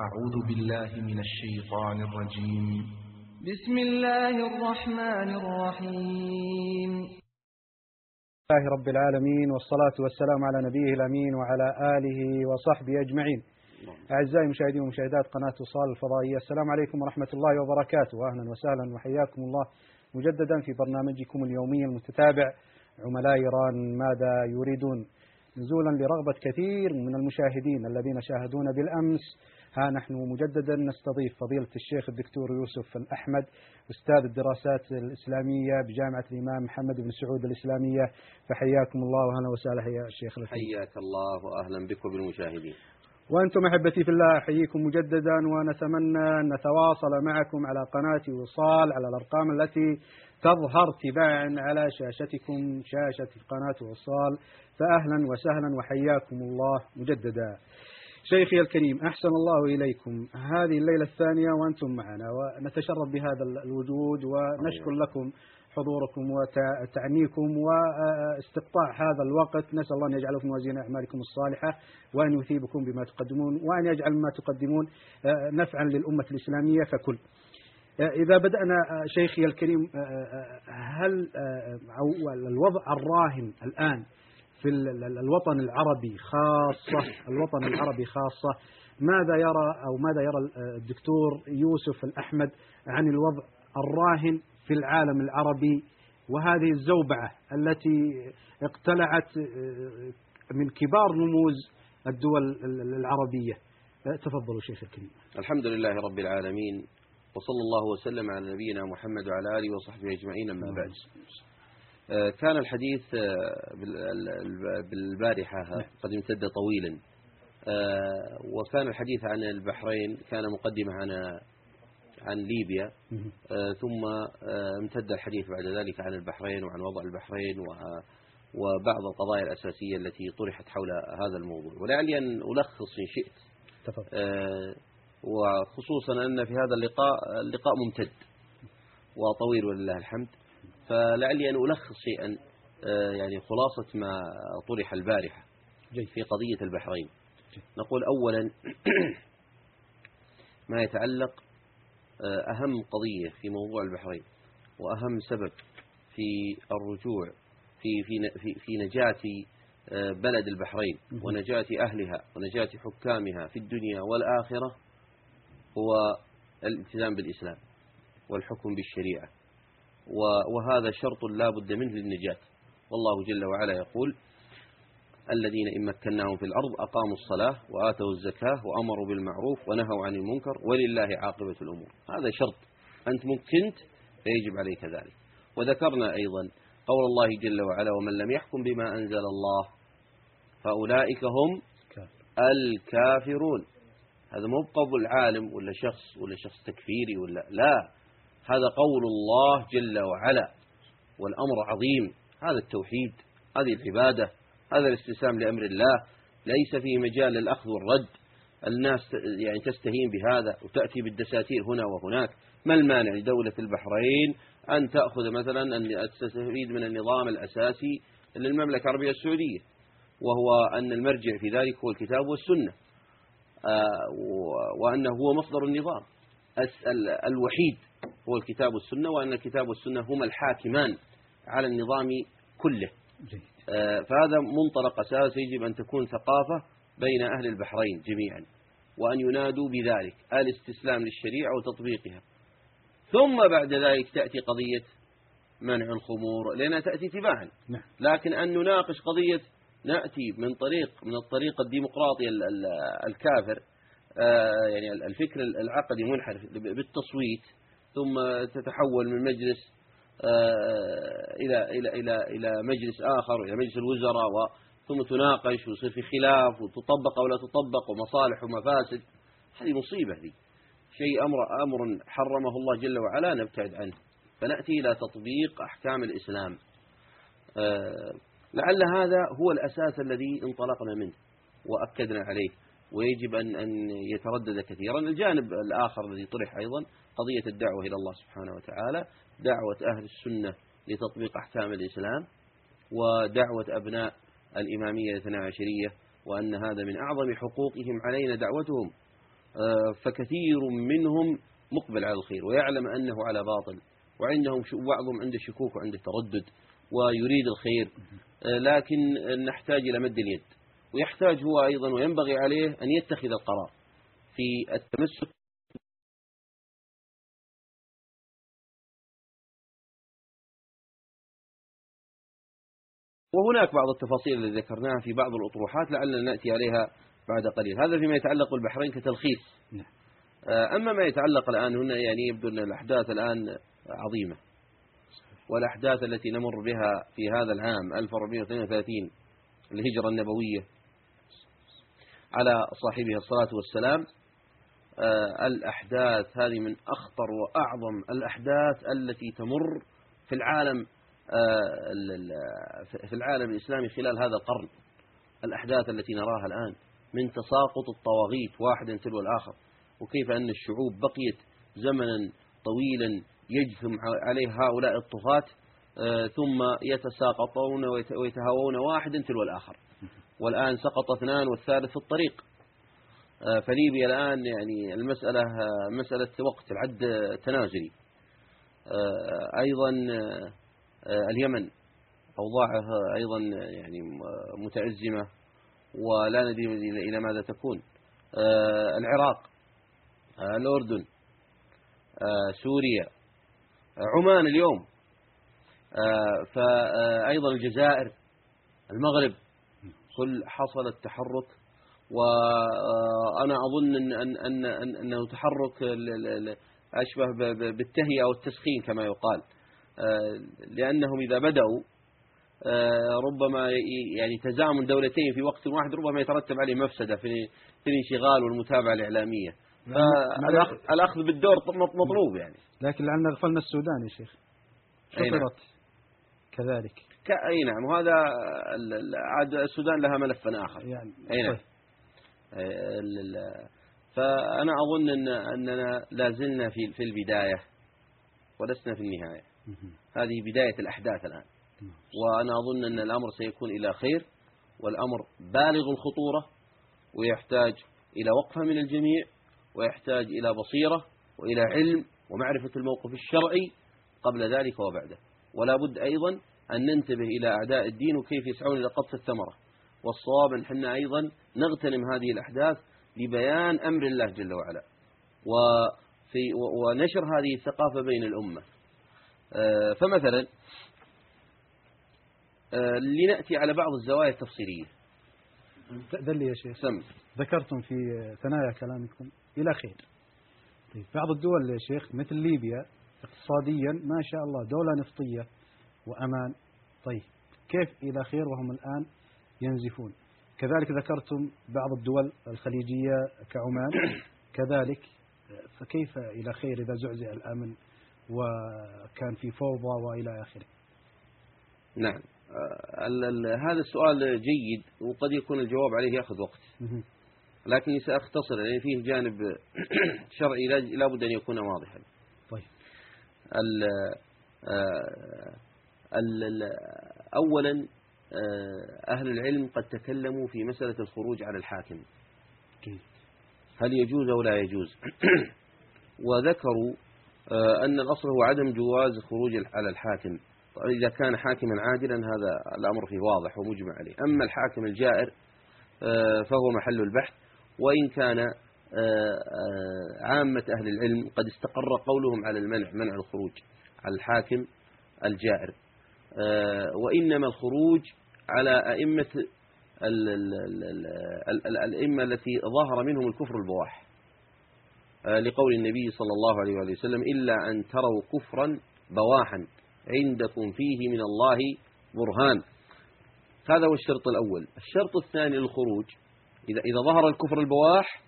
أعوذ بالله من الشيطان الرجيم. بسم الله الرحمن الرحيم. الله رب العالمين والصلاة والسلام على نبيه الأمين وعلى آله وصحبه أجمعين. أعزائي المشاهدين ومشاهدات قناة وصال الفضائية. السلام عليكم ورحمة الله وبركاته. أهلا وسهلا وحياكم الله. مجددا في برنامجكم اليومي المتتابع عملاء إيران ماذا يريدون؟ نزولا لرغبة كثير من المشاهدين الذين شاهدونا بالأمس. ها نحن مجددا نستضيف فضيلة الشيخ الدكتور يوسف الأحمد أستاذ الدراسات الإسلامية بجامعة الإمام محمد بن سعود الإسلامية. فحياكم الله وأهلا وسهلا يا الشيخ الفضيل حياك الله وأهلا بكم بالمشاهدين وأنتم أحبتي في الله أحييكم مجددا ونتمنى أن نتواصل معكم على قناة وصال على الأرقام التي تظهر تباعا على شاشتكم شاشة قناة وصال. فأهلا وسهلا وحياكم الله مجددا. شيخي الكريم أحسن الله إليكم. هذه الليلة الثانية وأنتم معنا ونتشرف بهذا الوجود ونشكر لكم حضوركم وتعنيكم واستقطاع هذا الوقت. نسأل الله أن يجعله في موازين أعمالكم الصالحة وأن يثيبكم بما تقدمون وأن يجعل ما تقدمون نفعا للأمة الإسلامية ككل. إذا بدأنا شيخي الكريم هل الوضع الراهن الآن في الوطن العربي خاصة الوطن العربي خاصة. ماذا يرى أو ماذا يرى الدكتور يوسف الأحمد عن الوضع الراهن في العالم العربي وهذه الزوبعة التي اقتلعت من كبار رموز الدول العربية؟ تفضلوا شيخ الكريم. الحمد لله رب العالمين وصلى الله وسلم على نبينا محمد وعلى آله وصحبه أجمعين أما بعد. كان الحديث بالبارحة قد امتد طويلا. وكان الحديث عن البحرين كان مقدمة عن عن ليبيا. ثم امتد الحديث بعد ذلك عن البحرين وعن وضع البحرين وبعض القضايا الأساسية التي طرحت حول هذا الموضوع. ولعلي أن ألخص إن شئت. وخصوصا أن في هذا اللقاء اللقاء ممتد. وطويل ولله الحمد. فلعلي أن ألخص شيئا يعني خلاصة ما طرح البارحة في قضية البحرين. نقول أولا ما يتعلق أهم قضية في موضوع البحرين وأهم سبب في الرجوع في في في, في نجاة بلد البحرين ونجاة أهلها ونجاة حكامها في الدنيا والآخرة هو الالتزام بالإسلام والحكم بالشريعة. وهذا شرط لا بد منه للنجاة. والله جل وعلا يقول الذين إن مكناهم في الأرض أقاموا الصلاة وآتوا الزكاة وأمروا بالمعروف ونهوا عن المنكر ولله عاقبة الأمور. هذا شرط. أنت مكنت فيجب عليك ذلك. وذكرنا أيضا قول الله جل وعلا ومن لم يحكم بما أنزل الله فأولئك هم الكافرون. هذا مو بقول عالم ولا شخص ولا شخص تكفيري ولا لا. هذا قول الله جل وعلا والأمر عظيم. هذا التوحيد هذه العبادة هذا الاستسلام لأمر الله ليس فيه مجال للأخذ والرد. الناس يعني تستهين بهذا وتأتي بالدساتير هنا وهناك. ما المانع لدولة البحرين أن تأخذ مثلا أن تستفيد من النظام الأساسي للمملكة العربية السعودية وهو أن المرجع في ذلك هو الكتاب والسنة. وأنه هو مصدر النظام. الوحيد. هو الكتاب والسنة وأن الكتاب والسنة هما الحاكمان على النظام كله. فهذا منطلق أساس يجب أن تكون ثقافة بين أهل البحرين جميعا وأن ينادوا بذلك الاستسلام للشريعة وتطبيقها. ثم بعد ذلك تأتي قضية منع الخمور لأنها تأتي تباعا لكن أن نناقش قضية نأتي من طريق من الطريق الديمقراطي الكافر يعني الفكر العقدي منحرف بالتصويت. ثم تتحول من مجلس إلى إلى إلى إلى مجلس آخر إلى مجلس الوزراء ثم تناقش ويصير في خلاف وتطبق أو لا تطبق ومصالح ومفاسد. هذه مصيبة دي شيء أمر أمر حرمه الله جل وعلا نبتعد عنه. فنأتي إلى تطبيق أحكام الإسلام. لعل هذا هو الأساس الذي انطلقنا منه وأكدنا عليه. ويجب أن أن يتردد كثيرا. الجانب الآخر الذي طرح أيضا قضية الدعوة إلى الله سبحانه وتعالى دعوة أهل السنة لتطبيق أحكام الإسلام ودعوة أبناء الإمامية الاثنى عشرية وأن هذا من أعظم حقوقهم علينا دعوتهم. آه، فكثير منهم مقبل على الخير ويعلم أنه على باطل وعندهم بعضهم عنده شكوك وعنده تردد ويريد الخير. آه، لكن نحتاج إلى مد اليد ويحتاج هو أيضا وينبغي عليه أن يتخذ القرار في التمسك وهناك بعض التفاصيل التي ذكرناها في بعض الأطروحات لعلنا نأتي عليها بعد قليل. هذا فيما يتعلق بالبحرين كتلخيص. نعم. آه، أما ما يتعلق الآن هنا يعني يبدو أن الأحداث الآن عظيمة. والأحداث التي نمر بها في هذا العام 1432 الهجرة النبوية على صاحبها الصلاة والسلام آه، الأحداث هذه من أخطر وأعظم الأحداث التي تمر في العالم ال- ال- في العالم الإسلامي خلال هذا القرن الأحداث التي نراها الآن من تساقط الطواغيت واحدا تلو الآخر وكيف أن الشعوب بقيت زمنا طويلا يجثم عليه هؤلاء الطغاة آه، ثم يتساقطون ويت- ويتهاوون واحدا تلو الآخر والآن سقط اثنان والثالث في الطريق. آه، فليبيا الآن يعني المسألة آه، مسألة وقت العد آه، تنازلي. آه، أيضا آه، آه، اليمن أوضاعها أيضا يعني متأزمة ولا ندري إلى ماذا تكون. آه، العراق آه، الأردن آه، سوريا آه، عمان اليوم. آه، فأيضا الجزائر المغرب كل حصل التحرك. وأنا أظن أن أن أن أن أنه تحرك أشبه بالتهيئة والتسخين كما يقال. آه، لأنهم إذا بدأوا آه، ربما يعني تزامن دولتين في وقت واحد ربما يترتب عليه مفسدة في في الانشغال والمتابعة الإعلامية. فالأخ- الأخذ بالدور مط- مطلوب يعني. لكن لعلنا غفلنا السودان يا شيخ. نعم. شطرت كذلك. أي نعم. وهذا عاد السودان لها ملف آخر. يعني أي نعم. طيب. فأنا أظن أن أننا لا زلنا في في البداية ولسنا في النهاية. مهم. هذه بداية الأحداث الآن. نعم. وأنا أظن أن الأمر سيكون إلى خير والأمر بالغ الخطورة ويحتاج إلى وقفة من الجميع ويحتاج إلى بصيرة وإلى علم ومعرفة الموقف الشرعي قبل ذلك وبعده. ولا بد أيضا أن ننتبه إلى أعداء الدين وكيف يسعون إلى قطف الثمرة. والصواب أن حنا أيضا نغتنم هذه الأحداث لبيان أمر الله جل وعلا. وفي ونشر هذه الثقافة بين الأمة. فمثلا آه، لنأتي على بعض الزوايا التفصيلية. تأذن لي يا شيخ. سم. ذكرتم في ثنايا كلامكم إلى خير. طيب بعض الدول يا شيخ مثل ليبيا اقتصاديا ما شاء الله دولة نفطية وأمان. طيب كيف إلى خير وهم الآن ينزفون؟ كذلك ذكرتم بعض الدول الخليجية كعمان. كذلك فكيف إلى خير إذا زعزع الأمن وكان في فوضى وإلى آخره. نعم. آه، هذا السؤال جيد وقد يكون الجواب عليه يأخذ وقت. لكني سأختصر لأن فيه جانب شرعي لا- لابد أن يكون واضحا. طيب. ال آه، ال- ال- أولا آه، أهل العلم قد تكلموا في مسألة الخروج على الحاكم. هل يجوز أو لا يجوز؟ وذكروا أن الأصل هو عدم جواز الخروج على الحاكم. طيب إذا كان حاكما عادلا هذا الأمر فيه واضح ومجمع عليه. أما الحاكم الجائر آه، فهو محل البحث. وإن كان آه، آه، عامة أهل العلم قد استقر قولهم على المنع منع الخروج على الحاكم الجائر. آه، وإنما الخروج على أئمة ال- ال- ال- ال- ال- الأئمة التي ظهر منهم الكفر البواح. آه، لقول النبي صلى الله عليه وسلم إلا أن تروا كفرا بواحا عندكم فيه من الله برهان. هذا هو الشرط الأول. الشرط الثاني للخروج إذا, إذا ظهر الكفر البواح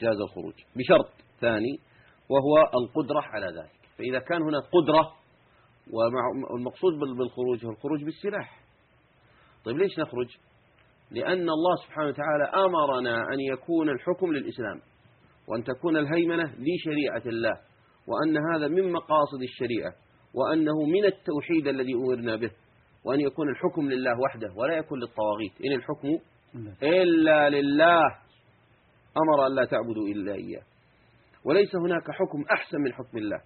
جاز الخروج. بشرط ثاني وهو القدرة على ذلك. فإذا كان هناك قدرة والمقصود بال- بالخروج هو الخروج بالسلاح. طيب ليش نخرج؟ لأن الله سبحانه وتعالى أمرنا أن يكون الحكم للإسلام. وأن تكون الهيمنة لشريعة الله وأن هذا من مقاصد الشريعة وأنه من التوحيد الذي أمرنا به وأن يكون الحكم لله وحده ولا يكون للطواغيت. إن الحكم لا. إلا لله أمر أن لا تعبدوا إلا إياه. وليس هناك حكم أحسن من حكم الله.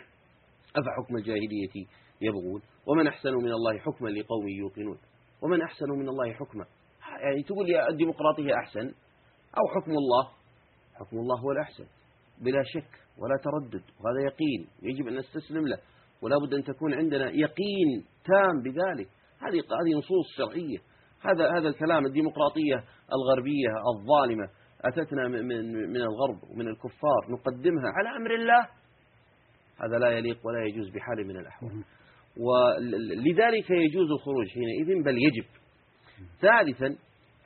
أفحكم الجاهلية يبغون؟ ومن أحسن من الله حكما لقوم يوقنون؟ ومن أحسن من الله حكما؟ يعني تقول لي الديمقراطية أحسن أو حكم الله؟ حكم الله هو الأحسن بلا شك ولا تردد. وهذا يقين. يجب أن نستسلم له. ولا بد أن تكون عندنا يقين تام بذلك. هذه هذه نصوص شرعية. هذا هذا الكلام الديمقراطية الغربية الظالمة أتتنا من من الغرب ومن الكفار. نقدمها على أمر الله. هذا لا يليق ولا يجوز بحال من الأحوال. ولذلك يجوز الخروج حينئذ بل يجب. ثالثا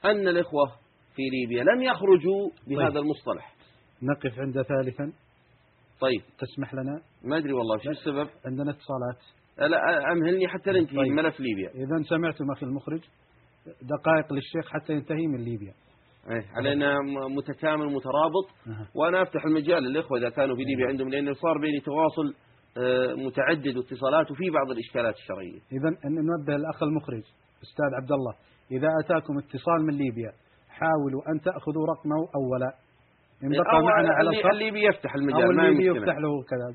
أن الإخوة في ليبيا. لم يخرجوا بهذا طيب. المصطلح. نقف عند ثالثا. طيب. تسمح لنا؟ ما أدري والله شو السبب؟ عندنا اتصالات. لا أمهلني حتى ننتهي طيب. من ملف ليبيا. إذا سمعتم أخي المخرج. دقائق للشيخ حتى ينتهي من ليبيا. إيه، علينا متكامل مترابط. أها. وأنا أفتح المجال للإخوة إذا كانوا في ليبيا عندهم لأن صار بيني تواصل آه، متعدد واتصالات وفي بعض الإشكالات الشرعية. إذا أن ننبه الأخ المخرج أستاذ عبد الله. إذا أتاكم اتصال من ليبيا حاولوا أن تأخذوا رقمه أولا. إن بقى أو معنا على الخط. اللي بيفتح أو المجال ما الليبي هي يفتح له كذا.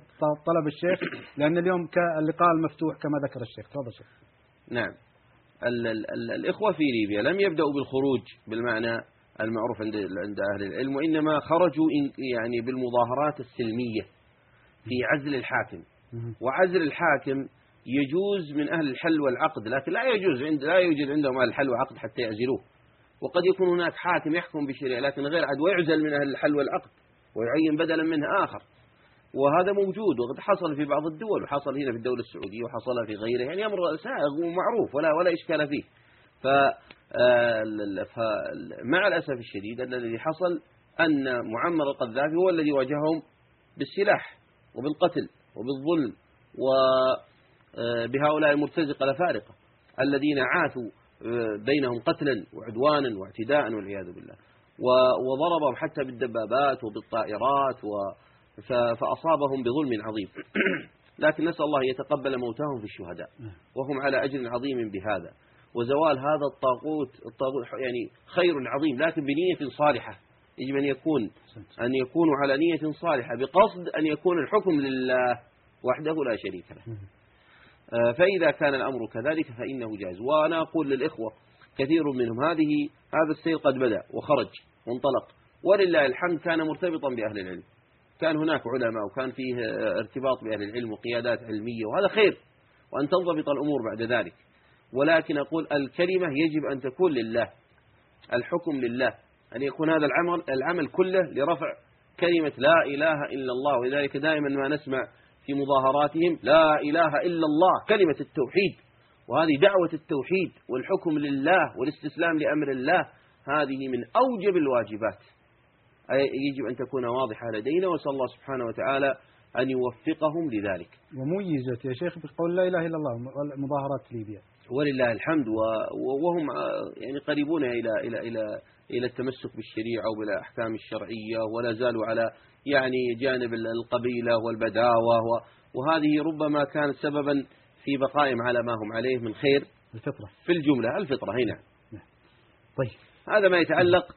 طلب الشيخ لأن اليوم اللقاء المفتوح كما ذكر الشيخ. تفضل شيخ. نعم. ال ال ال الإخوة في ليبيا لم يبدأوا بالخروج بالمعنى المعروف عند عند أهل العلم وإنما خرجوا يعني بالمظاهرات السلمية في عزل الحاكم. وعزل الحاكم يجوز من أهل الحل والعقد لكن لا يجوز عند لا يوجد عندهم أهل الحل والعقد حتى يعزلوه. وقد يكون هناك حاكم يحكم بشريعة لكن غير عد ويعزل من أهل الحل والعقد ويعين بدلا منه آخر. وهذا موجود وقد حصل في بعض الدول وحصل هنا في الدولة السعودية وحصل في غيرها يعني أمر سائغ ومعروف ولا ولا إشكال فيه. ف آه، مع الأسف الشديد أن الذي حصل أن معمر القذافي هو الذي واجههم بالسلاح وبالقتل وبالظلم وبهؤلاء المرتزقة الأفارقة الذين عاثوا آه، بينهم قتلا وعدوانا واعتداء والعياذ بالله. وضربهم حتى بالدبابات وبالطائرات و فأصابهم بظلم عظيم. لكن نسأل الله يتقبل موتاهم في الشهداء. وهم على أجر عظيم بهذا. وزوال هذا الطاغوت الطاغوت يعني خير عظيم لكن بنية صالحة. يجب أن يكون أن يكونوا على نية صالحة بقصد أن يكون الحكم لله وحده لا شريك له. آه، فإذا كان الأمر كذلك فإنه جائز. وأنا أقول للإخوة كثير منهم هذه هذا السير قد بدأ وخرج وانطلق. ولله الحمد كان مرتبطا بأهل العلم. كان هناك علماء وكان فيه آه، ارتباط بأهل العلم وقيادات علمية وهذا خير وأن تنضبط الأمور بعد ذلك. ولكن أقول الكلمة يجب أن تكون لله الحكم لله. أن يكون هذا العمل العمل كله لرفع كلمة لا إله إلا الله. ولذلك دائما ما نسمع في مظاهراتهم لا إله إلا الله كلمة التوحيد. وهذه دعوة التوحيد والحكم لله والاستسلام لأمر الله هذه من أوجب الواجبات. يجب أن تكون واضحة لدينا وسأل الله سبحانه وتعالى أن يوفقهم لذلك. وميزت يا شيخ بقول لا إله إلا الله مظاهرات ليبيا. ولله الحمد وهم آه، يعني قريبون إلى إلى إلى إلى التمسك بالشريعة وبالأحكام الشرعية ولا زالوا على يعني جانب ال- القبيلة والبداوة وهذه ربما كانت سببا في بقائهم على ما هم عليه من خير الفطرة. في الجملة الفطرة هنا. طيب. هذا ما يتعلق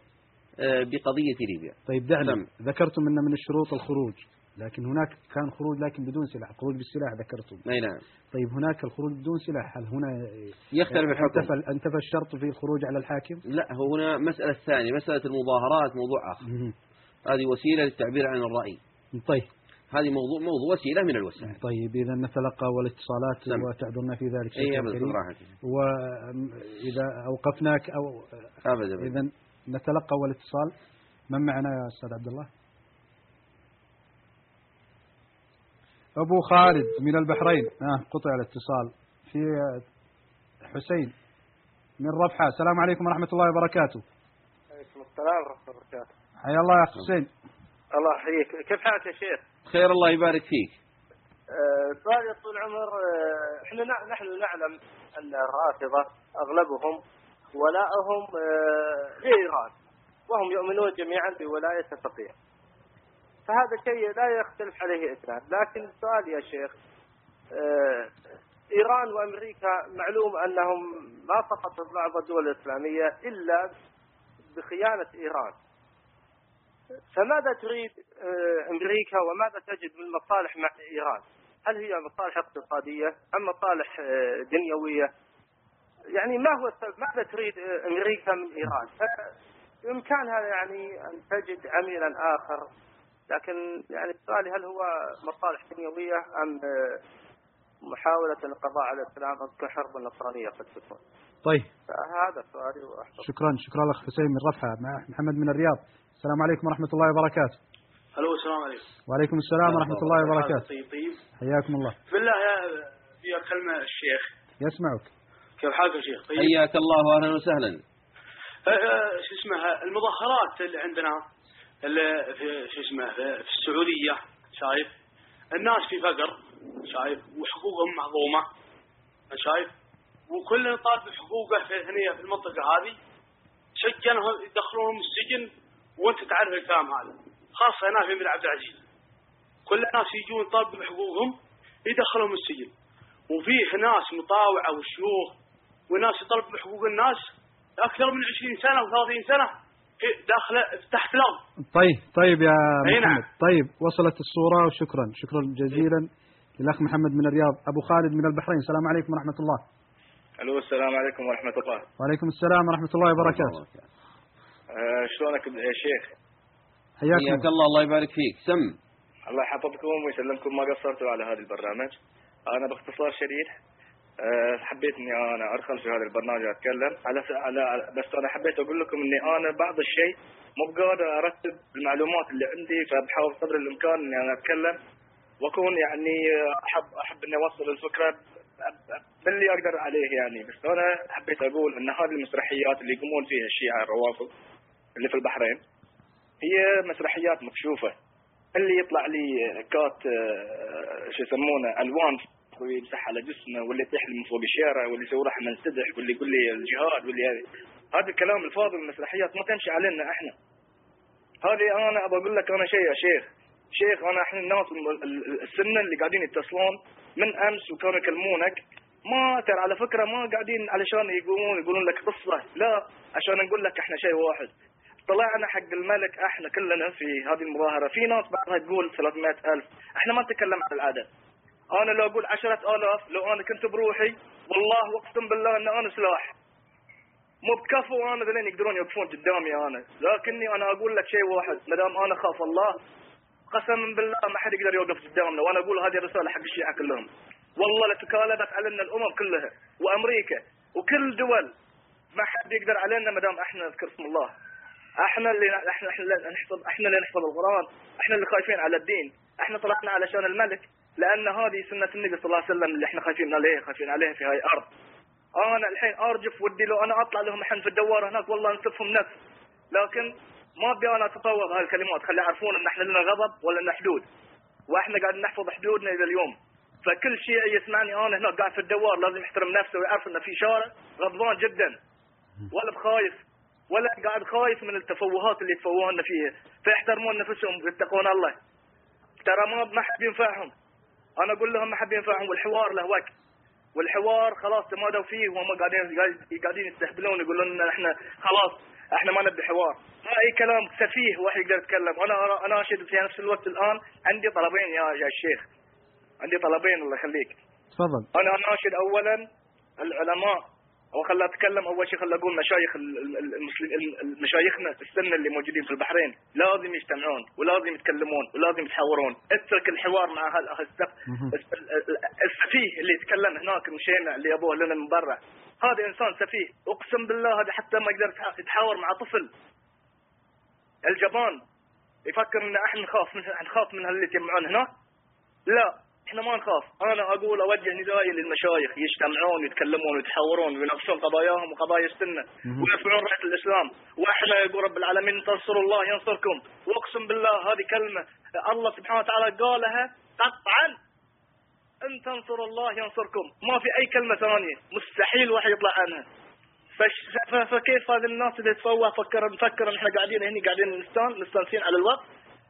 آه، بقضية ليبيا. طيب دعنا تم. ذكرتم أن من الشروط الخروج لكن هناك كان خروج لكن بدون سلاح خروج بالسلاح ذكرتم. أي نعم. طيب هناك الخروج بدون سلاح هل هنا يختلف الحكم. انتفى انتفى الشرط في الخروج على الحاكم؟ لا هو هنا مسألة ثانية مسألة المظاهرات موضوع آخر. هذه وسيلة للتعبير عن الرأي. طيب. هذه موضوع موضوع وسيلة من الوسائل. طيب إذا نتلقى والاتصالات سم. وتعذرنا في ذلك أي شكرا أبدا كريم. صراحة وإذا أوقفناك أو أبدا أبدا. إذا نتلقى والاتصال. من معنا يا أستاذ عبد الله؟ أبو خالد من البحرين. آه قطع الاتصال. في حسين من رفحة السلام عليكم ورحمة الله وبركاته. عليكم السلام ورحمة الله وبركاته. حيا الله يا حسين. الله يحييك. كيف حالك يا شيخ؟ خير الله يبارك فيك. آه، سؤال يا طول العمر آه، إحنا نحن نعلم أن الرافضة أغلبهم ولاءهم آه، لايران وهم يؤمنون جميعا بولاية الفقيه. فهذا شيء لا يختلف عليه إثنان. لكن السؤال يا شيخ آه، إيران وأمريكا معلوم أنهم ما سقطت بعض الدول الإسلامية إلا بخيانة إيران. فماذا تريد آه، أمريكا وماذا تجد من مصالح مع إيران؟ هل هي مصالح اقتصادية أم مصالح آه، دنيوية؟ يعني ما هو السبب؟ ماذا تريد آه، أمريكا من إيران؟ بإمكانها يعني أن تجد عميلا آخر. لكن يعني سؤالي هل هو مصالح دنيوية أم آه، محاولة القضاء على الإسلام أم كحرب النصرانية قد تكون؟ طيب. هذا سؤالي شكرا شكرا لك حسين من رفحة مع محمد من الرياض. السلام عليكم ورحمة الله وبركاته. ألو السلام عليكم. وعليكم السلام ورحمة الله وبركاته. طيب طيب. حياكم الله. بالله يا في كلمة الشيخ. يسمعك. كيف حالك يا شيخ؟ طيب. حياك الله واهلا وسهلا. آه، آه، شو اسمه المظاهرات اللي عندنا اللي في شو اسمه في في السعودية شايف؟ الناس في فقر شايف؟ وحقوقهم مهضومة شايف؟ وكل طالب حقوقه في هنا في المنطقة هذه سجنهم يدخلونهم السجن وانت تعرف الكلام هذا. خاصة هنا في مدينة عبد العزيز. كل الناس يجون يطالبوا بحقوقهم يدخلهم السجن. وفيه ناس مطاوعة وشيوخ وناس يطالبوا بحقوق الناس أكثر من 20 سنة و30 سنة في- داخل تحت الأرض. طيب طيب يا أي نعم. محمد طيب وصلت الصورة وشكرا. شكرا جزيلا للأخ محمد من الرياض. أبو خالد من البحرين. السلام عليكم ورحمة الله. ألو السلام عليكم ورحمة الله. وعليكم السلام ورحمة الله وبركاته. شلونك يا شيخ؟ حياك الله. الله يبارك فيك. سم. الله يحفظكم ويسلمكم. ما قصرتوا على هذا البرنامج. أنا باختصار شديد آه حبيت إني أنا ادخل في هذا البرنامج أتكلم. على على على- بس أنا حبيت أقول لكم إني أنا بعض الشيء مو بقادر أرتب المعلومات اللي عندي فبحاول قدر الإمكان إني أنا أتكلم. وأكون يعني آه، احب أحب إني أوصل الفكرة باللي أقدر عليه يعني. بس أنا حبيت أقول إن هذه المسرحيات اللي يقومون فيها الشيعة الروافض اللي في البحرين. هي مسرحيات مكشوفة. اللي يطلع لي كات آه، شو يسمونه ألوان ويمسح على جسمه واللي يطيح من فوق الشارع واللي يسوي راح منسدح واللي يقول لي الجهاد واللي هذه. هذا الكلام الفاضي المسرحيات ما تمشي علينا إحنا. هذه أنا ابى أقول لك أنا شيء يا شيخ. شيخ أنا إحنا الناس ال- ال- السنة اللي قاعدين يتصلون من أمس وكانوا يكلمونك. ما ترى على فكرة ما قاعدين علشان يقولون يقولون لك قصة. لا عشان نقول لك إحنا شيء واحد. طلعنا حق الملك إحنا كلنا في هذه المظاهرة. في ناس بعضها تقول 300 ألف. إحنا ما نتكلم عن العدد. أنا لو أقول 10000 لو أنا كنت بروحي والله واقسم بالله إن أنا سلاح. مو بكفو أنا ذلين يقدرون يوقفون قدامي أنا. لكني أنا أقول لك شيء واحد. ما دام أنا خاف الله قسما بالله ما حد يقدر يوقف قدامنا. وأنا أقول هذه رساله حق الشيعة كلهم. والله لتكالبت علينا الأمم كلها وأمريكا وكل دول ما حد يقدر علينا ما دام إحنا نذكر اسم الله. إحنا اللي إحنا إحنا اللي نحفظ إحنا اللي نحفظ القرآن. إحنا اللي خايفين على الدين. إحنا طلعنا علشان الملك. لأن هذه سنة النبي صلى الله عليه وسلم اللي إحنا خايفين عليه خايفين عليها في هاي الأرض. أنا الحين أرجف ودي لو أنا أطلع لهم الحين في الدوار هناك والله نسفهم نفس. لكن ما أبي أنا اتطور هاي الكلمات. خلي يعرفون إن إحنا لنا غضب ولا لنا حدود. وإحنا قاعد نحفظ حدودنا إلى اليوم. فكل شيء يسمعني أنا هناك قاعد في الدوار لازم يحترم نفسه ويعرف انه في شارع غضبان جدا. ولا بخايف ولا قاعد خايف من التفوهات اللي يتفوهون فيها. فيحترمون نفسهم ويتقون الله. ترى ما ما حد ينفعهم. أنا أقول لهم ما حد ينفعهم. والحوار له وقت. والحوار خلاص تمادوا فيه وهم قاعدين قاعدين يستهبلون يقولون إن إحنا خلاص إحنا ما نبي حوار. ما أي كلام سفيه واحد يقدر يتكلم. أنا أنا اناشد في نفس الوقت الآن عندي طلبين يا يا شيخ عندي طلبين الله يخليك. تفضل. أنا اناشد اولا العلماء. أو خلى أتكلم أول شيء خلى أقول مشايخ ال- ال- ال- المسلم ال- مشايخنا السنة اللي موجودين في البحرين لازم يجتمعون ولازم يتكلمون ولازم يتحاورون. اترك الحوار مع هال- هالسف الس- ال- ال- السفيه اللي يتكلم هناك مشينا اللي يبوه لنا من برا. هذا إنسان سفيه. أقسم بالله هذا حتى ما يقدر يتح- يتحاور مع طفل. الجبان يفكر إن إحنا نخاف من نخاف من اللي يتجمعون هناك لا. إحنا ما نخاف. أنا أقول أوجه ندائي للمشايخ يجتمعون ويتكلمون ويتحاورون ويناقشون قضاياهم وقضايا السنة ويرفعون رايه الإسلام. وإحنا يقول رب العالمين تنصروا الله ينصركم. وأقسم بالله هذه كلمة الله سبحانه وتعالى قالها قطعا. إن تنصروا الله ينصركم. ما في أي كلمة ثانية. مستحيل واحد يطلع عنها. فكيف هذه الناس اللي تفوه فكر نفكر إن إحنا قاعدين هنا قاعدين نستان مستانسين على الوقت.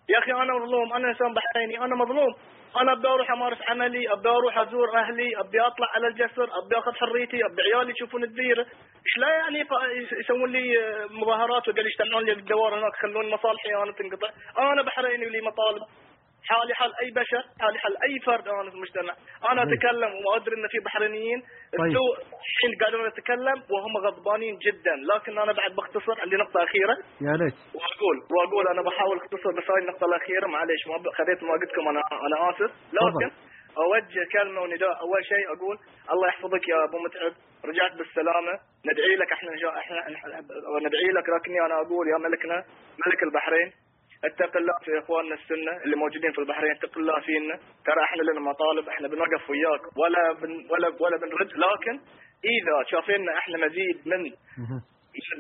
يا أخي أنا مظلوم. أنا إنسان بحريني. أنا مظلوم. أنا ابي أروح أمارس عملي ابي أروح أزور أهلي ابي أطلع على الجسر ابي أخذ حريتي ابي عيالي يشوفون الديره إيش لا يعني يسوون لي مظاهرات وقال يجتمعون لي بالدوار هناك يخلون مصالحي أنا تنقطع. أنا بحريني ولي مطالب. حالي حال أي بشر حالي حال أي فرد أنا في المجتمع. أنا طيب. أتكلم وادري إن في بحرينيين. طيب. الحين قاعدين نتكلم وهم غضبانين جدا. لكن أنا بعد بختصر عندي نقطة أخيرة. يا ليت واقول وأقول أنا بحاول أختصر بس هاي النقطة الأخيرة. معليش ما خذيت من وقتكم أنا أنا آسف. لكن أوجه كلمة ونداء. أول شيء أقول الله يحفظك يا أبو متعب. رجعت بالسلامة. ندعي لك إحنا إحنا ندعي لك لكني أنا أقول يا ملكنا ملك البحرين. اتق الله في إخواننا السنة اللي موجودين في البحرين اتق الله فينا. ترى إحنا لنا مطالب إحنا بنوقف وياك ولا بن ولا ولا بنرد. لكن إذا شافينا إحنا مزيد من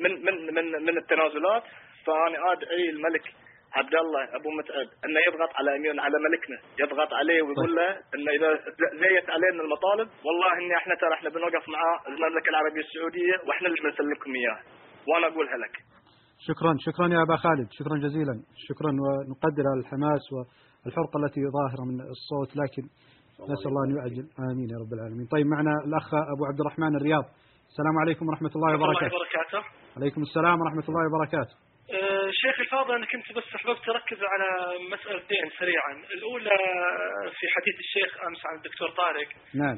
من من من من التنازلات فأنا أدعي الملك عبد الله أبو متعب إنه يضغط على امير على ملكنا. يضغط عليه ويقول له إنه إذا زيت علينا المطالب والله إني إحنا ترى إحنا بنوقف مع المملكة العربية السعودية وإحنا اللي بنسلمكم إياه. وأنا أقولها لك. شكرا. شكرا يا أبا خالد. شكرا جزيلا. شكرا. ونقدر الحماس والحرقة التي ظاهرة من الصوت لكن نسأل الله أن يعجل آمين يا رب العالمين. طيب معنا الأخ أبو عبد الرحمن الرياض. السلام عليكم ورحمة الله وبركاته. وبركاته. عليكم السلام ورحمة الله وبركاته. آه، شيخ الفاضل أنا كنت بس أحببت أركز على مسألتين سريعا. الأولى في حديث الشيخ أمس عن الدكتور طارق. نعم.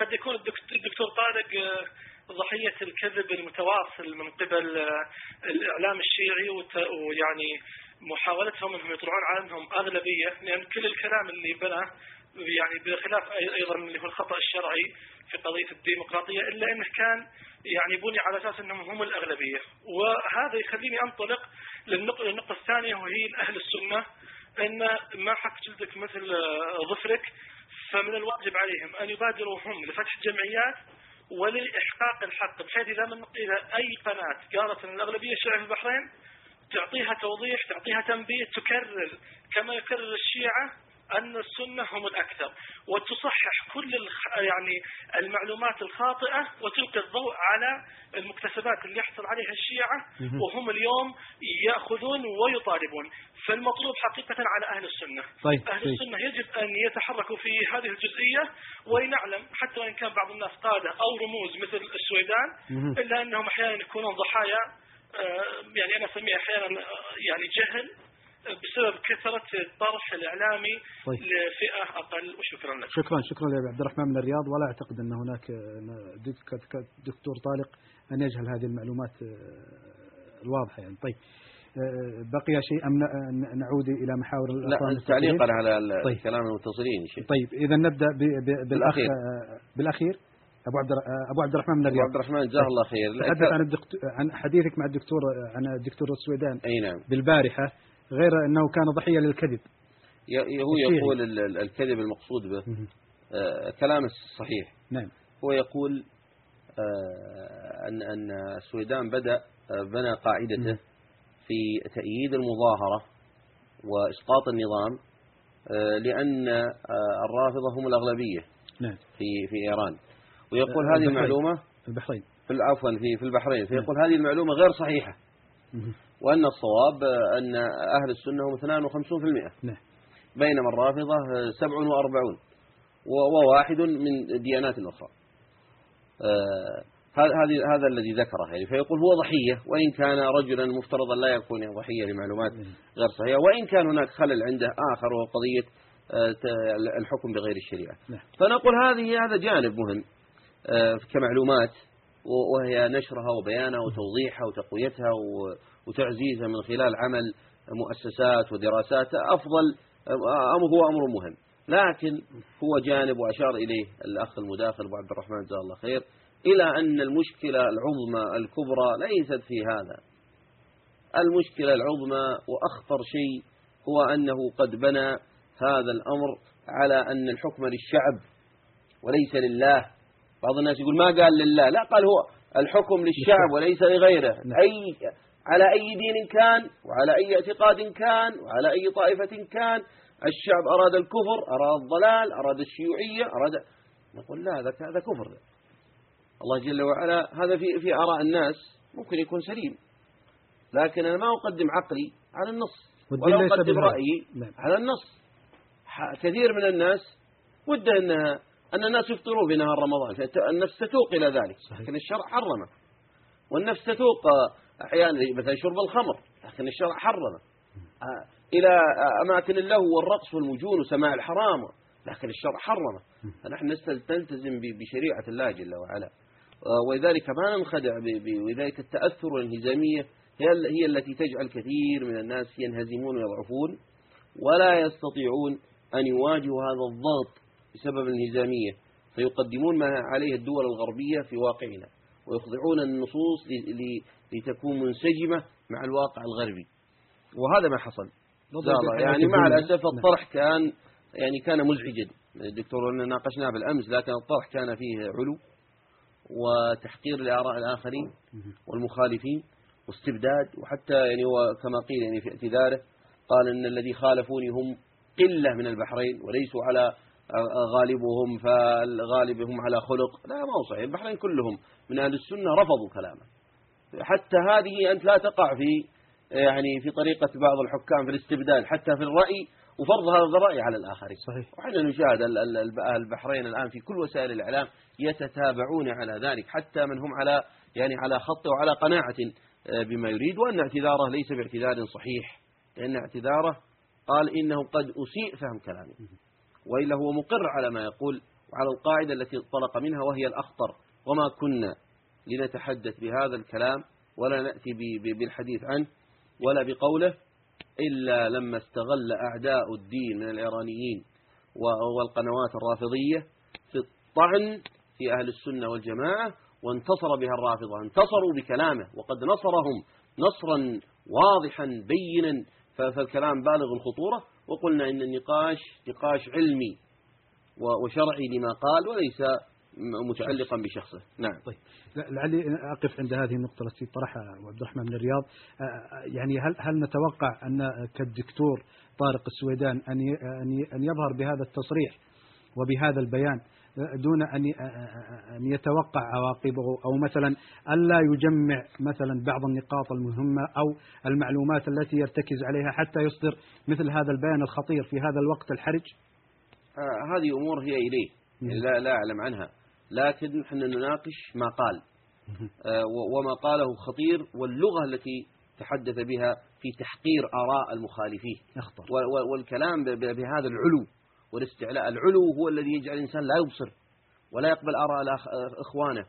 قد يكون الدكت- الدكتور طارق آه، ضحية الكذب المتواصل من قبل آه، الإعلام الشيعي ويعني محاولتهم أنهم يطلعون على أنهم أغلبية لأن كل الكلام اللي بناه يعني بخلاف أي- أيضا اللي هو الخطأ الشرعي في قضية الديمقراطية إلا أنه كان يعني بني على أساس أنهم هم الأغلبية. وهذا يخليني أنطلق للنقطة, للنقطة الثانية وهي أهل السنة أن ما حك جلدك مثل آه، ظفرك فمن الواجب عليهم أن يبادروا هم لفتح جمعيات ولإحقاق الحق. بحيث إذا من إذا أي قناة قالت أن الأغلبية الشيعية في البحرين تعطيها توضيح تعطيها تنبيه تكرر كما يكرر الشيعة أن السنة هم الأكثر وتصحح كل. يعني المعلومات الخاطئة وتلقي الضوء على المكتسبات اللي يحصل عليها الشيعة. وهم اليوم يأخذون ويطالبون فالمطلوب حقيقة على أهل السنة طيب أهل طيب السنة يجب أن يتحركوا في هذه الجزئية ولنعلم حتى وإن كان بعض الناس قادة أو رموز مثل السويدان. إلا أنهم أحيانا يكونون ضحايا آه، يعني أنا أسميه أحيانا آه، يعني جهل بسبب كثرة الطرح الإعلامي طيب. لفئة أقل وشكرا لك. شكرا شكرا يا أبو عبد الرحمن من الرياض. ولا أعتقد أن هناك دك- دكتور طارق أن يجهل هذه المعلومات آه، الواضحة يعني. طيب آه، بقي شيء أم نعود إلى محاور لا تعليقا؟ على طيب. كلام المتصلين شيخ. طيب إذا نبدأ بالأخ بالأخير. آه، بالأخير. أبو عبد أبو عبد الرحمن من أبو الرياض. عبد الرحمن جزاه الله خير. تحدث عن الدكتور عن حديثك مع الدكتور عن الدكتور السويدان. أي نعم. بالبارحة غير أنه كان ضحية للكذب. هو. يقول ال- ال- الكذب المقصود به. آه، كلام صحيح نعم. هو يقول آه، أن أن السويدان بدأ آه، بنى قاعدته في تأييد المظاهرة وإسقاط النظام لأن الرافضة هم الأغلبية نعم. في في إيران. ويقول هذه البحرين. المعلومة البحرين. في عفوا في في البحرين. فيقول هذه المعلومة غير صحيحة. وأن الصواب أن أهل السنة هم 52% نعم. بينما الرافضة آه، 47 و- وواحد من ديانات أخرى آه، هذا هذا الذي ذكره يعني. فيقول هو ضحية. وإن كان رجلا مفترضا لا يكون ضحية لمعلومات غير صحيحة. وإن كان هناك خلل عنده آخر وهو قضية آه، الحكم بغير الشريعة. نعم. فنقول هذه هذا جانب مهم آه، كمعلومات وهي نشرها وبيانها وتوضيحها وتقويتها و- وتعزيزها من خلال عمل مؤسسات ودراسات أفضل هو أمر مهم. لكن هو جانب وأشار إليه الأخ المداخل أبو عبد الرحمن جزاه الله خير إلى أن المشكلة العظمى الكبرى ليست في هذا. المشكلة العظمى وأخطر شيء هو أنه قد بنى هذا الأمر على أن الحكم للشعب وليس لله. بعض الناس يقول ما قال لله؟ لا قال هو الحكم للشعب وليس لغيره. أي على أي دين كان وعلى أي اعتقاد كان وعلى أي طائفة كان الشعب أراد الكفر أراد الضلال أراد الشيوعية أراد نقول لا هذا هذا كفر الله جل وعلا هذا في في آراء الناس ممكن يكون سليم لكن أنا ما أقدم عقلي على النص والدين ولو ليس قدم بالهوى. رأيي نعم. على النص كثير من الناس وده أن أن الناس يفطروا في نهار رمضان النفس تتوق إلى ذلك صحيح. لكن الشرع حرمه والنفس تتوق أحيانا مثلا شرب الخمر لكن الشرع حرمه. آه، إلى آه، أماكن اللهو والرقص والمجون وسماع الحرام لكن الشرع حرمه. فنحن نلتزم بشريعة الله جل وعلا. آه، ولذلك ما ننخدع ب- ب- ولذلك التأثر والانهزامية هي ال- هي التي تجعل كثير من الناس ينهزمون ويضعفون ولا يستطيعون أن يواجهوا هذا الضغط بسبب الانهزامية. فيقدمون ما عليه الدول الغربية في واقعنا ويخضعون النصوص لتكون منسجمة مع الواقع الغربي. وهذا ما حصل. يعني مع. الأسف نعم. الطرح كان يعني كان مزعجا الدكتور أننا ناقشناه بالأمس لكن الطرح كان فيه علو وتحقير لآراء الآخرين والمخالفين واستبداد. وحتى يعني هو كما قيل يعني في اعتذاره قال إن الذي خالفوني هم قلة من البحرين وليسوا على غالبهم فالغالب هم على خلق. لا ما هو صحيح. البحرين كلهم من أهل السنة رفضوا كلامه. حتى هذه أنت لا تقع في يعني في طريقة بعض الحكام في الاستبداد حتى في الرأي وفرض هذا الرأي على الآخرين. صحيح. وحنا نشاهد البحرين الآن في كل وسائل الإعلام يتتابعون على ذلك حتى من هم على يعني على خط وعلى قناعة آه، بما يريد. وأن اعتذاره ليس باعتذار صحيح لأن اعتذاره قال إنه قد أسيء فهم كلامه وإلا هو مقر على ما يقول وعلى القاعدة التي انطلق منها وهي الأخطر وما كنا لنتحدث بهذا الكلام ولا نأتي بالحديث عنه ولا بقوله إلا لما استغل أعداء الدين من الإيرانيين والقنوات الرافضية في الطعن في أهل السنة والجماعة وانتصر بها الرافضة انتصروا بكلامه وقد نصرهم نصرا واضحا بينا فالكلام بالغ الخطورة وقلنا إن النقاش نقاش علمي وشرعي لما قال وليس متعلقا بشخصه. نعم. طيب. لعلي أقف عند هذه النقطة التي طرحها عبد الرحمن من الرياض. يعني هل هل نتوقع أن كالدكتور طارق السويدان أن أن يظهر بهذا التصريح وبهذا البيان دون أن أن يتوقع عواقبه؟ أو مثلا ألا يجمع مثلا بعض النقاط المهمة أو المعلومات التي يرتكز عليها حتى يصدر مثل هذا البيان الخطير في هذا الوقت الحرج؟ آه، هذه أمور هي إليه. يعني لا لا أعلم عنها. لكن نحن نناقش ما قال. آه، وما قاله خطير واللغة التي تحدث بها في تحقير آراء المخالفين. والكلام بهذا العلو والاستعلاء. العلو هو الذي يجعل الإنسان لا يبصر ولا يقبل آراء الآخ- إخوانه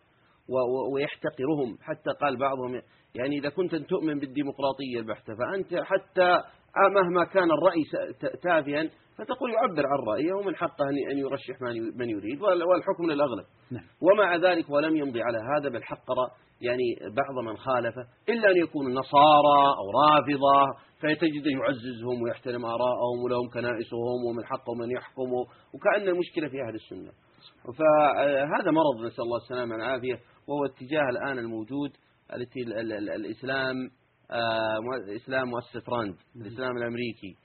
ويحتقرهم. حتى قال بعضهم يعني إذا كنت تؤمن بالديمقراطية البحتة فأنت حتى مهما كان الرأي تافها فتقول يعبر عن رأيه ومن حقه أن- يرشح من يريد وال- والحكم للأغلب نعم. ومع ذلك ولم يمضي على هذا بل حقر يعني بعض من خالفه إلا أن يكونوا نصارى أو رافضة فتجد يعززهم ويحترم آراءهم ولهم كنائسهم ومن حقهم أن يحكموا وكأن المشكلة في أهل السنة. فهذا مرض نسأل الله السلامة والعافية وهو اتجاه الآن الموجود التي ال- ال- ال- الإسلام آه، إسلام مؤسسة راند الإسلام الأمريكي.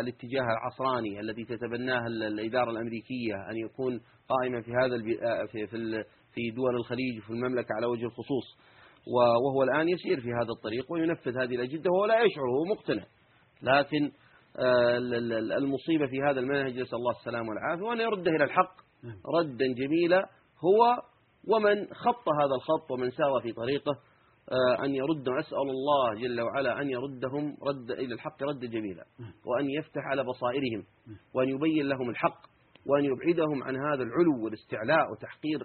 الاتجاه العصراني الذي تتبناه ال- الإدارة الأمريكية أن يكون قائما في هذا آه، في في دول الخليج وفي المملكة على وجه الخصوص. وهو الآن يسير في هذا الطريق وينفذ هذه الأجندة وهو لا يشعر هو مقتنع. لكن آه، ال- ال- المصيبة في هذا المنهج نسأل الله السلامة والعافية وأن يرده إلى الحق. ردا جميلا هو ومن خط هذا الخط ومن سار في طريقه. آه، أن يرد أسأل الله جل وعلا أن يردهم رد إلى الحق ردا جميلا. وأن يفتح على بصائرهم. وأن يبين لهم الحق. وأن يبعدهم عن هذا العلو والاستعلاء وتحقير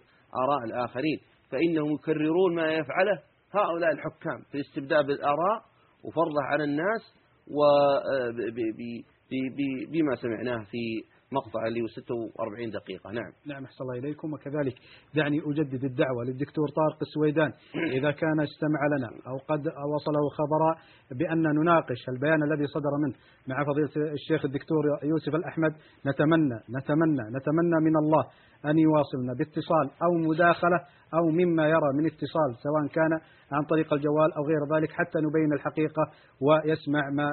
آراء الآخرين. فإنهم يكررون ما يفعله هؤلاء الحكام في الاستبداد بالآراء وفرضها على الناس وبما سمعناه في مقطع هو 46 دقيقة. نعم. نعم أحسن الله إليكم. وكذلك دعني أجدد الدعوة للدكتور طارق السويدان. إذا كان استمع لنا أو قد وصله خبر بأن نناقش البيان الذي صدر منه مع فضيلة الشيخ الدكتور يوسف الأحمد. نتمنى نتمنى نتمنى من الله أن يواصلنا باتصال أو مداخلة أو مما يرى من اتصال سواء كان عن طريق الجوال أو غير ذلك حتى نبين الحقيقة ويسمع ما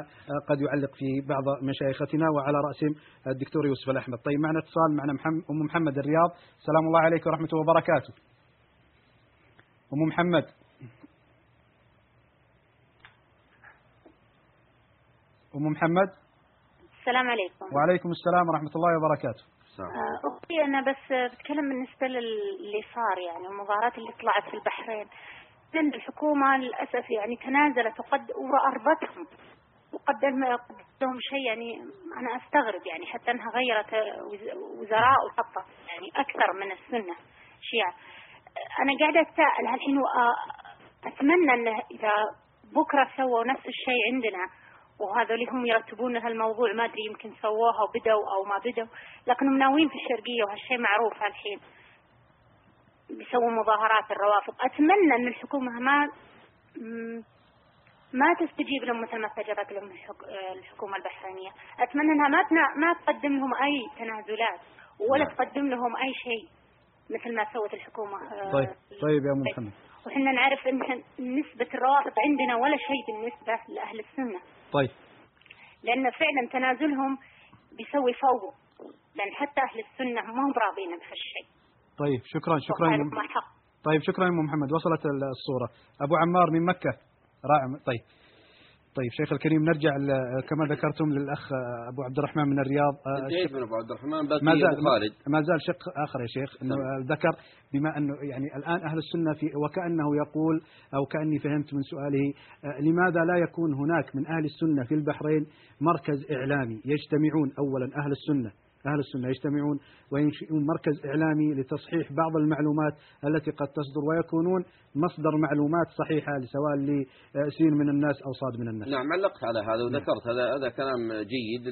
قد يعلق في بعض مشايختنا. وعلى رأسهم الدكتور يوسف الأحمد. طيب معنا اتصال معنا محمد أم محمد الرياض. سلام الله عليكم ورحمة الله وبركاته. أم محمد. أم محمد. السلام عليكم. وعليكم السلام ورحمة الله وبركاته. آه، أختي أنا بس بتكلم بالنسبة للي صار يعني المظاهرات اللي طلعت في البحرين. عند الحكومة للأسف يعني تنازلت وقد وأرضتهم وقدم لهم شيء يعني أنا أستغرب يعني حتى أنها غيرت وزراء وحطت يعني أكثر من السنة شيعة. أنا قاعدة أتساءل الحين أتمنى أنه إذا بكرة سووا نفس الشيء عندنا وهذا اللي هم يرتبون هالموضوع ما أدري يمكن سووها وبدوا أو ما بدوا لكنهم ناويين في الشرقية وهالشيء معروف الحين بيسووا مظاهرات الروافض. أتمنى إن الحكومة ما ما تستجيب لهم مثل ما استجابت لهم الحكومة البحرينية. أتمنى إنها ما ما تقدم لهم أي تنازلات ولا نعم. تقدم لهم أي شيء مثل ما سوت الحكومة آه، طيب طيب يا ام محمد. وحنا نعرف إن نسبة الروافض عندنا ولا شيء بالنسبة لأهل السنة. طيب. لأن فعلا تنازلهم بيسوي فوق لأن حتى أهل السنة ما هم راضين بهالشيء. طيب شكرا شكرا طيب شكرا يا محمد. وصلت الصورة. أبو عمار من مكة. رائع طيب. طيب شيخ الكريم نرجع كما ذكرتم للأخ أبو عبد الرحمن من الرياض. انتهيت من أبو عبد الرحمن باقي ما زال خالد ما زال شق آخر يا شيخ إنه ذكر بما أنه يعني الآن أهل السنة في وكأنه يقول أو كأني فهمت من سؤاله لماذا لا يكون هناك من أهل السنة في البحرين مركز إعلامي يجتمعون اولا أهل السنة؟ أهل السنة يجتمعون وينشئون مركز إعلامي لتصحيح بعض المعلومات التي قد تصدر ويكونون مصدر معلومات صحيحة سواء لسين من الناس أو صاد من الناس. نعم علقت على هذا وذكرت. هذا هذا كلام جيد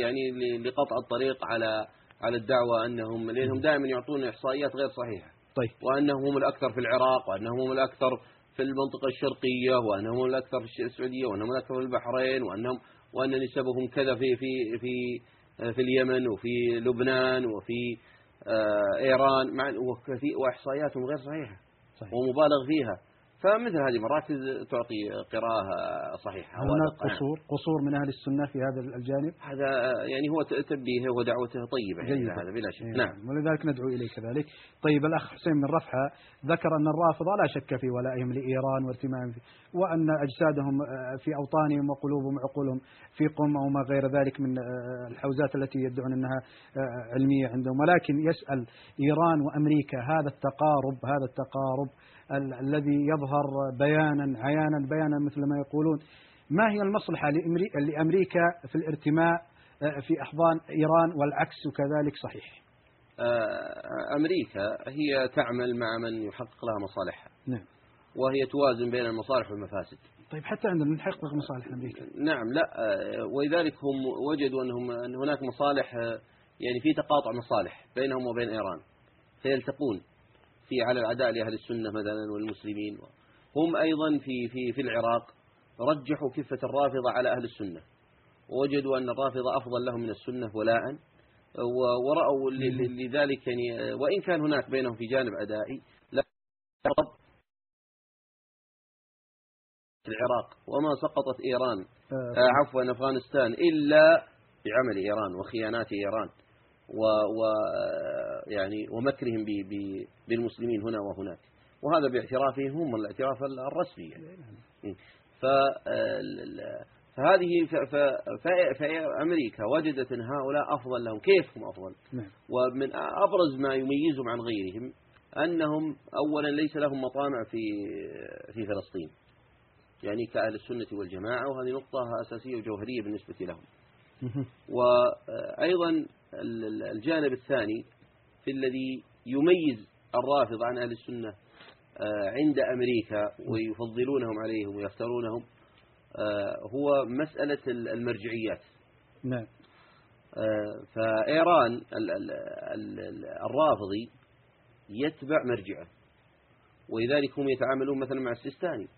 يعني لقطع الطريق على على الدعوة أنهم لأنهم دائما يعطون إحصائيات غير صحيحة. طيب. وأنهم هم الأكثر في العراق وأنهم هم الأكثر في المنطقة الشرقية وأنهم هم الأكثر في السعودية وأنهم الأكثر في البحرين وأنهم وأن نسبهم كذا في في في في اليمن وفي لبنان وفي آه، إيران مع وإحصائياتهم غير صحيحة صحيح. ومبالغ فيها فمثل هذه المراكز تعطي قراءة صحيحة هناك قصور قصور من أهل السنة في هذا الجانب. هذا يعني هو تنبيهه ودعوته طيبة يعني هذا بلا شك. نعم. نعم. ولذلك ندعو إليه كذلك طيب الأخ حسين من رفحة ذكر أن الرافضة لا شك في ولائهم لإيران وارتمائهم وأن أجسادهم آه، في أوطانهم وقلوبهم وعقولهم في قم أو ما غير ذلك من آه، الحوزات التي يدعون أنها آه، علمية عندهم. ولكن يسأل إيران وأمريكا هذا التقارب هذا التقارب الذي يظهر بيانا عيانا بيانا مثل ما يقولون. ما هي المصلحة لأمريكا في الارتماء آه، في أحضان إيران والعكس كذلك صحيح؟ آه، أمريكا هي تعمل مع من يحقق لها مصالحها. نعم. وهي توازن بين المصالح والمفاسد. طيب حتى عندنا نحقق مصالح أمريكا. نعم لا آه، ولذلك هم وجدوا أنهم أن هناك مصالح يعني في تقاطع مصالح بينهم وبين إيران. فيلتقون. في على العداء لأهل السنة مثلا والمسلمين. هم أيضا في في في العراق. رجحوا كفة الرافضة على أهل السنة. ووجدوا أن الرافضة أفضل لهم من السنة ولاء ورأوا لذلك يعني وإن كان هناك بينهم في جانب عدائي لا. العراق وما سقطت إيران آه. آه، عفوا أفغانستان إلا بعمل إيران وخيانات إيران. و, و يعني ومكرهم بالمسلمين هنا وهناك. وهذا باعترافهم هم الاعتراف الرسمي يعني. ف فهذه فأمريكا وجدت أن هؤلاء أفضل لهم. كيف هم أفضل؟ نعم. ومن أبرز ما يميزهم عن غيرهم أنهم أولا ليس لهم مطامع في في فلسطين. يعني كأهل السنة والجماعة وهذه نقطة أساسية وجوهرية بالنسبة لهم. وأيضا الجانب الثاني في الذي يميز الرافض عن أهل السنة آه، عند أمريكا ويفضلونهم عليهم ويختارونهم آه، هو مسألة المرجعيات. نعم. آه، فإيران الرافضي يتبع مرجعه ولذلك هم يتعاملون مثلا مع السيستاني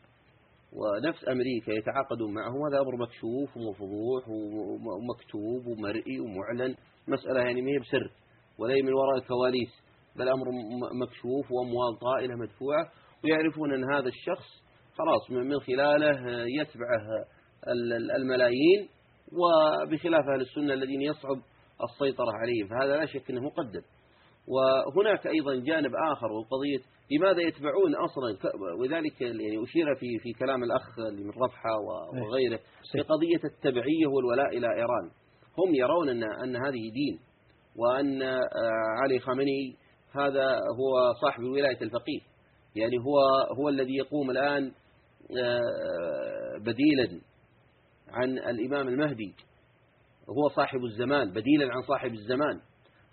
ونفس أمريكا يتعاقدون معه هذا أمر مكشوف ومفضوح ومكتوب ومرئي ومعلن. مسألة يعني ما هي بسر ولا من وراء الكواليس بل أمر مكشوف وأموال طائلة مدفوعة ويعرفون أن هذا الشخص خلاص من خلاله يتبعه الملايين وبخلاف أهل السنة الذين يصعب السيطرة عليهم فهذا لا شك أنه مقدم. وهناك أيضا جانب آخر وقضية لماذا يتبعون أصلا؟ وذلك يعني أشير في في كلام الأخ اللي من رفحة و- وغيره في قضية التبعية والولاء إلى إيران. هم يرون أن أن هذه دين وأن آه، علي خامنئي هذا هو صاحب ولاية الفقيه. يعني هو هو الذي يقوم الآن آه، بديلا عن الإمام المهدي. هو صاحب الزمان بديلا عن صاحب الزمان.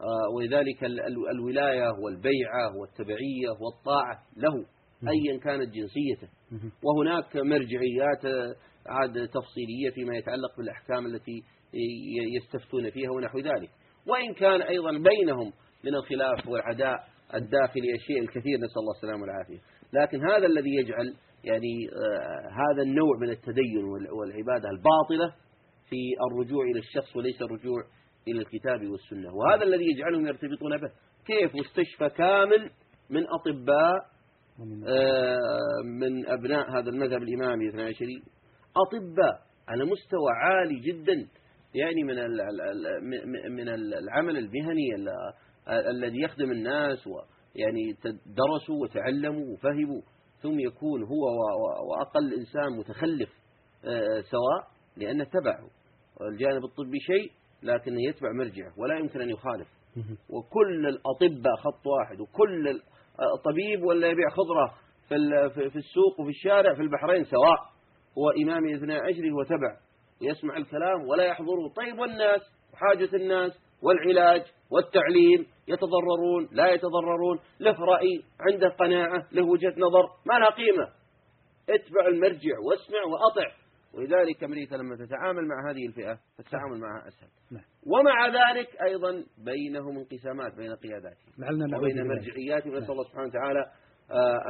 آه، ولذلك ال- ال- الولاية والبيعة والتبعية والطاعة له أيا كانت جنسيته. وهناك مرجعيات عاد تفصيلية فيما يتعلق بالأحكام التي يستفتون فيها ونحو ذلك. وإن كان أيضا بينهم من الخلاف والعداء الداخلي الشيء الكثير نسأل الله السلامة والعافية. لكن هذا الذي يجعل يعني آه، هذا النوع من التدين وال- والعبادة الباطلة في الرجوع إلى الشخص وليس الرجوع إلى الكتاب والسنة. وهذا الذي يجعلهم يرتبطون به. كيف مستشفى كامل من أطباء آه، من أبناء هذا المذهب الإمامي 12 أطباء على مستوى عالي جدا. يعني من من ال- العمل المهني ال- ال- الذي يخدم الناس ويعني درسوا وتعلموا وفهموا ثم يكون هو وأقل إنسان متخلف آه، سواء لأنه تبعه. الجانب الطبي شيء لكنه يتبع مرجعه ولا يمكن أن يخالف. وكل الأطباء خط واحد وكل ال- طبيب ولا يبيع خضرة في ال- في في السوق وفي الشارع في البحرين سواء هو إمامي اثنى عشري هو تبع. يسمع الكلام ولا يحضره. طيب والناس؟ وحاجة الناس والعلاج والتعليم يتضررون لا يتضررون. له رأي عنده قناعة له وجهة نظر ما لها قيمة. اتبع المرجع واسمع وأطع. ولذلك أمريكا لما تتعامل مع هذه الفئة فالتعامل معها أسهل. نعم. ومع ذلك أيضا بينهم انقسامات بين قياداتهم وبين. مرجعياتهم نسأل الله سبحانه وتعالى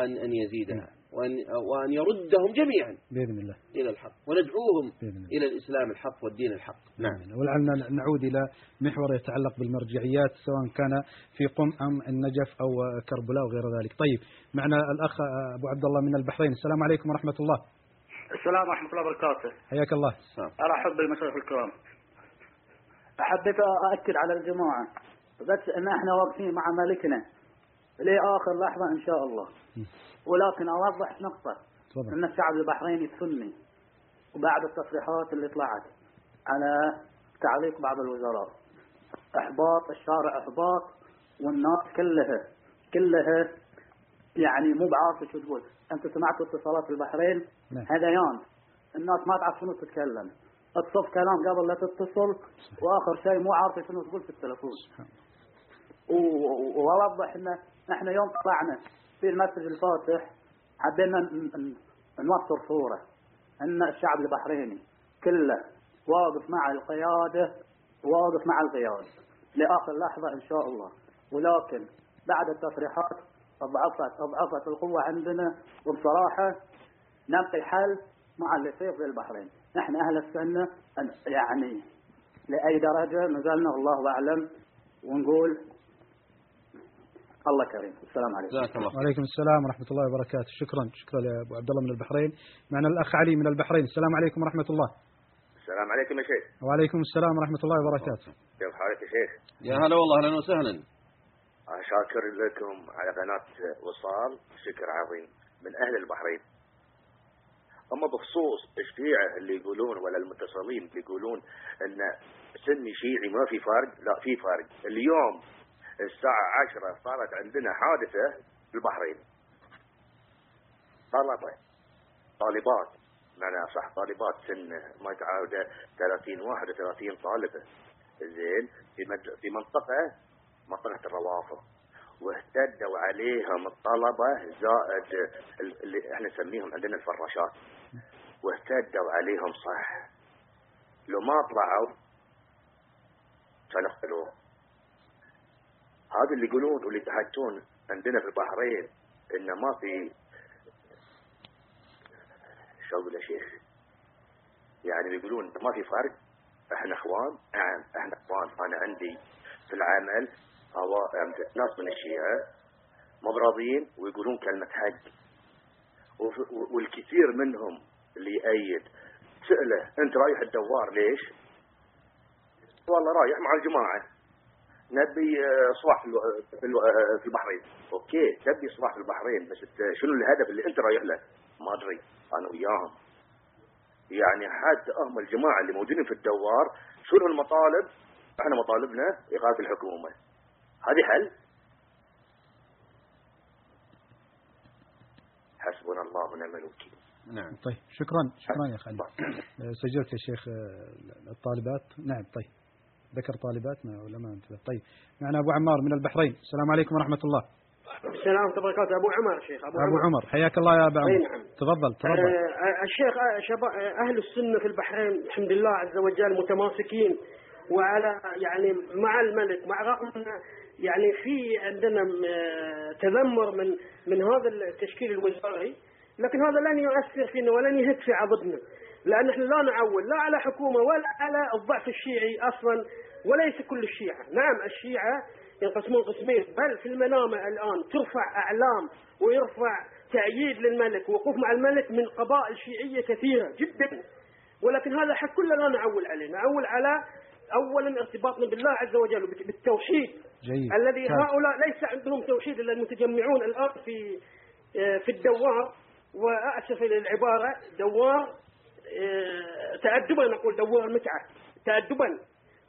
أن أن يزيدها. وأن وأن يردهم جميعا. بإذن الله. إلى الحق. وندعوهم بإذن الله. إلى الإسلام الحق والدين الحق. نعم ولعلنا نعود إلى محور يتعلق بالمرجعيات سواء كان في قم أم النجف أو كربلاء وغير ذلك. طيب معنا الأخ أبو عبد الله من البحرين. السلام عليكم ورحمة الله. السلام ورحمة الله وبركاته. حياك الله. أرحب بالمشايخ الكرام. حبيت أأكد على الجماعة بس أن إحنا واقفين مع ملكنا لآخر لحظة إن شاء الله. ولكن أوضح نقطة تفضل. أن الشعب البحريني السني وبعد التصريحات اللي طلعت على تعليق بعض الوزراء. إحباط الشارع إحباط والناس كلها كلها يعني مو بعارفة شو تقول؟ أنت سمعت اتصالات البحرين؟ نعم. هذيان الناس ما تعرف شنو تتكلم. تصف كلام قبل لا تتصل وآخر شيء مو عارفه شنو تقول في التلفون. وأوضح ان إحنا يوم طلعنا في المسجد الفاتح حبينا ن- ن- نوصل صورة إن الشعب البحريني كله واقف مع القيادة واقف مع القيادة لآخر لحظة إن شاء الله. ولكن بعد التصريحات اضعفت أضعفت القوة عندنا وبصراحة نلقي حل مع اللي يصير في البحرين. نحن أهل السنة أن- يعني لأي درجة نزلنا الله أعلم ونقول الله كريم. السلام عليكم. جزاك الله وعليكم السلام ورحمة الله وبركاته. شكرا. شكرا يا أبو عبد الله من البحرين. معنا الأخ علي من البحرين. السلام عليكم ورحمة الله. السلام عليكم يا شيخ. وعليكم السلام ورحمة الله وبركاته. كيف حالك يا شيخ؟ يا هلا والله أهلا وسهلا. أنا شاكر لكم على قناة وصال. شكر عظيم من أهل البحرين. أما بخصوص الشيعة اللي يقولون ولا المتصلين اللي يقولون أن سني شيعي ما في فرق لا في فرق اليوم الساعة عشرة صارت عندنا حادثة في البحرين. طلبة طالبات. معنى صح. طالبات سن ما يتعاود 30 31 طالبة. زين. في مد- في منطقة منطقة الروافض. واهتدوا عليهم الطلبة زائد ال- اللي إحنا نسميهم عندنا الفراشات. واهتدوا عليهم صح. لو ما طلعوا اقتلوه هذا اللي يقولون واللي يتحدثون عندنا في البحرين انه ما في أقول يا شيخ. يعني بيقولون ما في فرق. إحنا إخوان نعم إحنا إخوان. أنا عندي في العمل هو ناس من الشيعة ما براضيين ويقولون كلمة حق. والكثير منهم اللي يأيد. سأله أنت رايح الدوار ليش؟ والله رايح مع الجماعة. نبي آه، في في الو- آه، في البحرين. أوكي تبي اصلاح في البحرين بس شنو الهدف اللي أنت رايح له؟ ما أدري أنا وياهم. يعني حتى هم الجماعة اللي موجودين في الدوار شنو المطالب؟ إحنا مطالبنا إغاثة الحكومة. هذه حل؟ حسبنا الله ونعم الوكيل. نعم. طيب شكرا شكرا يا خالد. آه، سجلت يا شيخ آه، الطالبات. نعم طيب. ذكر طالبات ما ولا ما انتبه طيب معنا أبو عمار من البحرين. السلام عليكم ورحمة الله. السلام ورحمة الله وبركاته. أبو عمر شيخ أبو, أبو عمر. حياك الله يا ابو عمر. نعم. تفضل تفضل. آه، الشيخ آه، شباب آه، أهل السنة في البحرين الحمد لله عز وجل متماسكين وعلى يعني مع الملك مع رغم يعني في عندنا آه، تذمر من من هذا التشكيل الوزاري لكن هذا لن يؤثر فينا ولن يهد في عضدنا لأن إحنا لا نعول لا على حكومة ولا على الضعف الشيعي أصلا وليس كل الشيعة. نعم الشيعة ينقسمون قسمين. بل في المنامة الآن ترفع أعلام ويرفع تأييد للملك ووقوف مع الملك من قبائل شيعية كثيرة جدا. ولكن هذا حق كله لا نعول عليه. نعول على أولا ارتباطنا بالله عز وجل بالتوحيد جيد. الذي ممتاز. هؤلاء ليس عندهم توحيد إلا المتجمعون الآن في آه، في الدوار. وأسف إلى العباره دوار آه، تادبا نقول دوار متعة. تادبا.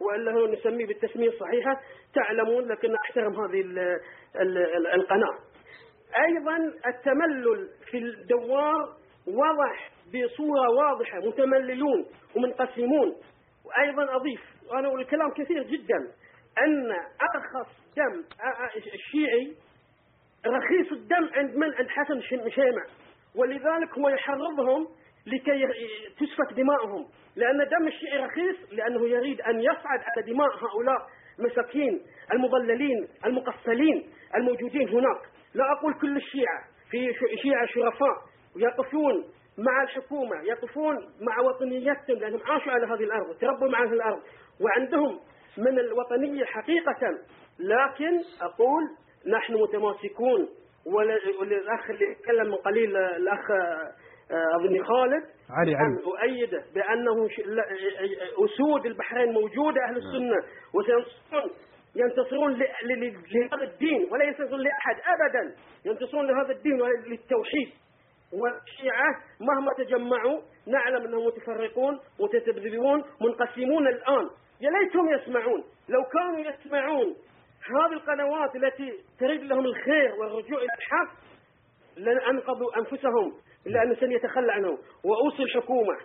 وإلا هو نسميه بالتسمية الصحيحة تعلمون لكن أحترم هذه ال ال ال القناة. أيضا التملل في الدوار واضح بصورة واضحة متمللون ومنقسمون. وأيضا أضيف وأنا أقول الكلام كثير جدا أن أرخص دم أ- أ- الشيعي رخيص الدم عند من؟ عند حسن شيمع ولذلك هو يحرضهم لكي تسفك دماؤهم. لأن دم الشيعي رخيص لأنه يريد أن يصعد على دماء هؤلاء مساكين المضللين المقفلين الموجودين هناك. لا أقول كل الشيعة في شيعة شرفاء يقفون مع الحكومة يقفون مع وطنيتهم لأنهم عاشوا على هذه الأرض تربوا مع هذه الأرض. وعندهم من الوطنية حقيقة. لكن أقول نحن متماسكون. والأخ اللي تكلم من قليل الأخ آه، أظني خالد علي علي. نعم، أؤيده بأنه ش- لا- أسود البحرين موجودة أهل السنة. وسينتصرون ينتصرون لهذا الدين ولا ينتصرون لأحد أبدا. ينتصرون لهذا الدين وللتوحيد والشيعة مهما تجمعوا نعلم أنهم متفرقون متذبذبون منقسمون الآن. يا ليتهم يسمعون. لو كانوا يسمعون هذه القنوات التي تريد لهم الخير والرجوع إلى الحق لن أنقذوا أنفسهم لأن سن يتخلى عنهم وأوصي الحكومة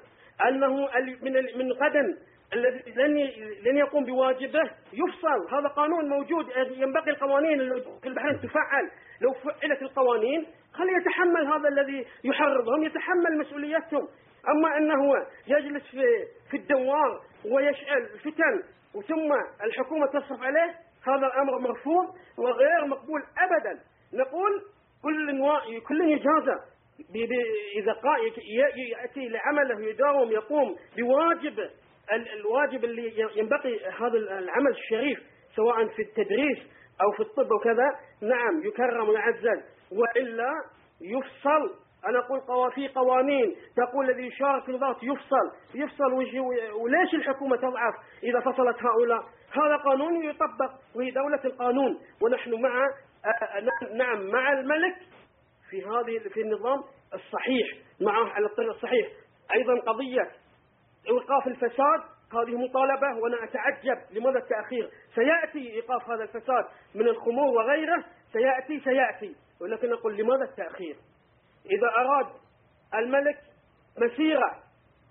أنه من من غدا الذي لن لن يقوم بواجبه يفصل. هذا قانون موجود. ينبغي القوانين في البحرين تفعل. لو فعلت القوانين خلي يتحمل هذا الذي يحرضهم يتحمل مسؤوليتهم. أما أنه يجلس في في الدوار ويشعل فتن وثم الحكومة تصرف عليه هذا الأمر مرفوض وغير مقبول أبدا. نقول كل كل ب- إذا يأتي لعمله يداوم يقوم بواجب ال- الواجب اللي ينبغي هذا العمل الشريف سواء في التدريس أو في الطب وكذا نعم يكرم ويعزز وإلا يفصل. أنا أقول في قوانين تقول الذي يشارك في الضغط يفصل. يفصل وليش الحكومة تضعف إذا فصلت هؤلاء؟ هذا قانون يطبق وهي دولة القانون. ونحن مع آه، نعم مع الملك في هذه في النظام الصحيح معه على الطريق الصحيح. أيضا قضية إيقاف الفساد هذه مطالبة وأنا أتعجب لماذا التأخير. سيأتي إيقاف هذا الفساد من الخمور وغيره؟ سيأتي سيأتي. ولكن أقول لماذا التأخير؟ إذا أراد الملك مسيرة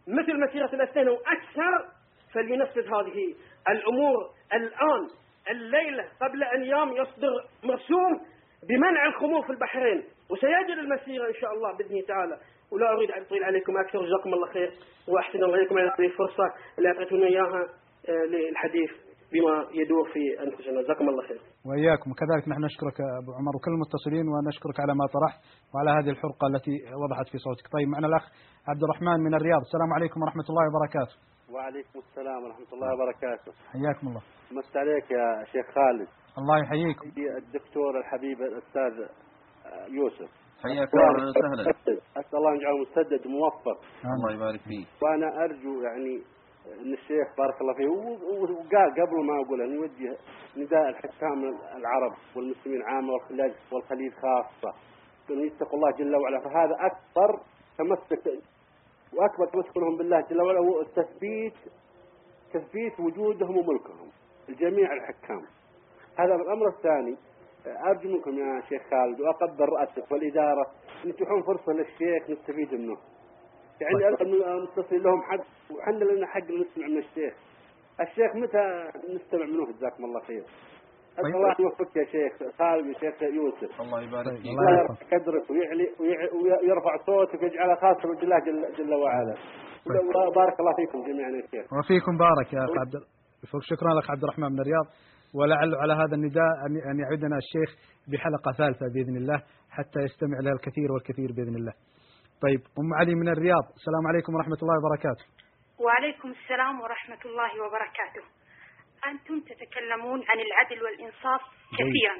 مثل مسيرة الاثنين وأكثر فلينفذ هذه الأمور. الآن الليلة قبل أيام يصدر مرسوم بمنع الخمور في البحرين. وسيجري المسيرة إن شاء الله بإذن تعالى. ولا أريد أن أطيل عليكم أكثر جزاكم الله خير. وأحسن الله إليكم على هذه الفرصة. اللي أعطيتونا إياها آه، للحديث بما يدور في أنفسنا. جزاكم الله خير. وإياكم. وكذلك نحن نشكرك أبو عمر وكل المتصلين ونشكرك على ما طرحت وعلى هذه الحرقة التي وضحت في صوتك. طيب معنا الأخ عبد الرحمن من الرياض. السلام عليكم ورحمة الله وبركاته. وعليكم السلام ورحمة الله وبركاته. حياكم الله. مست عليك يا شيخ خالد. الله يحييكم. الدكتور الحبيب الأستاذ يوسف. حياك الله وسهلا أسأل الله أن يجعله مسدد موفق. الله يبارك فيك. وأنا أرجو يعني أن الشيخ بارك الله فيه وقال قبل ما أقول ان يوجه نداء الحكام العرب والمسلمين عامة والخليج والخليج خاصة. أن يتقوا الله جل وعلا فهذا أكبر تمسك وأكبر تمسك لهم بالله جل وعلا هو التثبيت تثبيت وجودهم وملكهم الجميع الحكام. هذا الأمر الثاني. ارجو منكم يا شيخ خالد واقدر راسك والإدارة. ان تتيحون فرصة للشيخ نستفيد منه. يعني المتصل لهم حق وحنا لنا حق نسمع من الشيخ. الشيخ متى نستمع منه؟ جزاكم الله خير. طيب. الله يوفقك يا شيخ خالد يا شيخ يوسف. الله يبارك فيك. الله. يرفع قدرك ويعلي ويع- ويرفع صوتك ويجعلها خاصة بالله جل, جل وعلا. طيب. بارك الله فيكم جميعا يا شيخ. وفيكم بارك يا أخ عبد شكرا لك عبد الرحمن من الرياض ولعل على هذا النداء أن يعدنا الشيخ بحلقة ثالثة بإذن الله حتى يستمع لها الكثير والكثير بإذن الله. طيب أم علي من الرياض السلام عليكم ورحمة الله وبركاته. وعليكم السلام ورحمة الله وبركاته. أنتم تتكلمون عن العدل والإنصاف كثيرا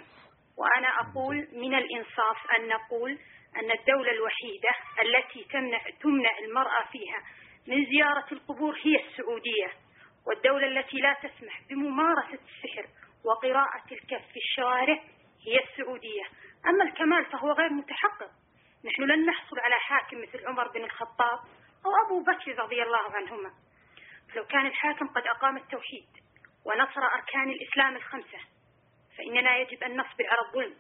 وأنا أقول من الإنصاف أن نقول أن الدولة الوحيدة التي تمنع, تمنع المرأة فيها من زيارة القبور هي السعودية. والدولة التي لا تسمح بممارسة السحر وقراءة الكف في الشوارع هي السعودية. أما الكمال فهو غير متحقق. نحن لن نحصل على حاكم مثل عمر بن الخطاب أو أبو بكر رضي الله عنهما. لو كان الحاكم قد أقام التوحيد ونصر أركان الإسلام الخمسة فإننا يجب أن نصبر على الظلم.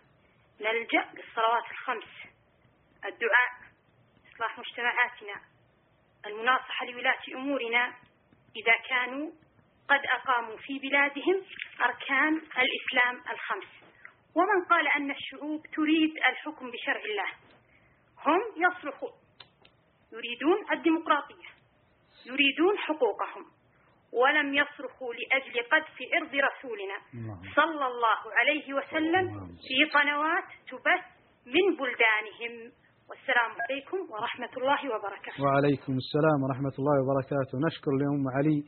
نلجأ للصلوات الخمس. الدعاء إصلاح مجتمعاتنا. المناصحة لولاة أمورنا. إذا كانوا قد أقاموا في بلادهم أركان الإسلام الخمس. ومن قال أن الشعوب تريد الحكم بشرع الله هم يصرخون. يريدون الديمقراطية. يريدون حقوقهم. ولم يصرخوا لأجل قذف عرض رسولنا صلى الله عليه وسلم في قنوات تبث من بلدانهم. والسلام عليكم ورحمة الله وبركاته. وعليكم السلام ورحمة الله وبركاته. نشكر لأم علي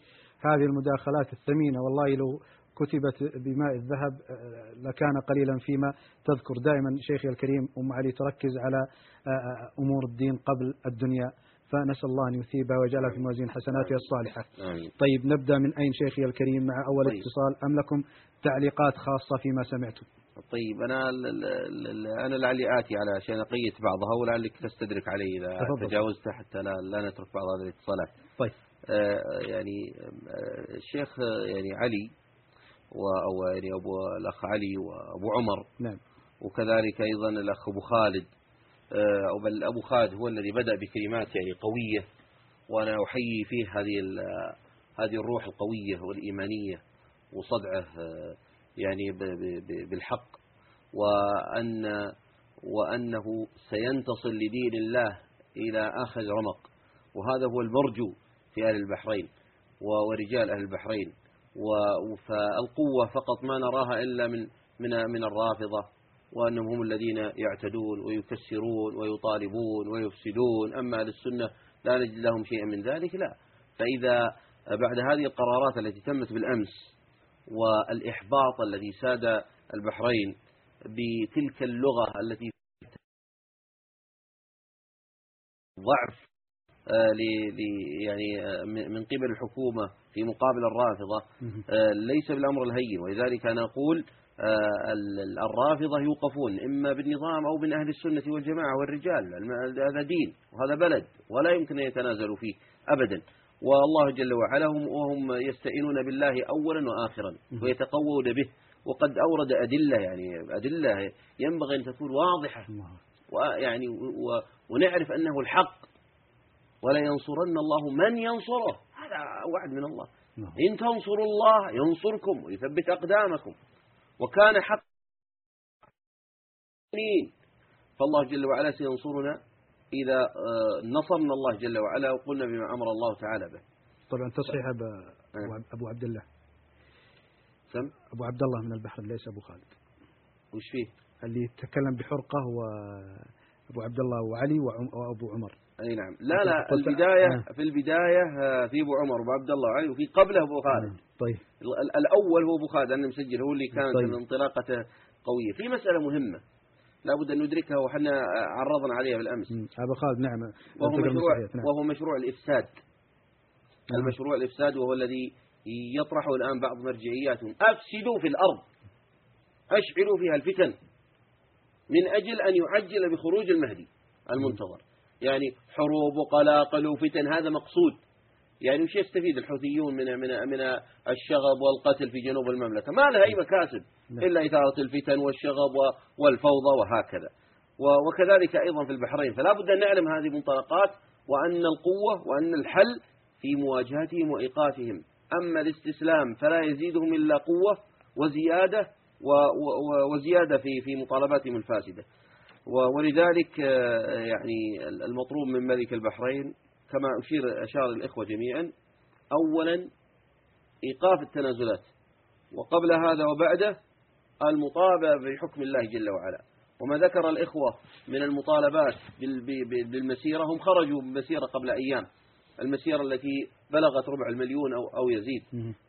هذه المداخلات الثمينة. والله لو كتبت بماء الذهب آه، لكان قليلا فيما تذكر. دائما شيخي الكريم أم علي تركز على آه، آه، أمور الدين قبل الدنيا. فنسأل الله أن يثيبها ويجعلها في موازين حسناتها الصالحة. آمين. طيب نبدأ من أين شيخي الكريم مع أول طيب. اتصال؟ أم لكم تعليقات خاصة فيما سمعتم؟ طيب أنا أنا لعلي آتي على عشان أقيت بعضها ولعلك تستدرك علي إذا تفضل. تجاوزت حتى لا, لا نترك بعض هذه الاتصالات. طيب. آه، يعني آه، الشيخ آه، يعني علي و- أو يعني أبو الأخ علي وأبو عمر نعم. وكذلك أيضا الأخ أبو خالد. آه، أو بل أبو خالد هو الذي بدأ بكلمات يعني قوية وأنا أحيي فيه هذه هذه الروح القوية والإيمانية وصدعه آه، يعني بالحق وأن وأنه سينتصر لدين الله إلى آخر رمق وهذا هو المرجو في أهل البحرين ورجال أهل البحرين. فالقوة فقط ما نراها إلا من من من الرافضة وأنهم هم الذين يعتدون ويكسرون ويطالبون ويفسدون. أما للسنة لا نجد لهم شيئا من ذلك لا. فإذا بعد هذه القرارات التي تمت بالأمس والإحباط الذي ساد البحرين بتلك اللغة التي ضعف آه، يعني آه، من قبل الحكومة في مقابل الرافضة آه، ليس بالأمر الهين. ولذلك أنا أقول ال- ال- الرافضة يوقفون إما بالنظام أو من أهل السنة والجماعة والرجال. هذا دين وهذا بلد ولا يمكن أن يتنازلوا فيه أبدا. والله جل وعلا هم وهم يستئنون بالله أولا وآخرا ويتقوون به. وقد أورد أدلة يعني أدلة ينبغي أن تكون واضحة. ويعني ونعرف أنه الحق. ولا ينصرن الله من ينصره. هذا وعد من الله. إن تنصروا الله ينصركم ويثبت أقدامكم. وكان حق. فالله جل وعلا سينصرنا إذا آه، نصرنا الله جل وعلا وقلنا بما أمر الله تعالى به. طبعا تصحيح أبا أبو عب- أبو عبد الله. سم؟ أبو عبد الله من البحر ليس أبو خالد. وش فيه؟ اللي يتكلم بحرقة هو أبو عبد الله وعلي وأبو عمر. أي نعم. لا لا البداية آه. في البداية آه، في أبو عمر وأبو عبد الله وعلي وفي قبله أبو خالد. طيب. ال- ال- الأول هو أبو خالد أنا مسجل هو اللي كانت طيب. انطلاقته قوية. في مسألة مهمة. لابد أن ندركها وحنا عرضنا عليها بالأمس. أبو خالد نعم. وهو مشروع, نعم. وهو مشروع الإفساد. المشروع الإفساد وهو الذي يطرحه الآن بعض مرجعياتهم أفسدوا في الأرض. أشعلوا فيها الفتن. من أجل أن يعجل بخروج المهدي المنتظر. يعني حروب وقلاقل وفتن هذا مقصود. يعني وش يستفيد الحوثيون من من من الشغب والقتل في جنوب المملكة؟ ما لها أي مكاسب إلا إثارة الفتن والشغب والفوضى وهكذا. وكذلك أيضا في البحرين فلا بد أن نعلم هذه المنطلقات وأن القوة وأن الحل في مواجهتهم وإيقافهم. أما الاستسلام فلا يزيدهم إلا قوة وزيادة وزيادة في في مطالباتهم الفاسدة. ولذلك آه، يعني المطلوب من ملك البحرين كما أشير أشار الإخوة جميعا أولا إيقاف التنازلات وقبل هذا وبعده المطالبة بحكم الله جل وعلا. وما ذكر الإخوة من المطالبات بالمسيرة هم خرجوا بمسيرة قبل أيام المسيرة التي بلغت ربع المليون أو, أو يزيد.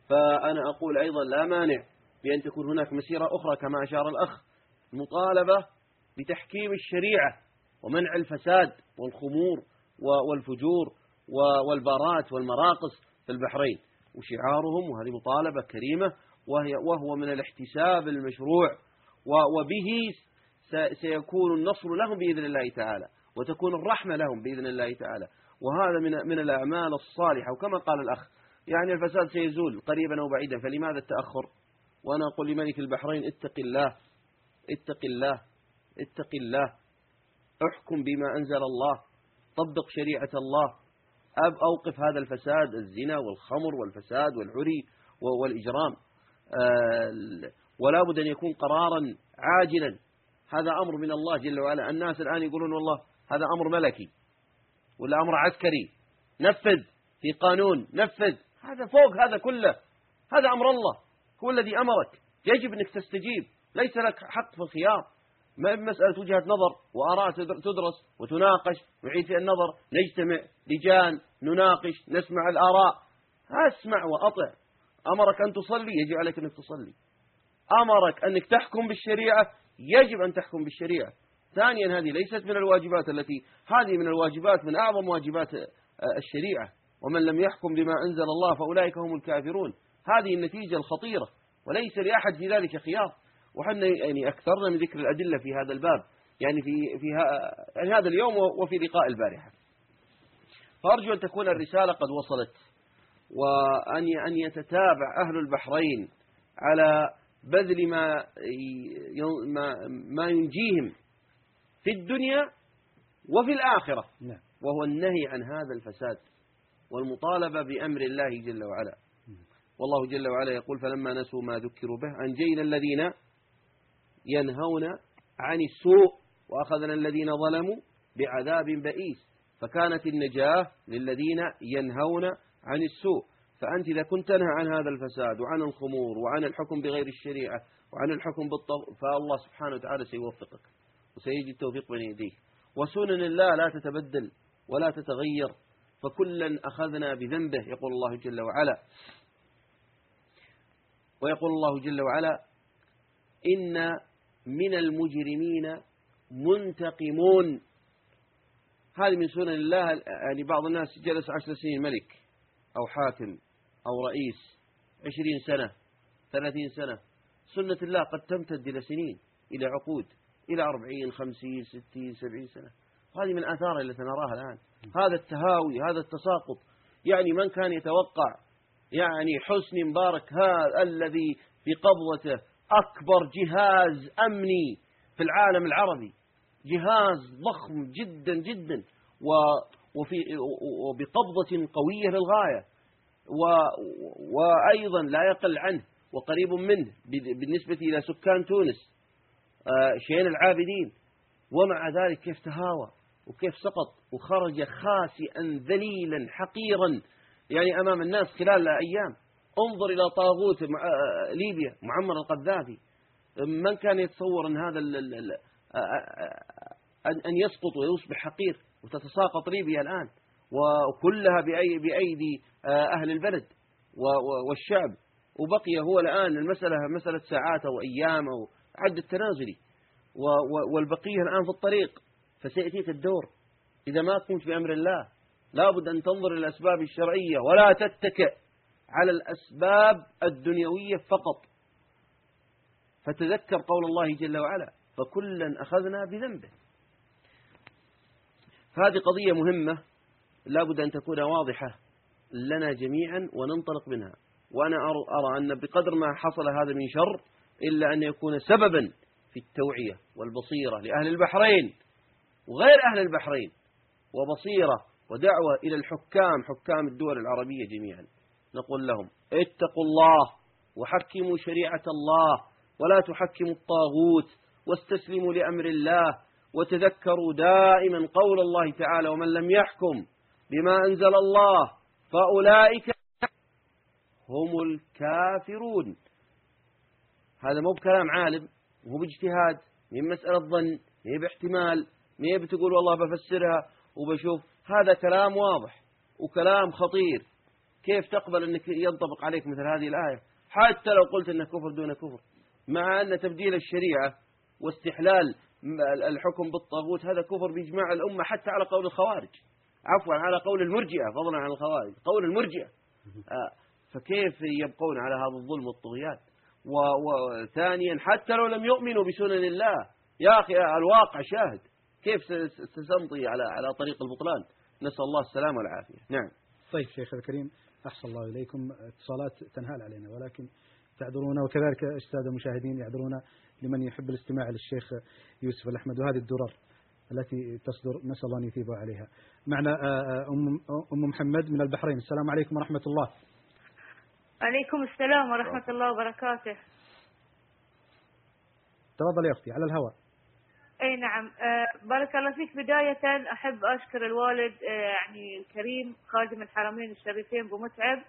فأنا أقول أيضا لا مانع بأن تكون هناك مسيرة أخرى كما أشار الأخ مطالبة بتحكيم الشريعة ومنع الفساد والخمور والفجور والبارات والمراقص في البحرين. وشعارهم وهذه مطالبة كريمة وهي وهو من الاحتساب المشروع وبه سيكون النصر لهم بإذن الله تعالى وتكون الرحمة لهم بإذن الله تعالى. وهذا من من الأعمال الصالحة. وكما قال الأخ يعني الفساد سيزول قريبا أو بعيدا فلماذا التأخر؟ وأنا أقول لملك البحرين اتق الله اتق الله اتق الله احكم بما أنزل الله. طبق شريعة الله. أب أوقف هذا الفساد الزنا والخمر والفساد والعري والإجرام. آه، ولا بد أن يكون قرارا عاجلا. هذا أمر من الله جل وعلا. الناس الآن يقولون والله هذا أمر ملكي ولا أمر عسكري. نفذ في قانون نفذ. هذا فوق هذا كله. هذا أمر الله. هو الذي أمرك. يجب أنك تستجيب. ليس لك حق في الخيار. ما مسألة وجهة نظر وآراء تدرس وتناقش نعيد في النظر نجتمع لجان نناقش نسمع الآراء. أسمع وأطع. أمرك أن تصلي يجب عليك أنك تصلي. أمرك أنك تحكم بالشريعة يجب أن تحكم بالشريعة. ثانيا هذه ليست من الواجبات التي هذه من الواجبات من أعظم واجبات الشريعة. ومن لم يحكم بما أنزل الله فأولئك هم الكافرون. هذه النتيجة الخطيرة وليس لأحد في ذلك خيار. وحنا يعني أكثرنا من ذكر الأدلة في هذا الباب يعني في في يعني هذا اليوم وفي لقاء البارحة. فأرجو أن تكون الرسالة قد وصلت وأن أن يتتابع أهل البحرين على بذل ما ما ما ينجيهم في الدنيا وفي الآخرة. نعم. وهو النهي عن هذا الفساد والمطالبة بأمر الله جل وعلا. والله جل وعلا يقول فلما نسوا ما ذكروا به أنجينا الذين ينهون عن السوء وأخذنا الذين ظلموا بعذاب بئيس. فكانت النجاة للذين ينهون عن السوء. فأنت إذا كنت تنهى عن هذا الفساد وعن الخمور وعن الحكم بغير الشريعة وعن الحكم بالطبع فالله سبحانه وتعالى سيوفقك وسيجي التوفيق بين يديه وسنن الله لا تتبدل ولا تتغير فكلا أخذنا بذنبه يقول الله جل وعلا. ويقول الله جل وعلا إن من المجرمين منتقمون. هذه من سنن الله يعني بعض الناس جلس عشر سنين ملك أو حاكم أو رئيس عشرين سنة ثلاثين سنة. سنة الله قد تمتد إلى سنين إلى عقود إلى أربعين خمسين ستين سبعين سنة. هذه من آثار التي نراها الآن. هذا التهاوي هذا التساقط. يعني من كان يتوقع يعني حسني مبارك هذا الذي بقبضته أكبر جهاز أمني في العالم العربي. جهاز ضخم جدا جدا وفي وبقبضة قوية للغاية. وأيضا لا يقل عنه وقريب منه بالنسبة إلى سكان تونس آه، شين العابدين. ومع ذلك كيف تهاوى وكيف سقط وخرج خاسئا ذليلا حقيرا يعني أمام الناس خلال أيام انظر إلى طاغوت آه، ليبيا معمر القذافي. من كان يتصور أن هذا آه، أن يسقط ويصبح حقير وتتساقط ليبيا الآن؟ وكلها بأيدي أهل البلد والشعب. وبقي هو الآن المسألة مسألة ساعات أو أيام أو عد التنازلي والبقية الآن في الطريق. فسيأتيك الدور. إذا ما قمت بأمر الله لابد أن تنظر إلى الأسباب الشرعية. ولا تتكئ. على الأسباب الدنيوية فقط. فتذكر قول الله جل وعلا فكلا أخذنا بذنبه. فهذه قضية مهمة لابد أن تكون واضحة لنا جميعا وننطلق منها. وأنا أرى أن بقدر ما حصل هذا من شر إلا أن يكون سببا في التوعية والبصيرة لأهل البحرين وغير أهل البحرين وبصيرة ودعوة إلى الحكام حكام الدول العربية جميعا. نقول لهم اتقوا الله وحكموا شريعة الله ولا تحكموا الطاغوت واستسلموا لأمر الله وتذكروا دائما قول الله تعالى ومن لم يحكم بما أنزل الله فأولئك هم الكافرون. هذا مو بكلام عالم مو باجتهاد من مسألة ظن مي باحتمال مي بتقول والله بفسرها وبشوف هذا كلام واضح وكلام خطير. كيف تقبل أنك ينطبق عليك مثل هذه الآية؟ حتى لو قلت أنه كفر دون كفر مع أن تبديل الشريعة واستحلال الحكم بالطاغوت هذا كفر بإجماع الأمة حتى على قول الخوارج. عفوا على قول المرجئة فضلا عن الخوارج قول المرجئة. آه، فكيف يبقون على هذا الظلم والطغيان؟ وثانيا حتى لو لم يؤمنوا بسنن الله يا أخي الواقع شاهد. كيف ستمضي على على طريق البطلان؟ نسأل الله السلامة والعافية. نعم. طيب شيخ الكريم أحسن الله إليكم. اتصالات تنهال علينا ولكن تعذرونا وكذلك السادة المشاهدين يعذرونا لمن يحب الاستماع للشيخ يوسف الأحمد وهذه الدرر التي تصدر نسأل الله أن يثيب عليها. معنا آه، آه، أم, أم محمد من البحرين. السلام عليكم ورحمة الله. عليكم السلام ورحمة الله وبركاته. تفضل يا أختي على الهواء. إي نعم. أه بارك الله فيك. بداية أحب أشكر الوالد أه يعني الكريم خادم الحرمين الشريفين بمتعب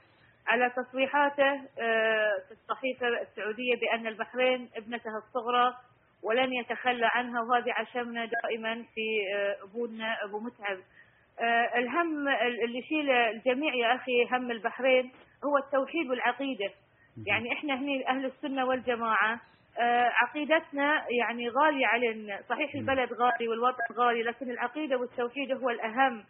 على تصريحاته أه في الصحيفة السعودية بأن البحرين ابنته الصغرى ولن يتخلى عنها وهذه عشمنا دائما في أبونا أبو متعب. الهم اللي يشيل الجميع يا أخي هم البحرين هو التوحيد والعقيدة. يعني إحنا هنا أهل السنة والجماعة آه، عقيدتنا يعني غالية علينا صحيح البلد غالي والوطن غالي لكن العقيدة والتوحيد هو الأهم.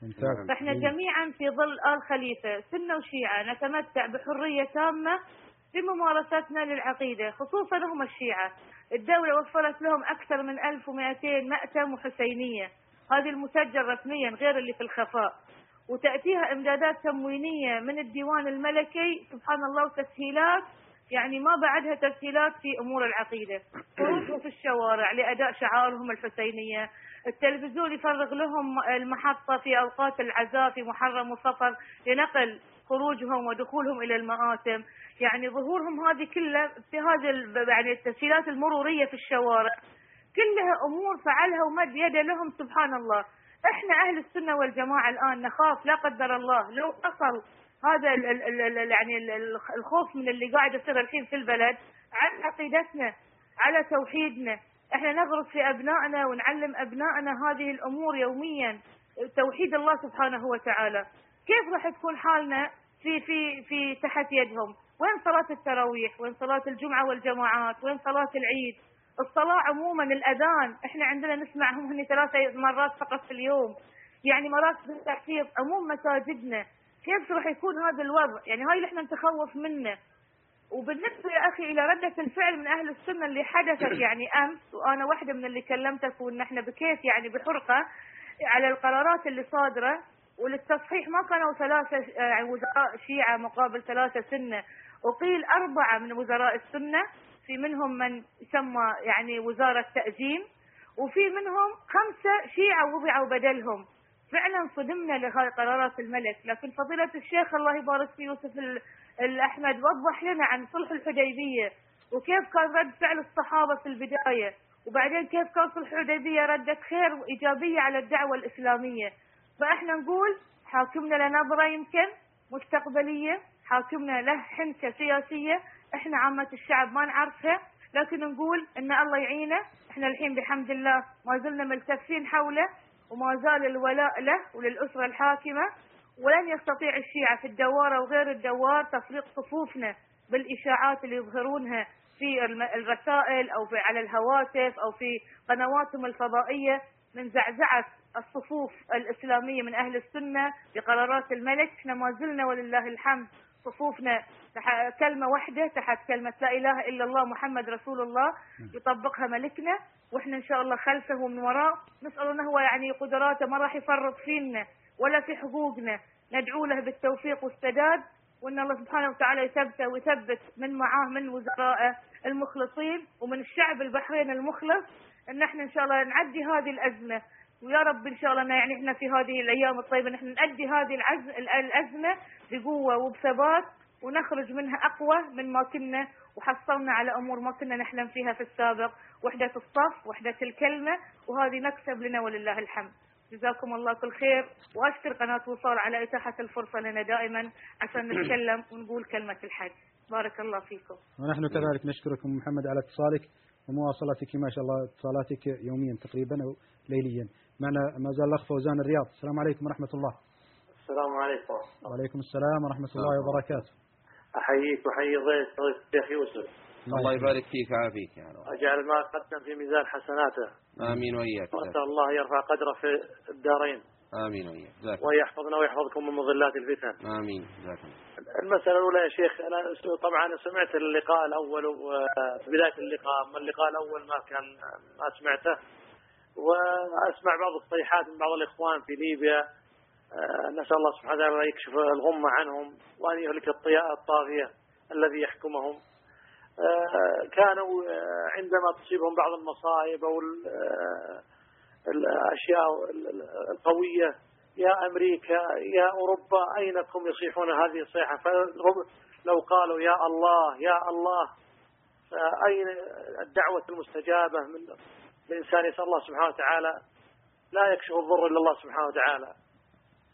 فإحنا جميعا في ظل آل خليفة سنة وشيعة نتمتع بحرية تامة في ممارستنا للعقيدة خصوصا هم الشيعة. الدولة وفرت لهم أكثر من 1200 مأتم وحسينية هذه المسجل رسميا غير اللي في الخفاء. وتأتيها إمدادات تموينية من الديوان الملكي سبحان الله وتسهيلات يعني ما بعدها تسهيلات في أمور العقيدة. خروجهم في الشوارع لأداء شعارهم الحسينية. التلفزيون يفرغ لهم المحطة في أوقات العزاء في محرم وصفر لنقل خروجهم ودخولهم إلى المآتم. يعني ظهورهم هذه كلها في هذه يعني التسهيلات المرورية في الشوارع. كلها أمور فعلها ومد يده لهم سبحان الله. إحنا أهل السنة والجماعة الآن نخاف لا قدر الله. لو أصل هذا ال ال ال يعني الخوف من اللي قاعد يصير الحين في البلد عن عقيدتنا على توحيدنا. إحنا نغرس في أبنائنا ونعلم أبنائنا هذه الأمور يوميا. توحيد الله سبحانه وتعالى. كيف راح تكون حالنا في في في تحت يدهم؟ وين صلاة التراويح؟ وين صلاة الجمعة والجماعات؟ وين صلاة العيد؟ الصلاة عموما الأذان. إحنا عندنا نسمعهم هني ثلاثة مرات فقط في اليوم. يعني مراكز التحفيظ عموم مساجدنا. كيف راح يكون هذا الوضع. يعني هاي اللي إحنا نتخوف منه. وبالنسبة يا أخي إلى ردة الفعل من أهل السنة اللي حدثت يعني أمس وأنا واحدة من اللي كلمتك وإن إحنا بكيف يعني بحرقة على القرارات اللي صادرة وللتصحيح ما كانوا ثلاثة يعني وزراء شيعة مقابل ثلاثة سنة. وقيل أربعة من وزراء السنة في منهم من يسمى يعني وزارة تأزيم وفي منهم خمسة شيعة وضعوا بدلهم. فعلا صدمنا لهاي قرارات الملك لكن فضيلة الشيخ الله يبارك في يوسف الأحمد وضح لنا عن صلح الحديبية وكيف كان رد فعل الصحابة في البداية وبعدين كيف كان صلح الحديبية ردة خير وإيجابية على الدعوة الإسلامية. فإحنا نقول حاكمنا له نظرة يمكن مستقبلية حاكمنا له حنكة سياسية إحنا عامة الشعب ما نعرفها لكن نقول إن الله يعينه. إحنا الحين بحمد الله ما زلنا ملتفين حوله وما زال الولاء له وللأسرة الحاكمة ولن يستطيع الشيعة في الدوار أو غير الدوار تفريق صفوفنا بالإشاعات اللي يظهرونها في الرسائل أو في على الهواتف أو في قنواتهم الفضائية. من زعزعة الصفوف الإسلامية من أهل السنة بقرارات الملك إحنا ما زلنا ولله الحمد. صفوفنا. كلمة واحدة تحت كلمة لا إله إلا الله محمد رسول الله. يطبقها ملكنا. وإحنا إن شاء الله خلفه ومن وراء. نسأل أنه هو يعني قدراته ما راح يفرط فينا ولا في حقوقنا. ندعو له بالتوفيق والسداد. وإن الله سبحانه وتعالى يثبته ويثبت من معاه من وزرائه المخلصين. ومن الشعب البحرين المخلص. إن إحنا إن شاء الله نعدي هذه الأزمة. ويا رب إن شاء الله إن يعني إحنا في هذه الأيام الطيبة نحن نؤدي هذه العز... الأزمة بقوة وبثبات ونخرج منها أقوى من ما كنا وحصلنا على أمور ما كنا نحلم فيها في السابق. وحدة الصف وحدة الكلمة وهذه نكسب لنا ولله الحمد. جزاكم الله كل خير. وأشكر قناة وصال على إتاحة الفرصة لنا دائما عشان نتكلم ونقول كلمة الحج. بارك الله فيكم. ونحن كذلك نشكركم محمد على اتصالك ومواصلتك ما شاء الله اتصالاتك يوميا تقريبا أو ليليا. معنا ما زال الأخ فوزان الرياض. السلام عليكم ورحمة الله. السلام عليكم. وعليكم السلام ورحمة الله وبركاته. أحييك وأحيي ضيف الشيخ يوسف. الله يبارك فيك ويعافيك يا رب. أجعل ما قدم في ميزان حسناته. آمين وإياك. وأسأل الله يرفع قدره في الدارين. آمين وإياك. جزاك ويحفظنا ويحفظكم من مضلات الفتن. آمين. جزاك الله. المسألة الأولى يا شيخ أنا طبعا سمعت اللقاء الأول وفي بداية اللقاء أما اللقاء الأول ما كان ما سمعته. وأسمع بعض الصيحات من بعض الإخوان في ليبيا. آه، نسأل الله سبحانه وتعالى يكشف الغمة عنهم وأن يهلك الطاغية الذي يحكمهم. آه، كانوا آه، عندما تصيبهم بعض المصائب أو ال- آه، الأشياء ال- ال- القوية يا أمريكا يا أوروبا أينكم يصيحون هذه الصيحة؟ فرب- لو قالوا يا الله يا الله فأين الدعوة المستجابة من الإنسان يسأل الله سبحانه وتعالى لا يكشف الضر إلا الله سبحانه وتعالى.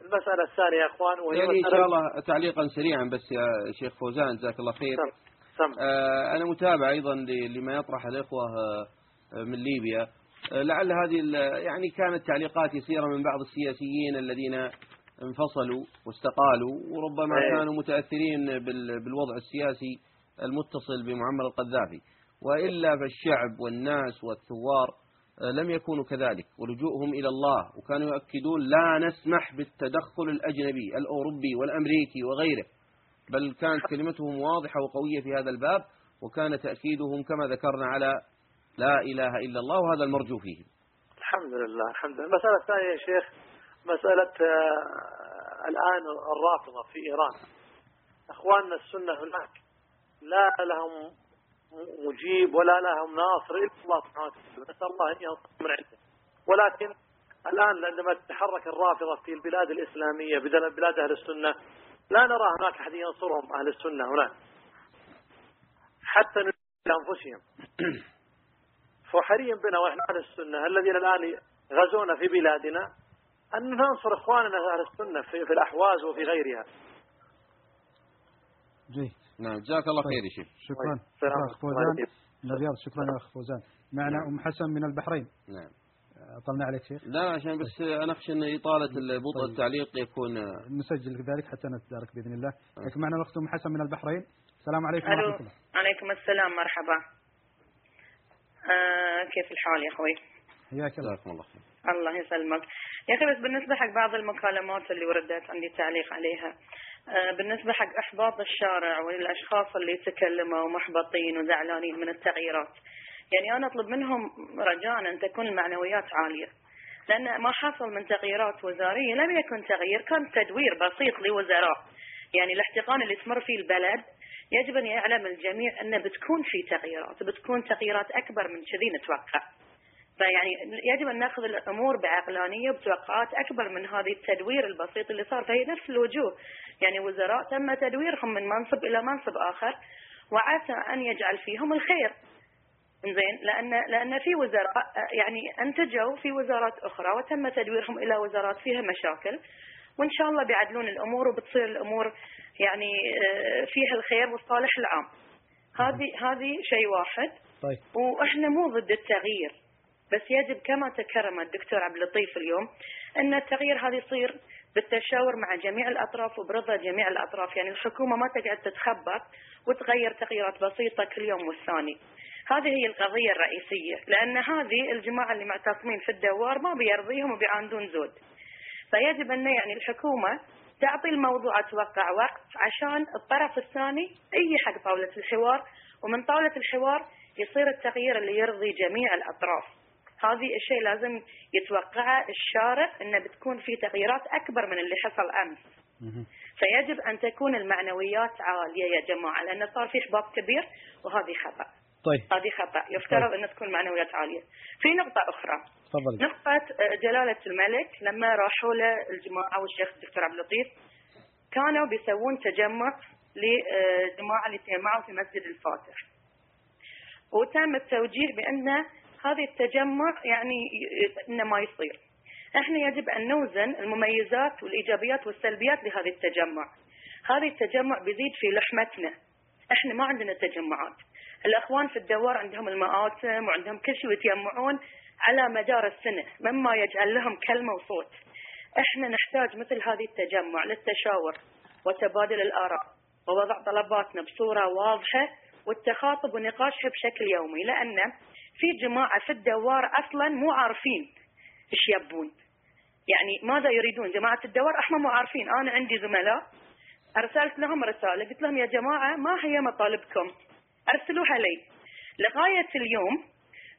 المسألة الثانية يا أخوان وهي يعني إن مسألة- شاء الله تعليقا سريعا بس يا شيخ فوزان جزاك الله خير. آه أنا متابع أيضا ل- لما يطرح الإخوة آه، من ليبيا. آه، لعل هذه يعني كانت تعليقات يسيره من بعض السياسيين الذين انفصلوا واستقالوا وربما أيه. كانوا متأثرين بال- بالوضع السياسي المتصل بمعمر القذافي. وإلا فالشعب والناس والثوار آه، لم يكونوا كذلك. ولجوءهم إلى الله وكانوا يؤكدون لا نسمح بالتدخل الأجنبي الأوروبي والأمريكي وغيره. بل كانت كلمتهم واضحة وقوية في هذا الباب وكان تأكيدهم كما ذكرنا على لا إله إلا الله وهذا المرجو فيه. الحمد لله الحمد لله. المسألة الثانية يا شيخ مسألة آه، الآن الرافضة في إيران. أخواننا السنة هناك لا لهم مجيب ولا لهم ناصر إلا الله سبحانه وتعالى. نسأل الله أن ينصر من عنده. ولكن الآن عندما تتحرك الرافضة في البلاد الإسلامية بدل بلاد أهل السنة لا نرى هناك أحد ينصرهم أهل السنة هناك حتى لأنفسهم فحري بنا ونحن أهل السنة الذين الآن غزونا في بلادنا أن ننصر إخواننا أهل السنة في, في الأحواز وفي غيرها. جيد نعم جزاك الله خير يا شيخ. شكرا. السلام شكرا أخ فوزان. عليكم. من الرياض شكرا يا أخ فوزان. معنا أم حسن من البحرين. نعم. طلنا عليك شيخ. لا عشان بس أنا أخشى أن إطالة بطء طيب. التعليق يكون نسجل ذلك حتى نتدارك بإذن الله. لكن معنا الأخت أم حسن من البحرين. السلام عليكم ألو. ورحمة الله. عليكم السلام مرحبا. آه كيف الحال يا أخوي؟ حياك الله. جزاكم الله خير. الله يسلمك. يا أخي بس بالنسبة حق بعض المكالمات اللي وردت عندي تعليق عليها. آه بالنسبة حق إحباط الشارع والأشخاص اللي يتكلموا محبطين وزعلانين من التغييرات. يعني أنا أطلب منهم رجاء أن تكون المعنويات عالية. لأن ما حصل من تغييرات وزارية لم يكن تغيير كان تدوير بسيط لوزراء. يعني الاحتقان اللي تمر فيه البلد يجب أن يعلم الجميع أن بتكون في تغييرات بتكون تغييرات أكبر من كذي نتوقع. فيعني يجب أن نأخذ الأمور بعقلانية وبتوقعات أكبر من هذه التدوير البسيط اللي صار. فهي نفس الوجوه. يعني وزراء تم تدويرهم من منصب إلى منصب آخر وعسى أن يجعل فيهم الخير. زين لأن لأن في وزراء يعني أنتجوا في وزارات أخرى وتم تدويرهم إلى وزارات فيها مشاكل. وإن شاء الله بيعدلون الأمور وبتصير الأمور يعني آه، فيها الخير والصالح العام. هذه هذه شيء واحد. طيب. وإحنا مو ضد التغيير. بس يجب كما تكرم الدكتور عبد اللطيف اليوم أن التغيير هذا يصير بالتشاور مع جميع الأطراف وبرضا جميع الأطراف. يعني الحكومة ما تقعد تتخبط وتغير تغييرات بسيطة كل يوم والثاني. هذه هي القضية الرئيسية لأن هذه الجماعة اللي معتصمين في الدوار ما بيرضيهم وبيعاندون زود. فيجب أن يعني الحكومة تعطي الموضوع أتوقع وقت عشان الطرف الثاني يجي حق طاولة الحوار ومن طاولة الحوار يصير التغيير اللي يرضي جميع الأطراف. هذه الشيء لازم يتوقعه الشارع أنه بتكون في تغييرات أكبر من اللي حصل أمس. فيجب أن تكون المعنويات عالية يا جماعة لأن صار في إحباط كبير وهذه خطأ. طيب. هذه خطأ. يفترض أن تكون معنويات عالية. في نقطة أخرى. تفضلي نقطة آه، جلالة الملك لما راحوا له الجماعة والشيخ الدكتور عبد اللطيف كانوا بيسوون تجمع لجماعة اللي تجمعوا في مسجد الفاتح. وتم التوجيه بأن هذه التجمع يعني ي- إنه ما يصير. إحنا يجب أن نوزن المميزات والإيجابيات والسلبيات لهذه التجمع. هذه التجمع بيزيد في لحمتنا. إحنا ما عندنا تجمعات. الأخوان في الدوار عندهم المآتم وعندهم كل شيء يتجمعون على مدار السنة مما يجعل لهم كلمة وصوت. إحنا نحتاج مثل هذه التجمع للتشاور وتبادل الآراء ووضع طلباتنا بصورة واضحة والتخاطب ونقاشها بشكل يومي لأن في جماعة في الدوار أصلا مو عارفين إيش يبون. يعني ماذا يريدون؟ جماعة الدوار إحنا مو عارفين. أنا عندي زملاء ارسلت لهم رسالة قلت لهم يا جماعة ما هي مطالبكم؟ ارسلوها لي لغاية اليوم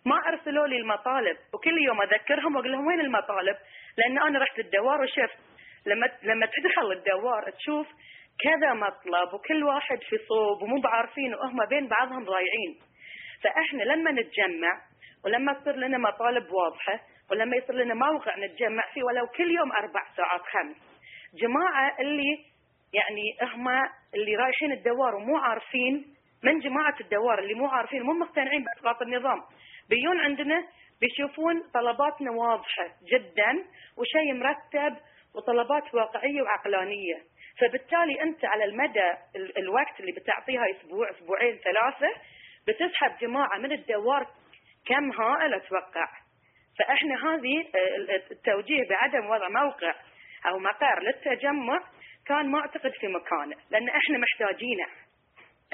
ما أرسلوا لي المطالب وكل يوم أذكرهم وأقول لهم وين المطالب؟ لأن أنا رحت الدوار وشفت لما لما تدخل الدوار تشوف كذا مطلب وكل واحد في صوب ومو بعارفين وهم بين بعضهم ضايعين. فإحنا لما نتجمع ولما تصير لنا مطالب واضحة ولما يصير لنا موقع نتجمع فيه ولو كل يوم أربع ساعات خمس. جماعة اللي يعني هم اللي رايحين الدوار ومو عارفين من جماعة الدوار اللي مو عارفين مو مقتنعين بأسقاط النظام. بيجون عندنا بيشوفون طلباتنا واضحة جدا وشيء مرتب وطلبات واقعية وعقلانية. فبالتالي أنت على المدى ال- الوقت اللي بتعطيها أسبوع أسبوعين ثلاثة بتسحب جماعة من الدوار كم هائل أتوقع. فإحنا هذه آه، التوجيه بعدم وضع موقع أو مقر للتجمع كان ما أعتقد في مكانه لأن إحنا محتاجينه.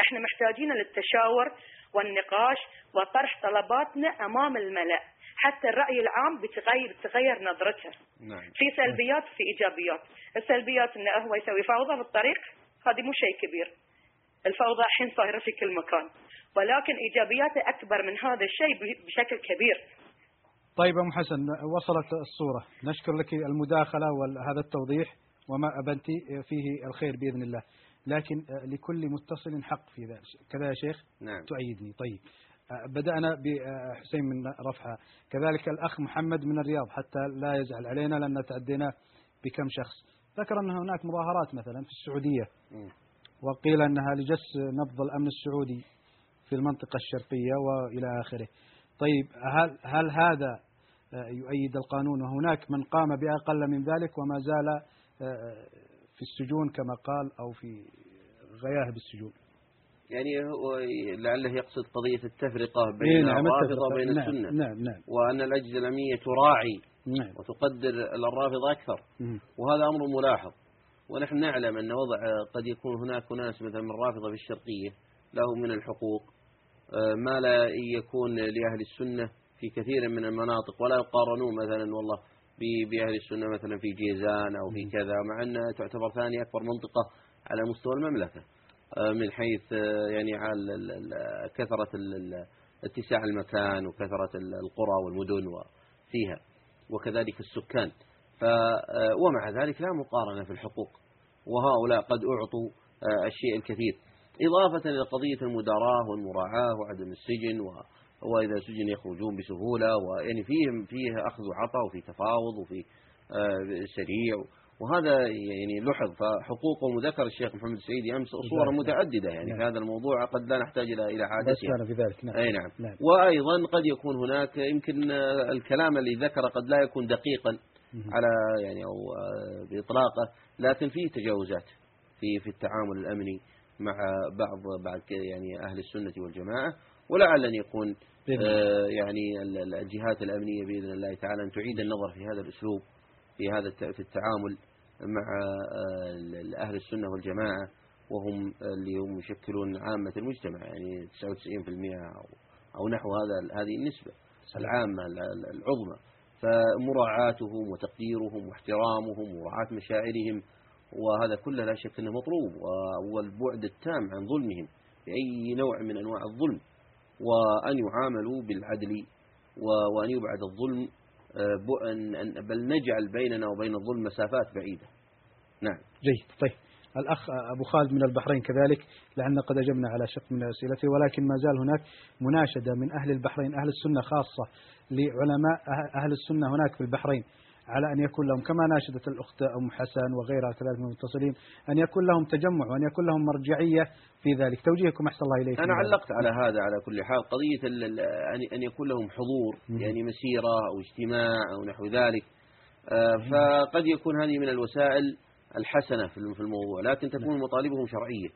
إحنا محتاجين للتشاور والنقاش وطرح طلباتنا أمام الملأ. حتى الرأي العام بتغير بتغير نظرته. نعم. في سلبيات وفي إيجابيات. السلبيات انه هو يسوي فوضى بالطريق هذه مو شيء كبير. الفوضى الحين صايرة في كل مكان. ولكن إيجابياته أكبر من هذا الشيء بشكل كبير. طيب أم حسن وصلت الصورة. نشكر لك المداخلة وهذا التوضيح وما أبنت فيه الخير بإذن الله. لكن لكل متصل حق في ذلك كذا يا شيخ؟ نعم. تؤيدني. طيب. بدأنا بحسين من رفحة كذلك الأخ محمد من الرياض حتى لا يزعل علينا لأن تعدينا بكم شخص. ذكر أن هناك مظاهرات مثلا في السعودية. وقيل أنها لجس نبض الأمن السعودي. في المنطقة الشرقية وإلى آخره. طيب هل, هل هذا آه، يؤيد القانون؟ وهناك من قام بأقل من ذلك وما زال آه، في السجون كما قال أو في غياه بالسجون يعني هو لعله يقصد قضية التفرقة إيه بين نعم، الرافضة. وبين نعم، السنة. نعم نعم. وأن الأجهزة الأمنية تراعي نعم. وتقدر الرافضة أكثر. مم. وهذا أمر ملاحظ. ونحن نعلم أن وضع قد يكون هناك ناس مثلا من الرافضة في الشرقية لهم من الحقوق. ما لا يكون لأهل السنة في كثير من المناطق ولا يقارنون مثلا والله بأهل السنة مثلا في جيزان أو في كذا مع أنها تعتبر ثاني أكبر منطقة على مستوى المملكة آه، من حيث آه، يعني على كثرة اتساع المكان وكثرة ال- القرى والمدن وفيها وكذلك السكان. ف آه، ومع ذلك لا مقارنة في الحقوق وهؤلاء قد أعطوا آه، الشيء الكثير. إضافة إلى قضية المداراة والمراعاة وعدم السجن و وإذا سجن يخرجون بسهولة ويعني فيه فيه أخذ وعطاء وفي تفاوض وفي آه، سريع. وهذا يعني لحظ. فحقوقهم وذكر الشيخ محمد السعيدي أمس صور نعم. متعددة يعني في هذا الموضوع قد لا نحتاج إلى إلى بس حادثها أنا في ذلك نعم. أي نعم. نعم. وأيضا قد يكون هناك يمكن آه، الكلام اللي ذكره قد لا يكون دقيقا. على يعني أو آه، بإطلاقه لكن فيه تجاوزات في في التعامل الأمني. مع بعض ك- يعني أهل السنة والجماعة ولعل أن يكون. آه، يعني ال- ال- الجهات الأمنية بإذن الله تعالى أن تعيد النظر في هذا الأسلوب في هذا في التعامل مع آه، أهل السنة والجماعة وهم اللي هم يشكلون عامة المجتمع يعني 99% أو أو نحو هذا هذه النسبة العامة العظمى فمراعاتهم وتقديرهم واحترامهم ومراعاة مشاعرهم وهذا كله لا شك أنه مطلوب والبعد التام عن ظلمهم بأي نوع من أنواع الظلم وأن يعاملوا بالعدل وأن يبعد الظلم آه، بل نجعل بيننا وبين الظلم مسافات بعيدة. نعم. جيد. طيب. الأخ أبو خالد من البحرين كذلك لعلنا قد أجبنا على شق من أسئلته ولكن ما زال هناك مناشدة من أهل البحرين أهل السنة خاصة لعلماء أه-، أهل السنة هناك في البحرين. على أن يكون لهم كما ناشدت الأخت أم حسن وغيرها كذلك من المتصلين أن يكون لهم تجمع وأن يكون لهم مرجعية في ذلك. توجيهكم أحسن الله إليكم. أنا علقت على هذا على كل حال. قضية أن يكون لهم حضور يعني مسيرة أو اجتماع أو نحو ذلك. آه، فقد يكون هذه من الوسائل الحسنة في الموضوع. لكن تكون نعم. مطالبهم شرعية.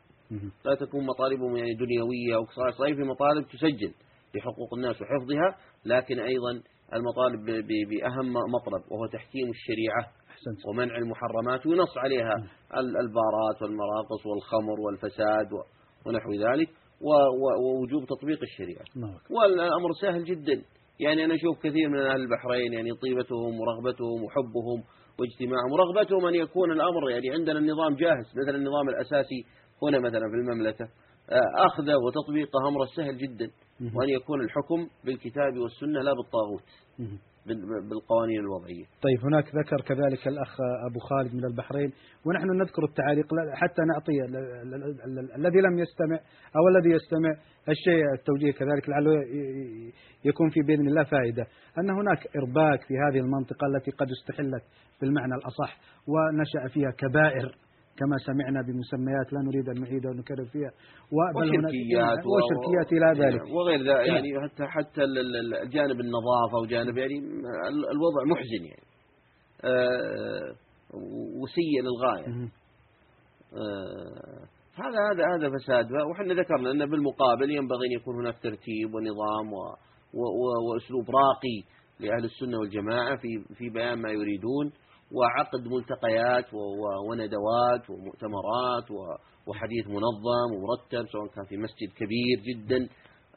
لا تكون مطالبهم يعني دنيوية أو صحيح في مطالب تسجل لحقوق الناس وحفظها لكن أيضا المطالب بأهم مطلب وهو تحكيم الشريعة ومنع المحرمات ونص عليها البارات والمراقص والخمر والفساد ونحو ذلك ووجوب تطبيق الشريعة. والأمر سهل جدا. يعني أنا أشوف كثير من أهل البحرين يعني طيبتهم ورغبتهم وحبهم واجتماعهم ورغبتهم أن يكون الأمر يعني عندنا النظام جاهز مثلا النظام الأساسي هنا مثلا في المملكة. آه، أخذه وتطبيقه أمر سهل جدا. وأن يكون الحكم بالكتاب والسنة لا بالطاغوت بالقوانين الوضعية. طيب هناك ذكر كذلك الأخ أبو خالد من البحرين. ونحن نذكر التعاليق حتى نعطي الذي لم يستمع أو الذي يستمع الشيء التوجيه كذلك لعله يكون في بإذن الله فائدة. أن هناك إرباك في هذه المنطقة التي قد استحلت بالمعنى الأصح ونشأ فيها كبائر. كما سمعنا بمسميات لا نريد أن نعيدها ونكرر فيها. وشركيات وشركيات إلى ذلك. وغير ذلك يعني حتى حتى الجانب النظافة وجانب يعني الوضع محزن يعني. آه، وسيء للغاية. آه، هذا هذا هذا فساد. وحنا ذكرنا أن بالمقابل ينبغي أن يكون هناك ترتيب ونظام وأسلوب راقي لأهل السنة والجماعة في في بيان ما يريدون. وعقد ملتقيات وندوات ومؤتمرات وحديث منظم ومرتب سواء كان في مسجد كبير جدا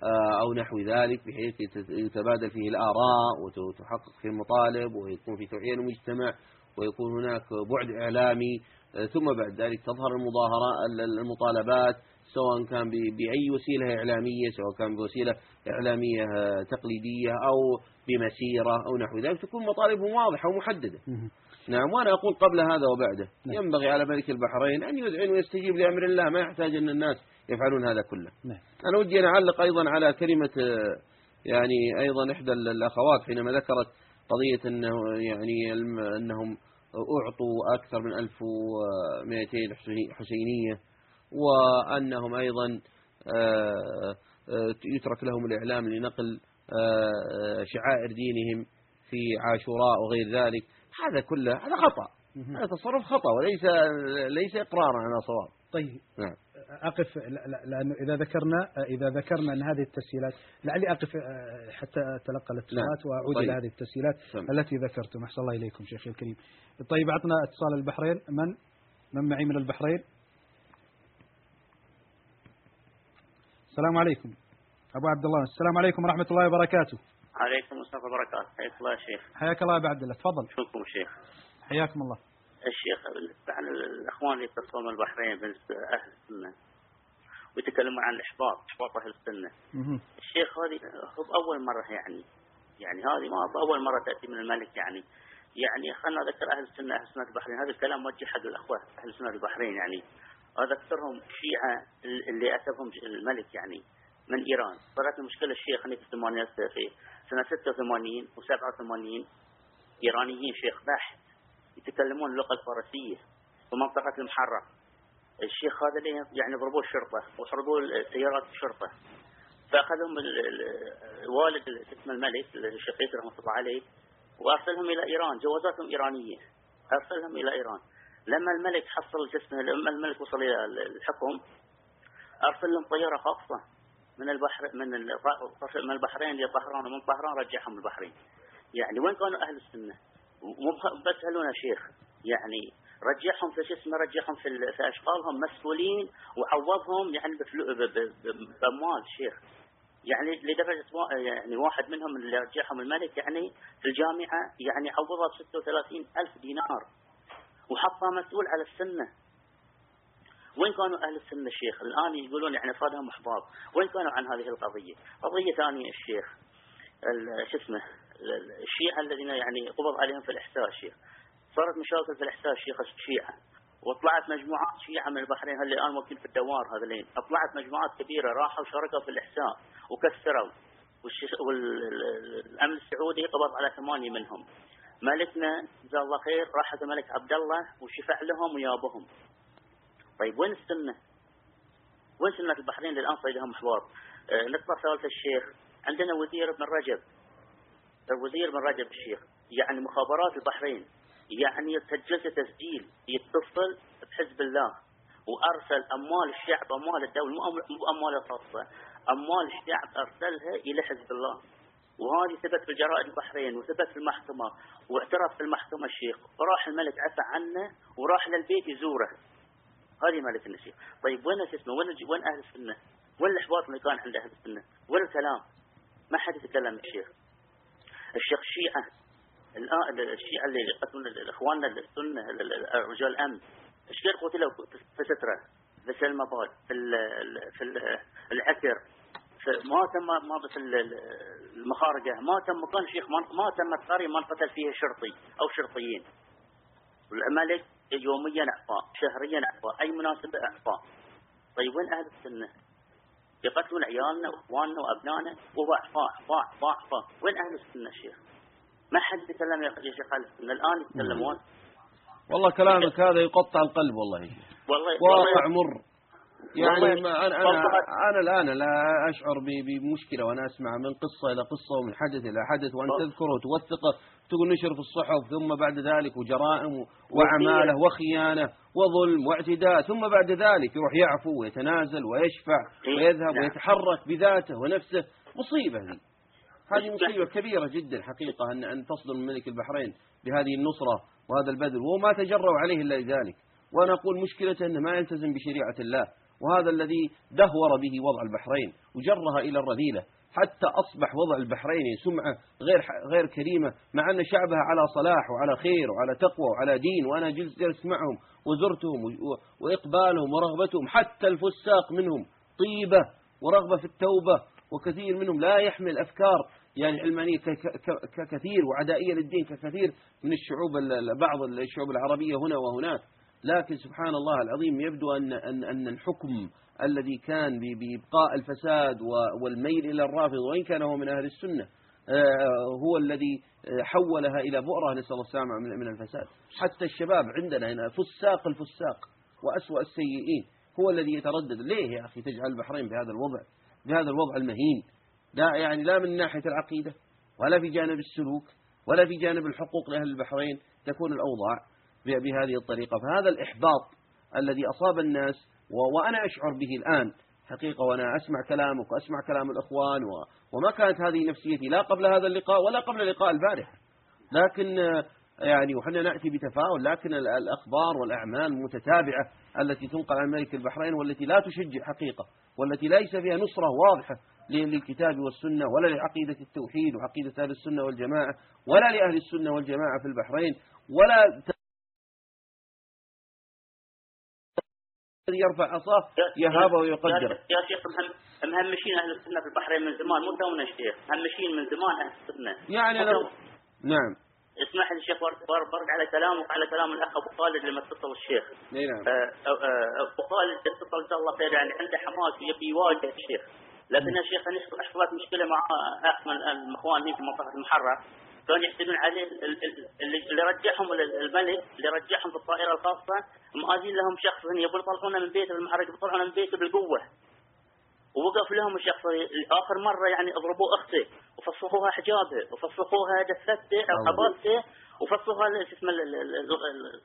آه، أو نحو ذلك بحيث يتبادل فيه الآراء وتحقق فيه المطالب ويكون في توعية المجتمع ويكون هناك بعد إعلامي آه، ثم بعد ذلك تظهر المظاهرة المطالبات سواء كان بأي وسيلة إعلامية سواء كان بوسيلة إعلامية آه، تقليدية أو بمسيرة أو نحو ذلك تكون مطالبهم واضحة ومحددة. نعم وأنا أقول قبل هذا وبعده نعم. ينبغي على ملك البحرين أن يذعن ويستجيب لأمر الله ما يحتاج أن الناس يفعلون هذا كله نعم. أنا ودي أن أعلق أيضا على كلمة يعني أيضا إحدى الأخوات حينما ذكرت قضية أنه يعني أنهم أعطوا أكثر من 1200 حسينية وأنهم أيضا آه، آه، يترك لهم الإعلام لنقل آه، شعائر دينهم في عاشوراء وغير ذلك هذا كله هذا خطأ. هذا تصرف خطأ وليس ليس إقرارا على صواب. طيب. نعم. أقف لأنه إذا ذكرنا إذا ذكرنا أن هذه التسهيلات لعلي أقف آه، حتى أتلقى الاتصالات نعم. وأعود طيب. إلى هذه التسهيلات سم. التي ذكرتم. أحسن الله إليكم شيخي الكريم. طيب أعطنا اتصال البحرين. من؟ من معي من البحرين؟ السلام عليكم. أبو عبد الله السلام عليكم ورحمة الله وبركاته. عليكم السلام وبركاته. حياك الله يا شيخ. حياك الله يا عبد الله. تفضل. شكرا شيخ. حياكم الله. الشيخ عن الإخوان اللي يتصلون من البحرين بالنسبة أهل السنة ويتكلمون عن الإحباط إحباط أهل السنة. الشيخ هذه هو أول مرة يعني يعني هذه ما أول مرة تأتي من الملك يعني. يعني خلنا أذكر أهل السنة أهل السنة البحرين. هذا الكلام موجه حق الأخوة أهل السنة البحرين يعني. أذكرهم شيعة اللي أتبهم الملك يعني من إيران. صارت المشكلة الشيخ هناك في في سنة 86 و87 إيرانيين شيخ بحث يتكلمون اللغة الفارسية في منطقة المحرة الشيخ هذا يعني ضربوه الشرطة وحرقوا سيارات الشرطة فأخذهم والد اسمه الملك الشقيق رحمة الله عليه وأرسلهم إلى إيران. جوازاتهم إيرانية. أرسلهم إلى إيران. لما الملك حصل جسمه لما الملك وصل إلى الحكم أرسل لهم طيارة خاصة. من البحر من من البحرين إلى طهران ومن طهران رجعهم البحرين. يعني وين كانوا أهل السنة؟ مو بس هلونا شيخ. يعني رجعهم في شو اسمه؟ رجعهم في, في اشغالهم مسؤولين وعوضهم يعني بأموال شيخ. يعني لدرجة يعني واحد منهم اللي رجعهم الملك يعني في الجامعة يعني عوضه ب 36 ألف دينار. وحطه مسؤول على السنة. وين كانوا أهل السنة الشيخ الآن يقولون يعني صادهم أحباب. وين كانوا عن هذه القضية. قضية ثانية الشيخ ال- شو اسمه ال- ال- الشيعة الذين يعني قبض عليهم في الإحساء الشيخ صارت مشاكل في الإحساء الشيخ الشيعة. وطلعت مجموعات شيعة من البحرين هل الآن موجودين في الدوار هذولين طلعت مجموعات كبيرة راحوا شاركوا في الإحساء وكسروا. والأمن السعودي قبض على ثمانية منهم. ملكنا جزاه الله خير راح الملك عبد الله وشفع لهم ويابهم. طيب وين السنة؟ وين سنة البحرين للآن صيدهم محور؟ آه نقطة ثالثة الشيخ. عندنا وزير ابن رجب. الوزير بن رجب الشيخ يعني مخابرات البحرين يعني سجلت تسجيل يتصل بحزب الله وأرسل أموال الشعب أموال الدولة مو أموال الخاصة أموال الشعب أرسلها إلى حزب الله. وهذه ثبت في الجرائد البحرين وثبت في المحكمة واعترف في المحكمة الشيخ. وراح الملك عفى عنه وراح للبيت يزوره. هذه مالك الشيخ طيب وين شو اسمه وين وين أهل السنة؟ وين الاحباط اللي كان عند أهل السنة؟ وين الكلام؟ ما حد يتكلم الشيخ. الشيخ الشيعة الشيعة اللي يقتلون اخواننا السنة ال- ال- رجال الامن إيش كثر قتلوا في سترة؟ في سلمى باد في ال في ال العكر. ما تم ما بس ال- ال- المخارجة. ما تم مكان شيخ ما تمت قرية ما انقتل فيها شرطي أو شرطيين. والملك يوميا اعفاء شهريا اعفاء أي مناسبة اعفاء طيب وين أهل السنة؟ يقتلون عيالنا وإخواننا وأبنائنا وهو اعفاء اعفاء اعفاء اعفاء وين أهل السنة شيخ؟ ما حد يتكلم يا شيخ أهل السنة. الآن يتكلمون. والله كلامك هذا يقطع القلب والله والله واقع مر. يعني ما أنا, أنا, أنا الآن لا أشعر بمشكلة وأنا أسمع من قصة إلى قصة ومن حدث إلى حدث وأن تذكره وتوثقه. تقول نشر في الصحف ثم بعد ذلك وجرائم و- وأعماله وخيانة وظلم واعتداء ثم بعد ذلك يروح يعفو ويتنازل ويشفع ويذهب نعم. ويتحرك بذاته ونفسه. مصيبة هذه. هذه مصيبة كبيرة جدا حقيقة أن أن تصدر من ملك البحرين بهذه النصرة وهذا البذل وهو ما تجرأوا عليه إلا لذلك. وأنا أقول مشكلته أنه ما يلتزم بشريعة الله وهذا الذي دهور به وضع البحرين وجرها إلى الرذيلة. حتى أصبح وضع البحرين سمعة غير غير كريمة مع أن شعبها على صلاح وعلى خير وعلى تقوى وعلى دين وأنا جلست جلست معهم وزرتهم وإقبالهم ورغبتهم حتى الفساق منهم طيبة ورغبة في التوبة وكثير منهم لا يحمل أفكار يعني علمانية ككثير وعدائية للدين ككثير من الشعوب ال- ال- بعض الشعوب العربية هنا وهناك. لكن سبحان الله العظيم يبدو أن أن أن الحكم الذي كان بإبقاء الفساد والميل إلى الرافض وإن كان هو من أهل السنة آه، هو الذي آه، حولها إلى بؤرة نسأل الله السلامة من الفساد. حتى الشباب عندنا هنا فساق الفساق وأسوأ السيئين هو الذي يتردد. ليه يا أخي تجعل البحرين بهذا الوضع بهذا الوضع المهين؟ لا يعني لا من ناحية العقيدة ولا في جانب السلوك ولا في جانب الحقوق لأهل البحرين تكون الأوضاع بهذه الطريقة. فهذا الإحباط الذي أصاب الناس وأنا أشعر به الآن. حقيقة وأنا أسمع كلامك وأسمع كلام الأخوان وما كانت هذه نفسيتي لا قبل هذا اللقاء ولا قبل لقاء البارحة. لكن يعني وحنا نأتي بتفاؤل لكن ال- الأخبار والأعمال المتتابعة التي تنقل عن ملك البحرين والتي لا تشجع حقيقة والتي ليس فيها نصرة واضحة للكتاب والسنة ولا لعقيدة التوحيد وعقيدة أهل السنة والجماعة ولا لأهل السنة والجماعة في البحرين ولا الذي يرفع عصاه يهابه ويقدره يا شيخ مهم مهمشين أهل السنة في البحرين من زمان مو تونا شيخ مهمشين من زمان أهل السنة يعني تو- نعم. اسمح لي شيخ بر- بر- برد على كلامك على كلام الأخ أبو خالد لما اتصل الشيخ. أي نعم. آه، آه، أبو خالد اتصل جزاه الله خير يعني عنده حماس ويبي يواجه الشيخ. لكن يا شيخ أنا حصلت مشكلة مع من الإخوان في منطقة المحرر كانوا يحسدون عليه ال- ال- اللي رجعهم ال- الملك اللي رجعهم في الطائره الخاصة. مآذين لهم شخص يبون يطلعونه من بيته بالمحرر يطلعونه من بيته بالقوة. ووقف لهم الشخص. آخر مرة يعني اضربوا اخته وفسخوها حجابه وفسخوها دفته أو عباته وفسخوها شو اسمه ال- ال- ال- ال-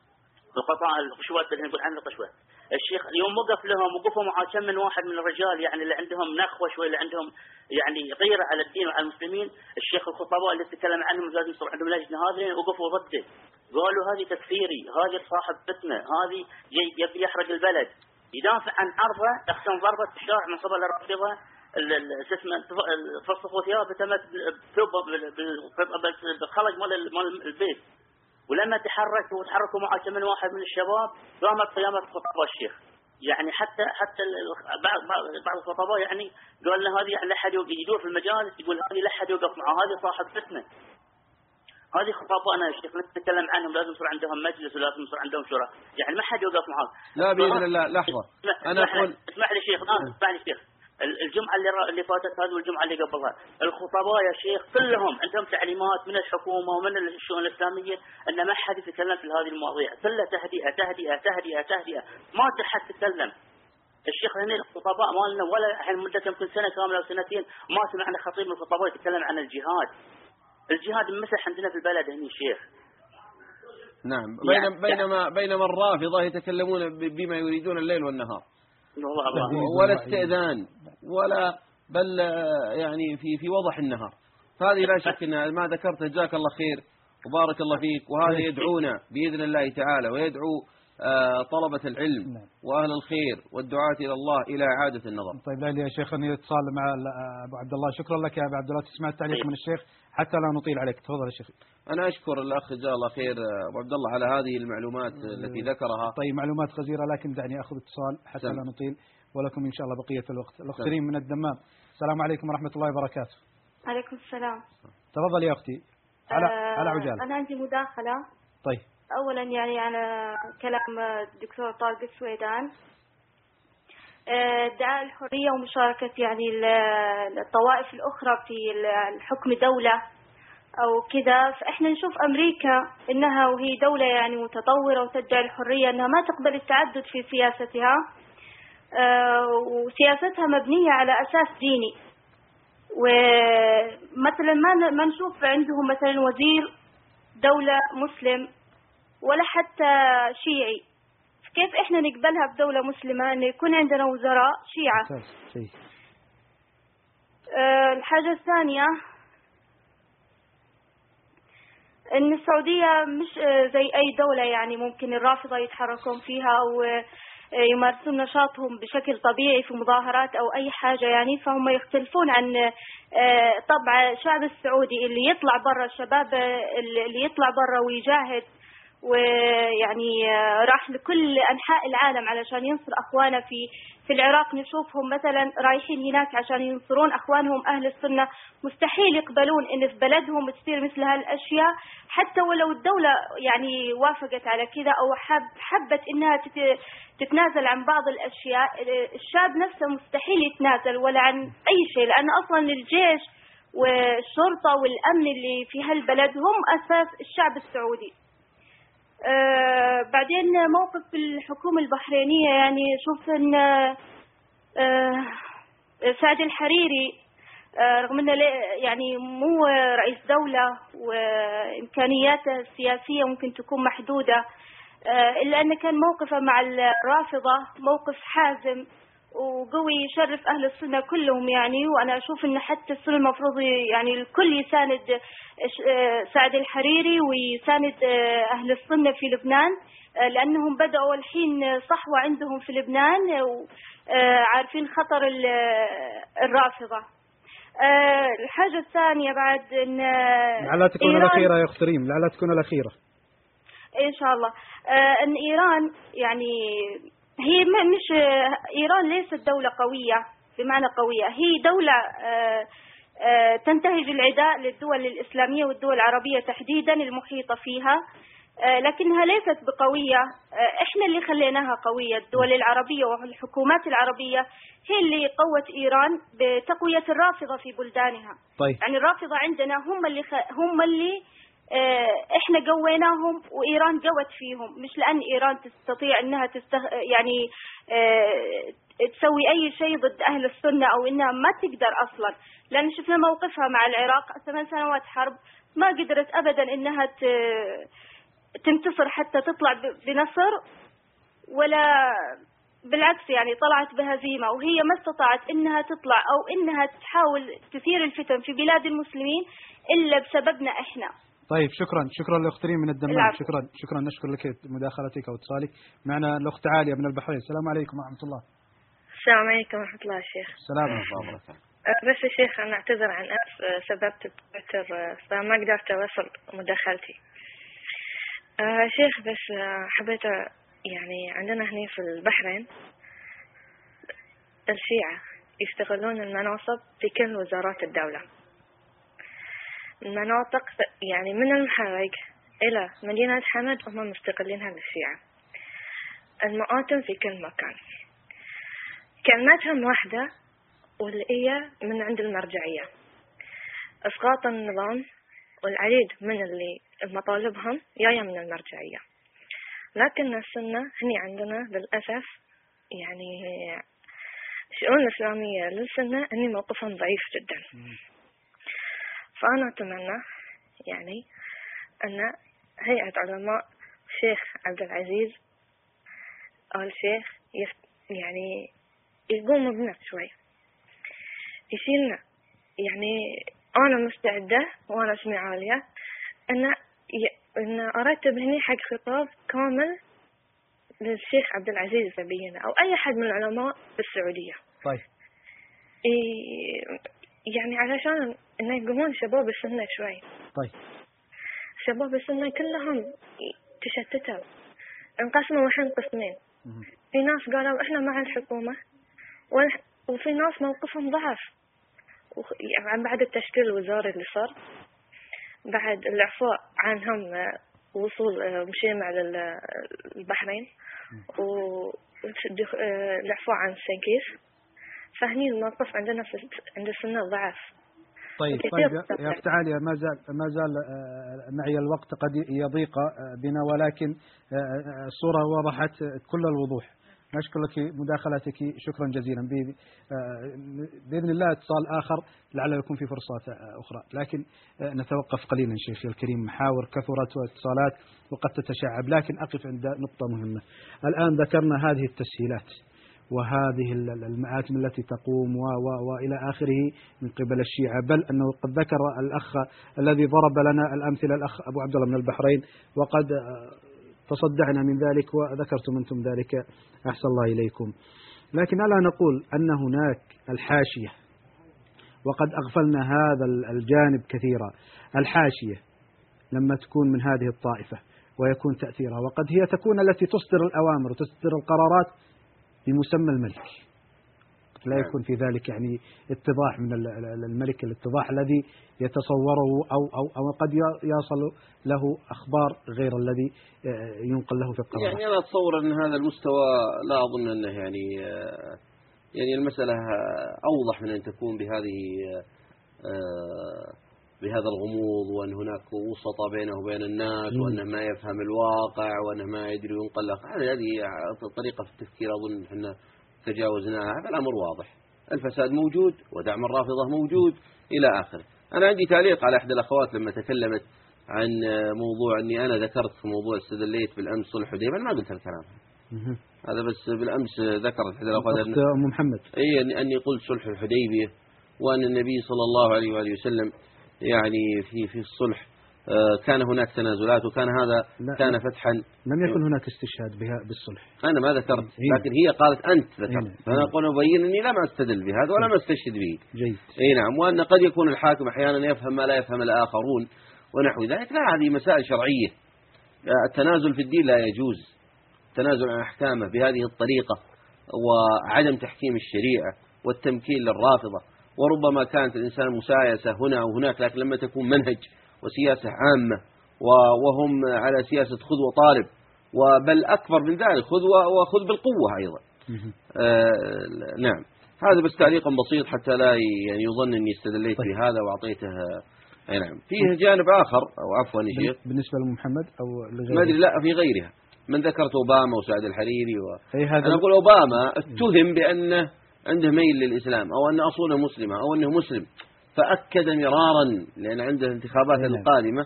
القطاع القشوات اللي نقول عنها القشوة. الشيخ اليوم وقف لهم وقفوا مع كم من واحد من الرجال يعني اللي عندهم نخوة شوي اللي عندهم يعني غيرة على الدين وعلى المسلمين. الشيخ الخطباء اللي تكلم عنهم لازم يصير عندهم لجنة هذه وقفوا ضده. قالوا هذه تكفيري هذه صاحب فتنة هذه يبي يحرق البلد. يدافع عن عرضه احسن ضربة الشارع من قبل الرافضه ال- ال- شو اسمه فسخوا ثيابه تمت بالخلق مال ال- مال البيت. ولما تحرك وتحركوا معه كم من واحد من الشباب قامت قيامة خطباء الشيخ. يعني حتى حتى بعض بعض الخطباء يعني قال له هذه يعني لا أحد يدور في المجالس يقول هذه لا أحد يوقف معه هذه صاحب فتنة. هذه خطابنا يا شيخ نتكلم عنهم لازم يصير عندهم مجلس ولازم يصير عندهم شورى. يعني ما حد يوقف معهم لا بإذن الله اسمح لي- أقول اسمح لي شيخ آه. اسمح لي شيخ. الجمعة اللي اللي فاتت هذه والجمعة اللي قبلها. الخطباء يا شيخ كلهم عندهم تعليمات من الحكومة ومن الشؤون الإسلامية أن ما حد يتكلم في هذه المواضيع. كلها تهدئة تهدئة تهدئة تهدئة. ما حد تكلم الشيخ هنا الخطباء مالنا ولا الحين مدة يمكن سنة كاملة أو سنتين ما سمعنا خطيب من الخطباء يتكلم عن الجهاد. الجهاد مسح عندنا في البلد هنا شيخ. نعم. يعني- بين بينما بينما الرافضة يتكلمون بما يريدون الليل والنهار. والله الله ولا استئذان. ولا بل آه، يعني في في وضح النهار. فهذه لا شك ان ما ذكرته. جزاك الله خير وبارك الله فيك. وهذا يدعونا بإذن الله تعالى ويدعو آه، طلبة العلم وأهل الخير والدعاة إلى الله إلى إعادة النظر. طيب لا يا شيخ اني اتصال مع ال- أبو عبد الله. شكرا لك يا أبو عبد الله. تسمع التعليق من الشيخ؟ حتى لا نطيل عليك. تفضل يا شيخ. أنا أشكر الأخ جزاه الله خير آه، أبو عبد الله على هذه المعلومات التي ذكرها. طيب معلومات غزيره لكن دعني أخذ اتصال حتى سم. لا نطيل. ولكم إن شاء الله بقية الوقت. الاخت ريم من الدمام. السلام عليكم ورحمة الله وبركاته. عليكم السلام. تفضل يا أختي. على آه، على عجالة. أنا عندي مداخلة. طيب. أولا يعني على كلام الدكتور طارق السويدان آه، ادعاء الحرية ومشاركة يعني ال- الطوائف الأخرى في ال- الحكم دولة أو كذا. فإحنا نشوف أمريكا إنها وهي دولة يعني متطورة وتدعي الحرية إنها ما تقبل التعدد في سياستها. آه، وسياستها مبنية على أساس ديني. ومثلا ما ما نشوف عندهم مثلا وزير دولة مسلم ولا حتى شيعي. كيف إحنا نقبلها بدولة مسلمة؟ إن يكون عندنا وزراء شيعة. أه الحاجة الثانية إن السعودية مش آه، زي أي دولة يعني ممكن الرافضة يتحركون فيها أو آه، يمارسون نشاطهم بشكل طبيعي في مظاهرات أو أي حاجة يعني فهم يختلفون عن آه، طبع الشعب السعودي اللي يطلع برا الشباب آه، اللي يطلع برا ويجاهد ويعني آه، راح لكل أنحاء العالم علشان ينصر أخوانه في في العراق نشوفهم مثلا رايحين هناك عشان ينصرون أخوانهم أهل السنة. مستحيل يقبلون إن في بلدهم تصير مثل هالأشياء. حتى ولو الدولة يعني وافقت على كذا أو حب حبت إنها تت- تتنازل عن بعض الأشياء الشعب نفسه مستحيل يتنازل ولا عن أي شيء لأن أصلا الجيش والشرطة والأمن اللي في هالبلد هم أساس الشعب السعودي. آه بعدين موقف الحكومة البحرينية يعني شوف إن آه سعد الحريري آه رغم إنه يعني مو رئيس دولة وإمكانياته السياسية ممكن تكون محدودة إلا إنه كان موقفه مع الرافضة موقف حازم. وقوي يشرف أهل السنة كلهم يعني وأنا أشوف إن حتى السنة المفروض يعني الكل يساند آه، سعد الحريري ويساند آه، أهل السنة في لبنان آه، لأنهم بدأوا الحين صحوة عندهم في لبنان وعارفين خطر ال- الرافضة. آه، الحاجة الثانية بعد إن آه، لعلها تكون إيران- الأخيرة يا اخت ريم لعلها تكون الأخيرة. إن شاء الله. آه، إن إيران يعني هي مش إيران ليست دولة قوية بمعنى قوية. هي دولة آه، آه، تنتهج العداء للدول الإسلامية والدول العربية تحديدا المحيطة فيها آه، لكنها ليست بقوية. إحنا اللي خليناها قوية الدول العربية والحكومات العربية هي اللي قوت إيران بتقوية الرافضة في بلدانها. طيب. يعني الرافضة عندنا هم اللي خ... هم اللي إحنا قويناهم وإيران قوت فيهم مش لأن إيران تستطيع إنها تستخ... يعني آه، تسوي أي شيء ضد أهل السنة أو إنها ما تقدر أصلا. لأن شفنا موقفها مع العراق ثمان سنوات حرب ما قدرت ابدا إنها ت... تنتصر حتى تطلع بنصر ولا بالعكس يعني طلعت بهزيمة وهي ما استطاعت إنها تطلع أو إنها تحاول تثير الفتن في بلاد المسلمين إلا بسببنا إحنا. طيب شكرا. شكرا لأخت ريم من الدمام. العفو. شكرا. شكرا. نشكر لك مداخلتك أو اتصالك معنا الأخت عالية من البحرين. السلام عليكم ورحمة الله. السلام عليكم ورحمة الله يا شيخ. السلام. عليكم أه، بس يا شيخ أنا أعتذر عن أمس أه، سببت تويتر أه، فما قدرت أوصل مداخلتي. أه، شيخ بس أه، حبيت يعني عندنا هنا في البحرين الشيعة يستغلون المناصب في كل وزارات الدولة. المناطق يعني من المحرق إلى مدينة حمد هم مستقلينها للشيعة المآتم في كل مكان. كلمتهم واحدة واللي هي من عند المرجعية. إسقاط النظام والعديد من اللي مطالبهم جاية من المرجعية. لكن السنة هني عندنا للأسف يعني الشؤون الإسلامية للسنة هني موقفهم ضعيف جدا. فأنا أتمنى يعني أن هيئة علماء الشيخ عبد العزيز أو الشيخ يعني يقوم بنفس شوي. يشيلنا. يعني أنا مستعدة وأنا أسمي عالية أن ي... أن أرتب هني حق خطاب كامل للشيخ عبد العزيز زبينا أو أي حد من العلماء في السعودية طيب يعني علشان إنه يقومون شباب السنة شوي. طيب. شباب السنة كلهم تشتتوا. انقسموا الحين قسمين. في ناس قالوا إحنا مع الحكومة وفي ناس موقفهم ضعف. يعني بعد التشكيل الوزاري اللي صار بعد الإعفاء عنهم آه، وصول آه، مشيمع للبحرين والإعفاء عن السنكيس فهني الموقف عندنا في عند السنة ضعف. طيب طيب يا- اخت عالية ما زال ما زال آه، معي الوقت قد يضيق آه، بنا ولكن آه، الصورة وضحت كل الوضوح. نشكر لك مداخلتك شكرا جزيلا. بإذن الله اتصال آخر لعل يكون في فرصات أخرى. لكن نتوقف قليلا شيخي الكريم. محاور كثرت واتصالات وقد تتشعب لكن أقف عند نقطة مهمة. الآن ذكرنا هذه التسهيلات. وهذه ال- ال- المآتم التي تقوم و و وإلى آخره من قبل الشيعة. بل أنه قد ذكر الأخ الذي ضرب لنا الأمثلة الأخ أبو عبد الله من البحرين وقد آه، تصدعنا من ذلك وذكرتم أنتم ذلك. أحسن الله إليكم. لكن ألا نقول أن هناك الحاشية وقد أغفلنا هذا ال- الجانب كثيرا. الحاشية لما تكون من هذه الطائفة ويكون تأثيرها وقد هي تكون التي تصدر الأوامر وتصدر القرارات بمسمى الملك لا نعم. يكون في ذلك يعني اتضاح من ال- ال- الملك الاتضاح الذي يتصوره أو, أو, أو قد يصل له أخبار غير الذي آه، ينقل له في القرارات يعني أنا أتصور أن هذا المستوى لا أظن أنه يعني آه، يعني المسألة أوضح من أن تكون بهذه آه، بهذا الغموض وأن هناك وسطاء بينه وبين الناس. وأنه ما يفهم الواقع وأنه ما يدري ينقل له هذه طريقة في التفكير أظن إحنا تجاوزناها فالأمر واضح. الفساد موجود ودعم الرافضة موجود إلى آخره. أنا عندي تعليق على إحدى الأخوات لما تكلمت عن موضوع أني أنا ذكرت في موضوع استدليت بالأمس صلح حديبية أنا ما قلت الكلام. هذا بس بالأمس ذكرت إحدى الأخوات أم محمد. أي أني قلت صلح الحديبية وأن النبي صلى الله عليه وآله وسلم يعني في في الصلح. آه، كان هناك تنازلات وكان هذا لا. كان فتحا. لم يكن هناك استشهاد بها بالصلح. أنا ما ذكرت. لكن هي قالت أنت. ذكرت. فأنا أقول أبين أني لم أستدل بهذا ولم أستشهد به. جيد. إي نعم وأن قد يكون الحاكم أحيانا يفهم ما لا يفهم الآخرون ونحو ذلك. لا هذه مسائل شرعية. التنازل في الدين لا يجوز. التنازل عن أحكامه بهذه الطريقة وعدم تحكيم الشريعة والتمكين للرافضة. وربما كانت الإنسان مسايسة هنا وهناك لكن لما تكون منهج وسياسة عامة و- وهم على سياسة خذ وطالب. وبل أكبر من ذلك خذ وخذ بالقوة أيضا. مهم. آه، نعم. هذا بس تعليق بسيط حتى لا يعني يظن أني استدليت طيب. بهذا وأعطيته أي نعم. فيه جانب آخر أو عفوا يا شيخ. بالنسبة لأم محمد أو لغيره؟ ما أدري لا في غيرها. من ذكرت أوباما وسعد الحريري و... أي هذا أنا أقول أوباما اتهم بأنه عنده ميل للإسلام أو أن أصوله مسلمة أو أنه مسلم فأكد مرارا لأن عنده الانتخابات نعم. القادمه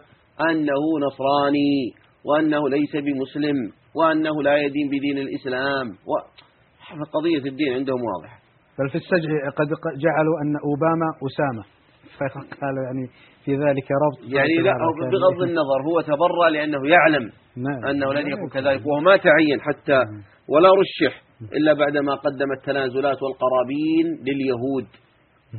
أنه نصراني وأنه ليس بمسلم وأنه لا يدين بدين الإسلام و... قضية الدين عندهم واضحة. بل في السجع قد جعلوا أن أوباما أسامة. فقالوا يعني في ذلك ربط يعني لا أو بغض النظر هو تبرأ لأنه يعلم نعم. أنه لن يكون كذلك وهو ما تعين حتى ولا رشح. إلا بعدما قدم التنازلات والقرابين لليهود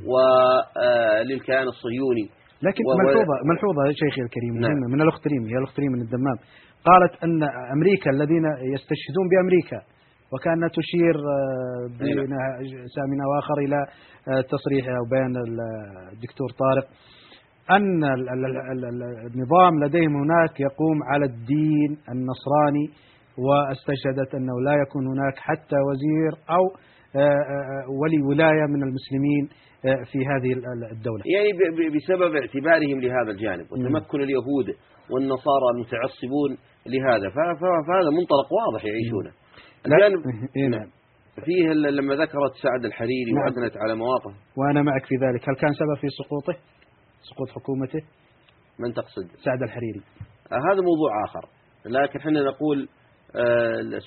وللكيان الصهيوني. لكن ملحوظة ملحوظة يا شيخي الكريم نعم. من الأخت ريم هي الأخت ريم من الدمام. قالت أن أمريكا الذين يستشهدون بأمريكا وكأنها تشير آه، بسامنا وآخر إلى آه، تصريح أو بيان ال- الدكتور طارق ال- النظام لديهم هناك يقوم على الدين النصراني واستشهدت أنه لا يكون هناك حتى وزير أو آه، آه، ولي ولاية من المسلمين آه، في هذه ال- ال- الدولة. يعني بسبب اعتبارهم لهذا الجانب وتمكن اليهود والنصارى المتعصبون لهذا. فهذا منطلق واضح يعيشونه. الجانب إيه نعم. فيه لما ذكرت سعد الحريري نعم. وأثنت على مواقف. وأنا معك في ذلك. هل كان سبب في سقوطه؟ سقوط حكومته؟ من تقصد؟ سعد الحريري. آه، هذا موضوع آخر. لكن إحنا نقول آه،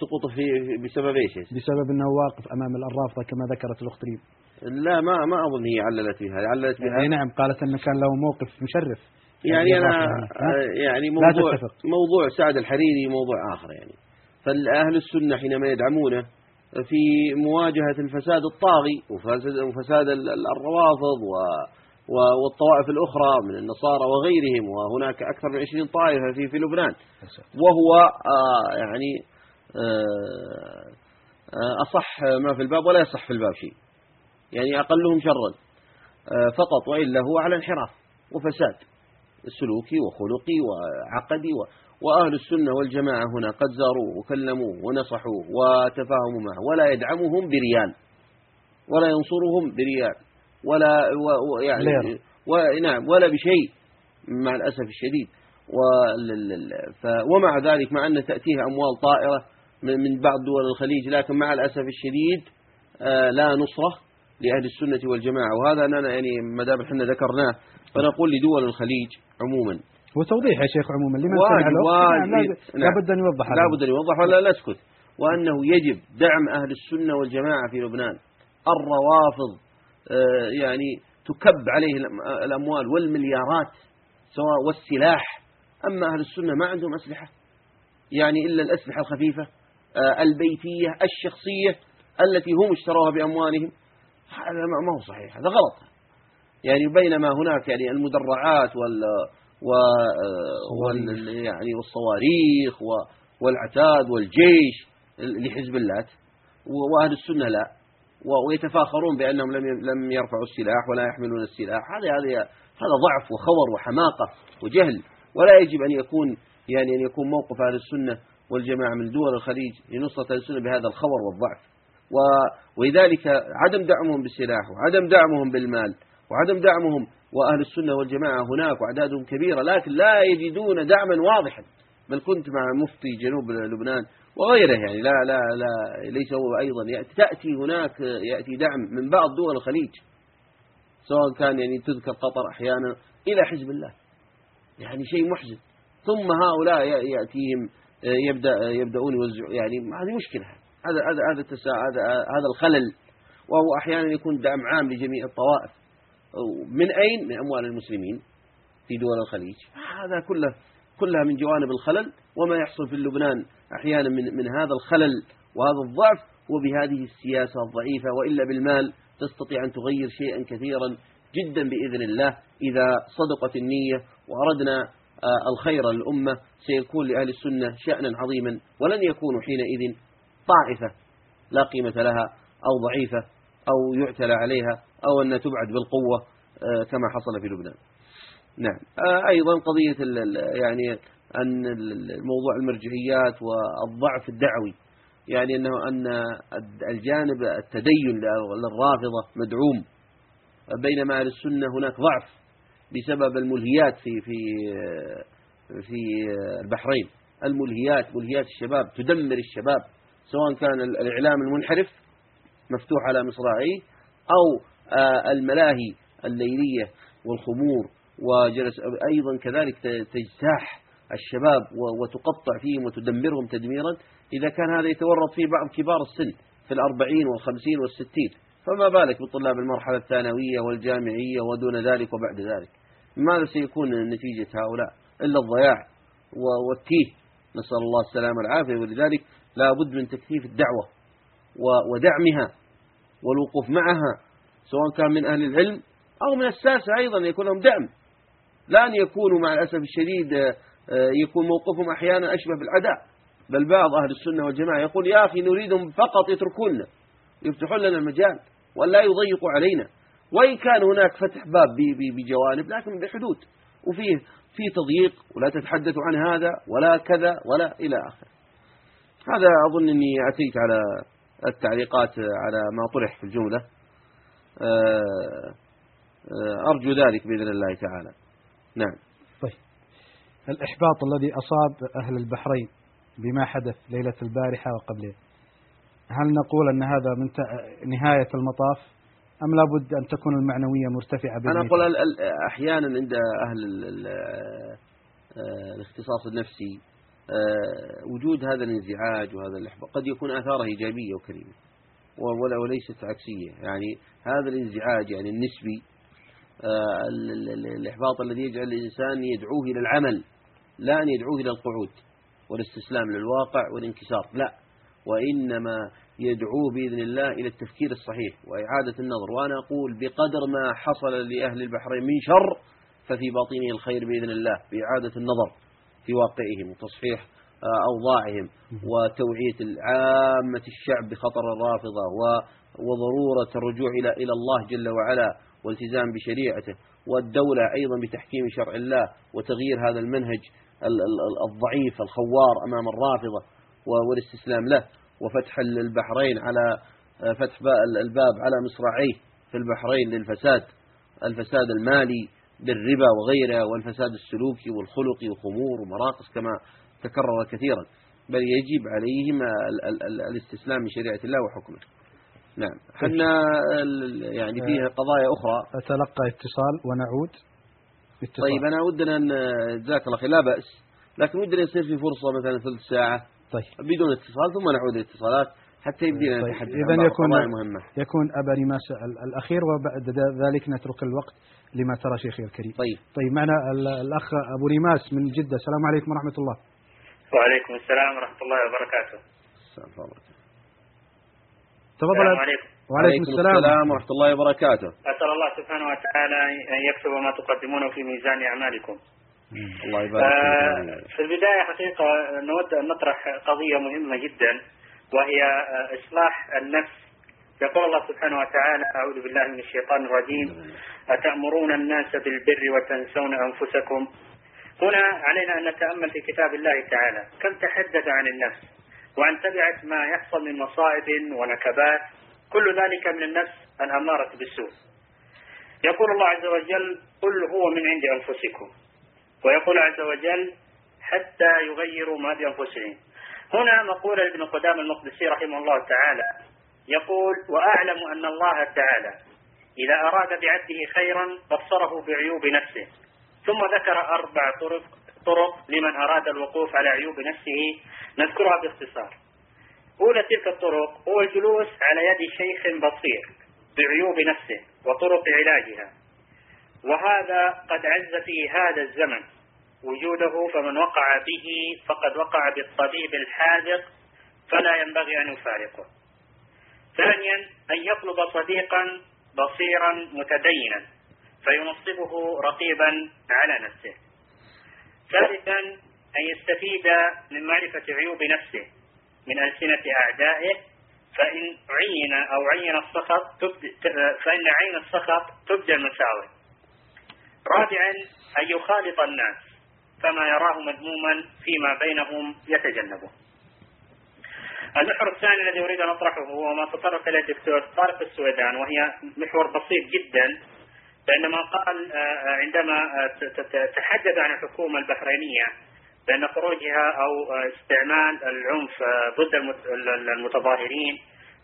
سقوطه في بسبب إيش؟ بسبب أنه واقف أمام الرافضة كما ذكرت الأخت ريم لا ما ما أظن هي عللت بها عللت بها أي نعم قالت أن كان له موقف مشرف يعني أنا الرافضة. ها؟ آه، يعني موضوع. موضوع سعد الحريري موضوع آخر يعني فالأهل السنة حينما يدعمونه في مواجهة الفساد الطاغي وفساد وفساد ال- ال- الروافض و- والطوائف الأخرى من النصارى وغيرهم وهناك أكثر من 20 طائفة في في لبنان. وهو آه، يعني آه، آه، أصح ما في الباب ولا يصح في الباب شيء. يعني أقلهم شرا فقط وإلا هو على انحراف وفساد سلوكي وخلقي وعقدي وأهل السنة والجماعة هنا قد زاروه وكلموه ونصحوه وتفاهموا معه ولا يدعمهم بريال ولا ينصرهم بريال ولا و- و- يعني ليرة. ونعم ولا بشيء مع الأسف الشديد ومع ذلك مع أن تأتيه أموال طائرة من من بعض دول الخليج لكن مع الأسف الشديد آه، لا نصرة لأهل السنة والجماعة وهذا أننا يعني ما دام إحنا ذكرناه فنقول لدول الخليج عموما وتوضيح يا شيخ عموما لمن سمع نعم، لا- نعم. لابد أن يوضح هذا. لا بد أن يوضح ولا نسكت وأنه يجب دعم أهل السنة والجماعة في لبنان الروافض يعني تكب عليه الأم- الأموال والمليارات سواء والسلاح. أما أهل السنة ما عندهم أسلحة يعني إلا الأسلحة الخفيفة آه، البيتية الشخصية التي هم اشتروها بأموالهم. هذا ما- هو صحيح هذا غلط. يعني بينما هناك يعني المدرعات وال و وال يعني والصواريخ و- والعتاد والجيش لحزب اللات و- وأهل السنة لا. ويتفاخرون بأنهم لم لم يرفعوا السلاح ولا يحملون السلاح. هذا هذا هذا ضعف وخور وحماقة وجهل. ولا يجب أن يكون يعني أن يكون موقف أهل السنة والجماعة من دول الخليج لنصرة أهل السنة بهذا الخور والضعف. ولذلك عدم دعمهم بالسلاح وعدم دعمهم بالمال وعدم دعمهم وأهل السنة والجماعة هناك وأعدادهم كبيرة لكن لا يجدون دعما واضحا. بل كنت مع مفتي جنوب لبنان وغيره يعني لا لا لا ليس هو أيضا. تأتي هناك يأتي دعم من بعض دول الخليج سواء كان يعني تذكر قطر أحيانا إلى حزب الله. يعني شيء محزن. ثم هؤلاء يأتيهم يبدأ يبدأون يوزعون. يعني هذه مشكلة. هذا هذا هذا هذا الخلل. وهو أحيانا يكون دعم عام لجميع الطوائف. من أين؟ من أموال المسلمين في دول الخليج. هذا كله كلها من جوانب الخلل وما يحصل في لبنان أحيانا من من هذا الخلل وهذا الضعف وبهذه السياسة الضعيفة وإلا بالمال تستطيع أن تغير شيئا كثيرا جدا بإذن الله. إذا صدقت النية وأردنا آه، الخير للأمة سيكون لأهل السنة شأنا عظيما ولن يكونوا حينئذ طائفة لا قيمة لها أو ضعيفة أو يعتلى عليها أو أن تبعد بالقوة آه، كما حصل في لبنان. نعم. آه، أيضا قضية يعني أن ال- الموضوع المرجعيات والضعف الدعوي. يعني أنه أن الجانب التدين للرافضة مدعوم. بينما أهل السنة هناك ضعف بسبب الملهيات في في في البحرين. الملهيات ملهيات الشباب تدمر الشباب. سواء كان الإعلام المنحرف مفتوح على مصراعيه أو آه، الملاهي الليلية والخمور وجلس أيضا كذلك تجتاح الشباب وتقطع فيهم وتدمرهم تدميرا. إذا كان هذا يتورط فيه بعض كبار السن في الأربعين والخمسين والستين. فما بالك بطلاب المرحلة الثانوية والجامعية ودون ذلك وبعد ذلك. ماذا سيكون نتيجة هؤلاء؟ إلا الضياع والتيه. نسأل الله السلامة والعافية. ولذلك لا بد من تكثيف الدعوة ودعمها والوقوف معها سواء كان من أهل العلم أو من الساسة أيضا يكون لهم دعم. لا أن يكونوا مع الأسف الشديد آه، آه، يكون موقفهم أحيانا أشبه بالعداء. بل بعض أهل السنة والجماعة يقول يا أخي نريدهم فقط يتركونا يفتحون لنا المجال ولا يضيقوا علينا. وإن كان هناك فتح باب بجوانب لكن بحدود. وفيه في تضييق ولا تتحدثوا عن هذا ولا كذا ولا إلى آخره هذا أظن أني أتيت على التعليقات على ما طرح في الجملة. آه، أرجو ذلك بإذن الله تعالى. نعم. طيب. الإحباط الذي أصاب أهل البحرين بما حدث ليلة البارحة وقبلها هل نقول أن هذا من نهاية المطاف أم لابد أن تكون المعنوية مرتفعة أنا؟ أقول أحيانا عند أهل آه، الاختصاص النفسي آه، وجود هذا الانزعاج وهذا الإحباط قد يكون آثاره إيجابية وكريمة ولا وليست عكسية. يعني هذا الانزعاج يعني النسبي ال- ال- ال- الإحباط الذي يجعل الإنسان يدعوه إلى العمل لا أن يدعوه إلى القعود والاستسلام للواقع والانكسار لا. وإنما يدعوه بإذن الله إلى التفكير الصحيح وإعادة النظر. وأنا أقول بقدر ما حصل لأهل البحرين من شر ففي باطنه الخير بإذن الله بإعادة النظر في واقعهم وتصحيح آه، أوضاعهم وتوعية عامة الشعب بخطر الرافضة وضرورة الرجوع إلى إلى الله جل وعلا. والتزام بشريعته والدولة أيضا بتحكيم شرع الله وتغيير هذا المنهج ال- ال- الضعيف الخوار أمام الرافضة والاستسلام له وفتح البحرين على آه، فتح با- الباب على مصراعيه في البحرين للفساد الفساد المالي بالربا وغيره والفساد السلوكي والخلقي وخمور ومراقص كما تكرر كثيرا بل يجب عليهم ال- ال- ال- الاستسلام لشريعة الله وحكمه. نعم. حنا ال- يعني فيه قضايا أخرى. أتلقى اتصال ونعود. اتصال. طيب أنا ودنا أن جزاك الله خير. لا بأس. لكن ودنا يصير في فرصة مثلا ثلث ساعة. طيب. بدون اتصال ثم نعود الاتصالات حتى يبدينا طيب. نتحدث إذا يكون المهمة. يكون أبا ريماس ال- الأخير وبعد ذلك نترك الوقت لما ترى شيخي الكريم. طيب. طيب معنا ال- الأخ أبو ريماس من جدة. السلام عليكم ورحمة الله. وعليكم السلام ورحمة الله وبركاته. تفضل. السلام عليكم. وعليكم السلام. السلام ورحمة الله وبركاته. أسأل الله سبحانه وتعالى أن يكتب ما تقدمونه في ميزان أعمالكم. الله يبارك آه، فيك في البداية حقيقة نود أن نطرح قضية مهمة جدا وهي آه، إصلاح النفس. يقول الله سبحانه وتعالى أعوذ بالله من الشيطان الرجيم. أتأمرون الناس بالبر وتنسون أنفسكم؟ هنا علينا أن نتأمل في كتاب الله تعالى. كم تحدث عن النفس؟ وعن تبعة ما يحصل من مصائب ونكبات كل ذلك من النفس الأمارة بالسوء. يقول الله عز وجل قل هو من عند أنفسكم. ويقول عز وجل حتى يغيروا ما بأنفسهم. هنا مقولة لابن قدام المقدسي رحمه الله تعالى. يقول وأعلم أن الله تعالى إذا أراد بعبده خيرا بصره بعيوب نفسه. ثم ذكر أربع طرق طرق لمن أراد الوقوف على عيوب نفسه نذكرها باختصار. أولى تلك الطرق هو الجلوس على يد شيخ بصير بعيوب نفسه وطرق علاجها. وهذا قد عز في هذا الزمن وجوده فمن وقع به فقد وقع بالطبيب الحاذق فلا ينبغي أن يفارقه. ثانيا أن يطلب صديقا بصيرا متدينا فينصبه رقيبا على نفسه. ثالثا أن يستفيد من معرفة عيوب نفسه من ألسنة أعدائه فإن عين أو عين السخط. فإن عين السخط تبدى المساوئ رابعا أن يخالط الناس فما يراه مذموما فيما بينهم يتجنبه المحور الثاني الذي أريد أن أطرحه هو ما تطرق إليه الدكتور طارق السويدان وهي محور بسيط جدا بينما قال آه، عندما آه، ت- ت- تحدث عن الحكومة البحرينية بأن خروجها أو آه، استعمال العنف آه، ضد المت- المتظاهرين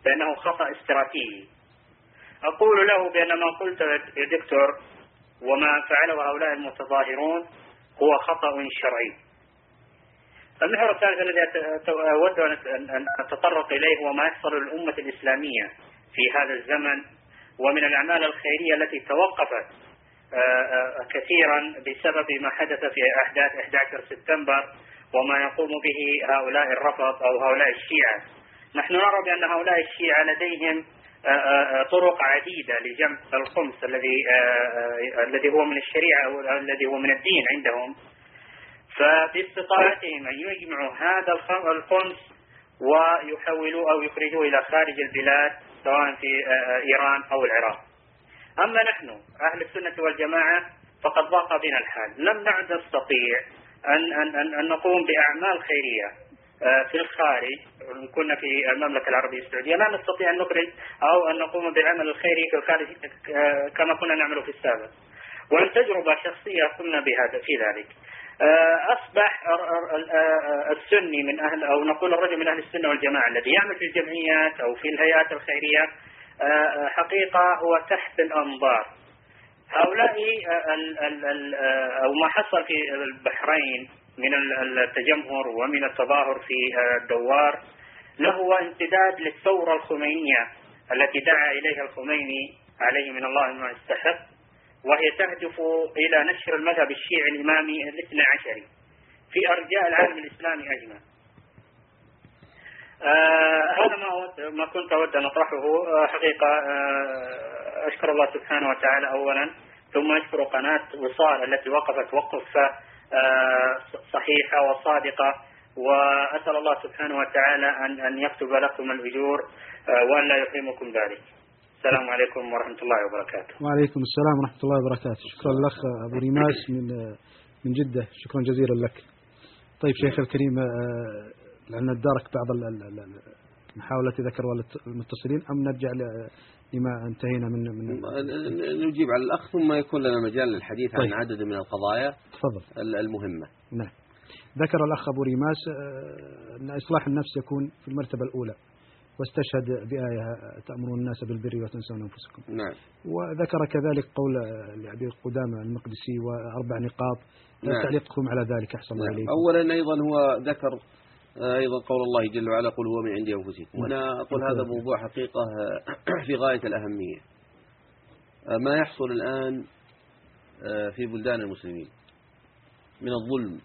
بأنه خطأ استراتيجي. أقول له بأن ما قلت يا دكتور وما فعله هؤلاء المتظاهرون هو خطأ شرعي. المحور الثالث الذي أود أن أتطرق إليه هو ما يحصل للأمة الإسلامية في هذا الزمن ومن الأعمال الخيرية التي توقفت آه، آه، كثيرا بسبب ما حدث في أحداث 11 سبتمبر وما يقوم به هؤلاء الرفض أو هؤلاء الشيعة. نحن نرى بأن هؤلاء الشيعة لديهم آه، طرق عديدة لجمع الخمس الذي الذي هو من الشريعة أو الذي هو من الدين عندهم. فباستطاعتهم أن يجمعوا هذا الخمس ويحولوا أو يخرجوه إلى خارج البلاد سواء في إيران أو العراق. أما نحن أهل السنة والجماعة فقد ضاق بنا الحال. لم نعد نستطيع أن, أن, أن, أن نقوم بأعمال خيرية آه، في الخارج. كنا في المملكة العربية السعودية لا نستطيع أن نخرج أو أن نقوم بالعمل الخيري في الخارج آه، كما كنا نعمل في السابق. وعن تجربة شخصية قمنا بهذا في ذلك. آه، أصبح السني من أهل أو نقول الرجل من أهل السنة والجماعة الذي يعمل في الجمعيات أو في الهيئات الخيرية حقيقة هو تحت الأنظار. هؤلاء أو ما حصل في البحرين من التجمهر ومن التظاهر في الدوار له امتداد للثورة الخمينية التي دعا إليها الخميني عليه من الله ما استحق. وهي تهدف إلى نشر المذهب الشيعي الإمامي الاثنى عشري في أرجاء العالم الإسلامي أجمع. آه هذا ما أود ما كنت أود أن أطرحه. آه حقيقة آه أشكر الله سبحانه وتعالى أولا ثم أشكر قناة وصال التي وقفت وقف آه، صحيحة وصادقة وأسأل الله سبحانه وتعالى أن أن يكتب لكم الأجور آه، وأن لا يحرمكم ذلك. السلام عليكم ورحمة الله وبركاته. وعليكم السلام ورحمة الله وبركاته. شكرا لك أبو ريماس من من جدة. شكرا جزيلا لك. طيب شيخ الكريم آه، لأن دارك بعض محاولة ذكر المتصلين أم نرجع لما انتهينا من من نجيب على الأخ ثم يكون لنا مجال للحديث طيب. عن عدد من القضايا تفضل. المهمة. نعم. ذكر الأخ أبو ريماس آه، أن إصلاح النفس يكون في المرتبة الأولى. واستشهد بآية تأمرون الناس بالبر وتنسون أنفسكم. نعم. وذكر كذلك قول لأبي قدامة المقدسي وأربع نقاط نعم. تعليقكم على ذلك. أحسن الله نعم. إليكم. أولا أيضا هو ذكر آه، أيضا قول الله جل وعلا قل هو من عند أنفسكم. وأنا أقول هذا موضوع حقيقة آه، في غاية الأهمية. آه، ما يحصل الآن في بلدان المسلمين من الظلم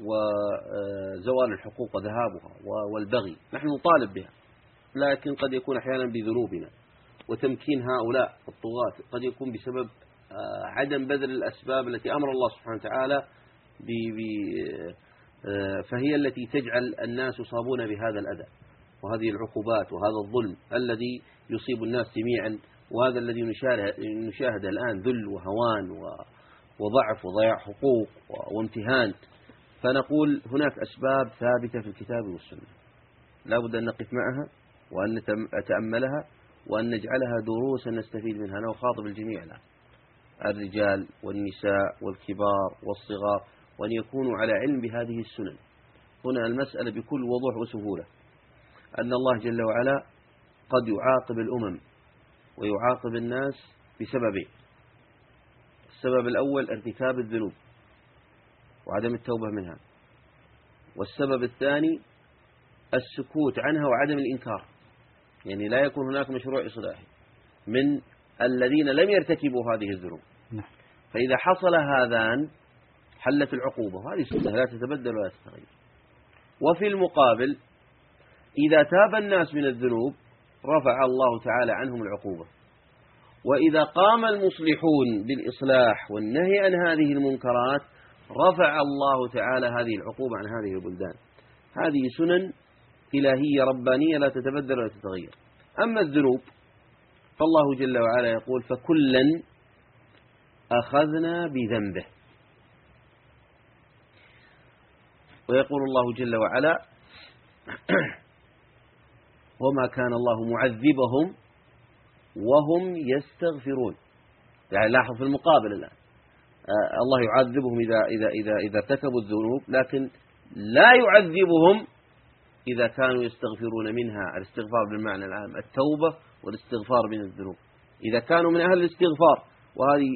وزوال الحقوق وذهابها والبغي. نحن نطالب بها. لكن قد يكون أحيانا بذنوبنا وتمكين هؤلاء الطغاة. قد يكون بسبب عدم بذل الأسباب التي أمر الله سبحانه وتعالى آه، فهي التي تجعل الناس يصابون بهذا الأذى وهذه العقوبات وهذا الظلم الذي يصيب الناس جميعا وهذا الذي نشاهد الآن ذل وهوان وضعف وضياع حقوق وامتهان. فنقول هناك أسباب ثابتة في الكتاب والسنة. لا بد أن نقف معها وأن نتأملها وأن نجعلها دروسا نستفيد منها. أنا أخاطب الجميع الآن. الرجال والنساء والكبار والصغار وأن يكونوا على علم بهذه السنن. هنا المسألة بكل وضوح وسهولة. أن الله جل وعلا قد يعاقب الأمم ويعاقب الناس بسببين. السبب الأول ارتكاب الذنوب. وعدم التوبة منها. والسبب الثاني السكوت عنها وعدم الإنكار. يعني لا يكون هناك مشروع إصلاحي من الذين لم يرتكبوا هذه الذنوب. نعم. فإذا حصل هذان حلت العقوبة. وهذه سنة لا تتبدل ولا تتغير. وفي المقابل إذا تاب الناس من الذنوب رفع الله تعالى عنهم العقوبة. وإذا قام المصلحون بالإصلاح والنهي عن هذه المنكرات رفع الله تعالى هذه العقوبة عن هذه البلدان. هذه سنن إلهية ربانية لا تتبدل ولا تتغير. أما الذنوب فالله جل وعلا يقول فكلا أخذنا بذنبه. ويقول الله جل وعلا وما كان الله معذبهم وهم يستغفرون. يعني لاحظ في المقابل الآن. الله يعذبهم إذا, إذا, إذا, إذا ارتكبوا الذنوب لكن لا يعذبهم إذا كانوا يستغفرون منها الاستغفار بالمعنى العام التوبة والاستغفار من الذنوب. إذا كانوا من أهل الاستغفار وهذه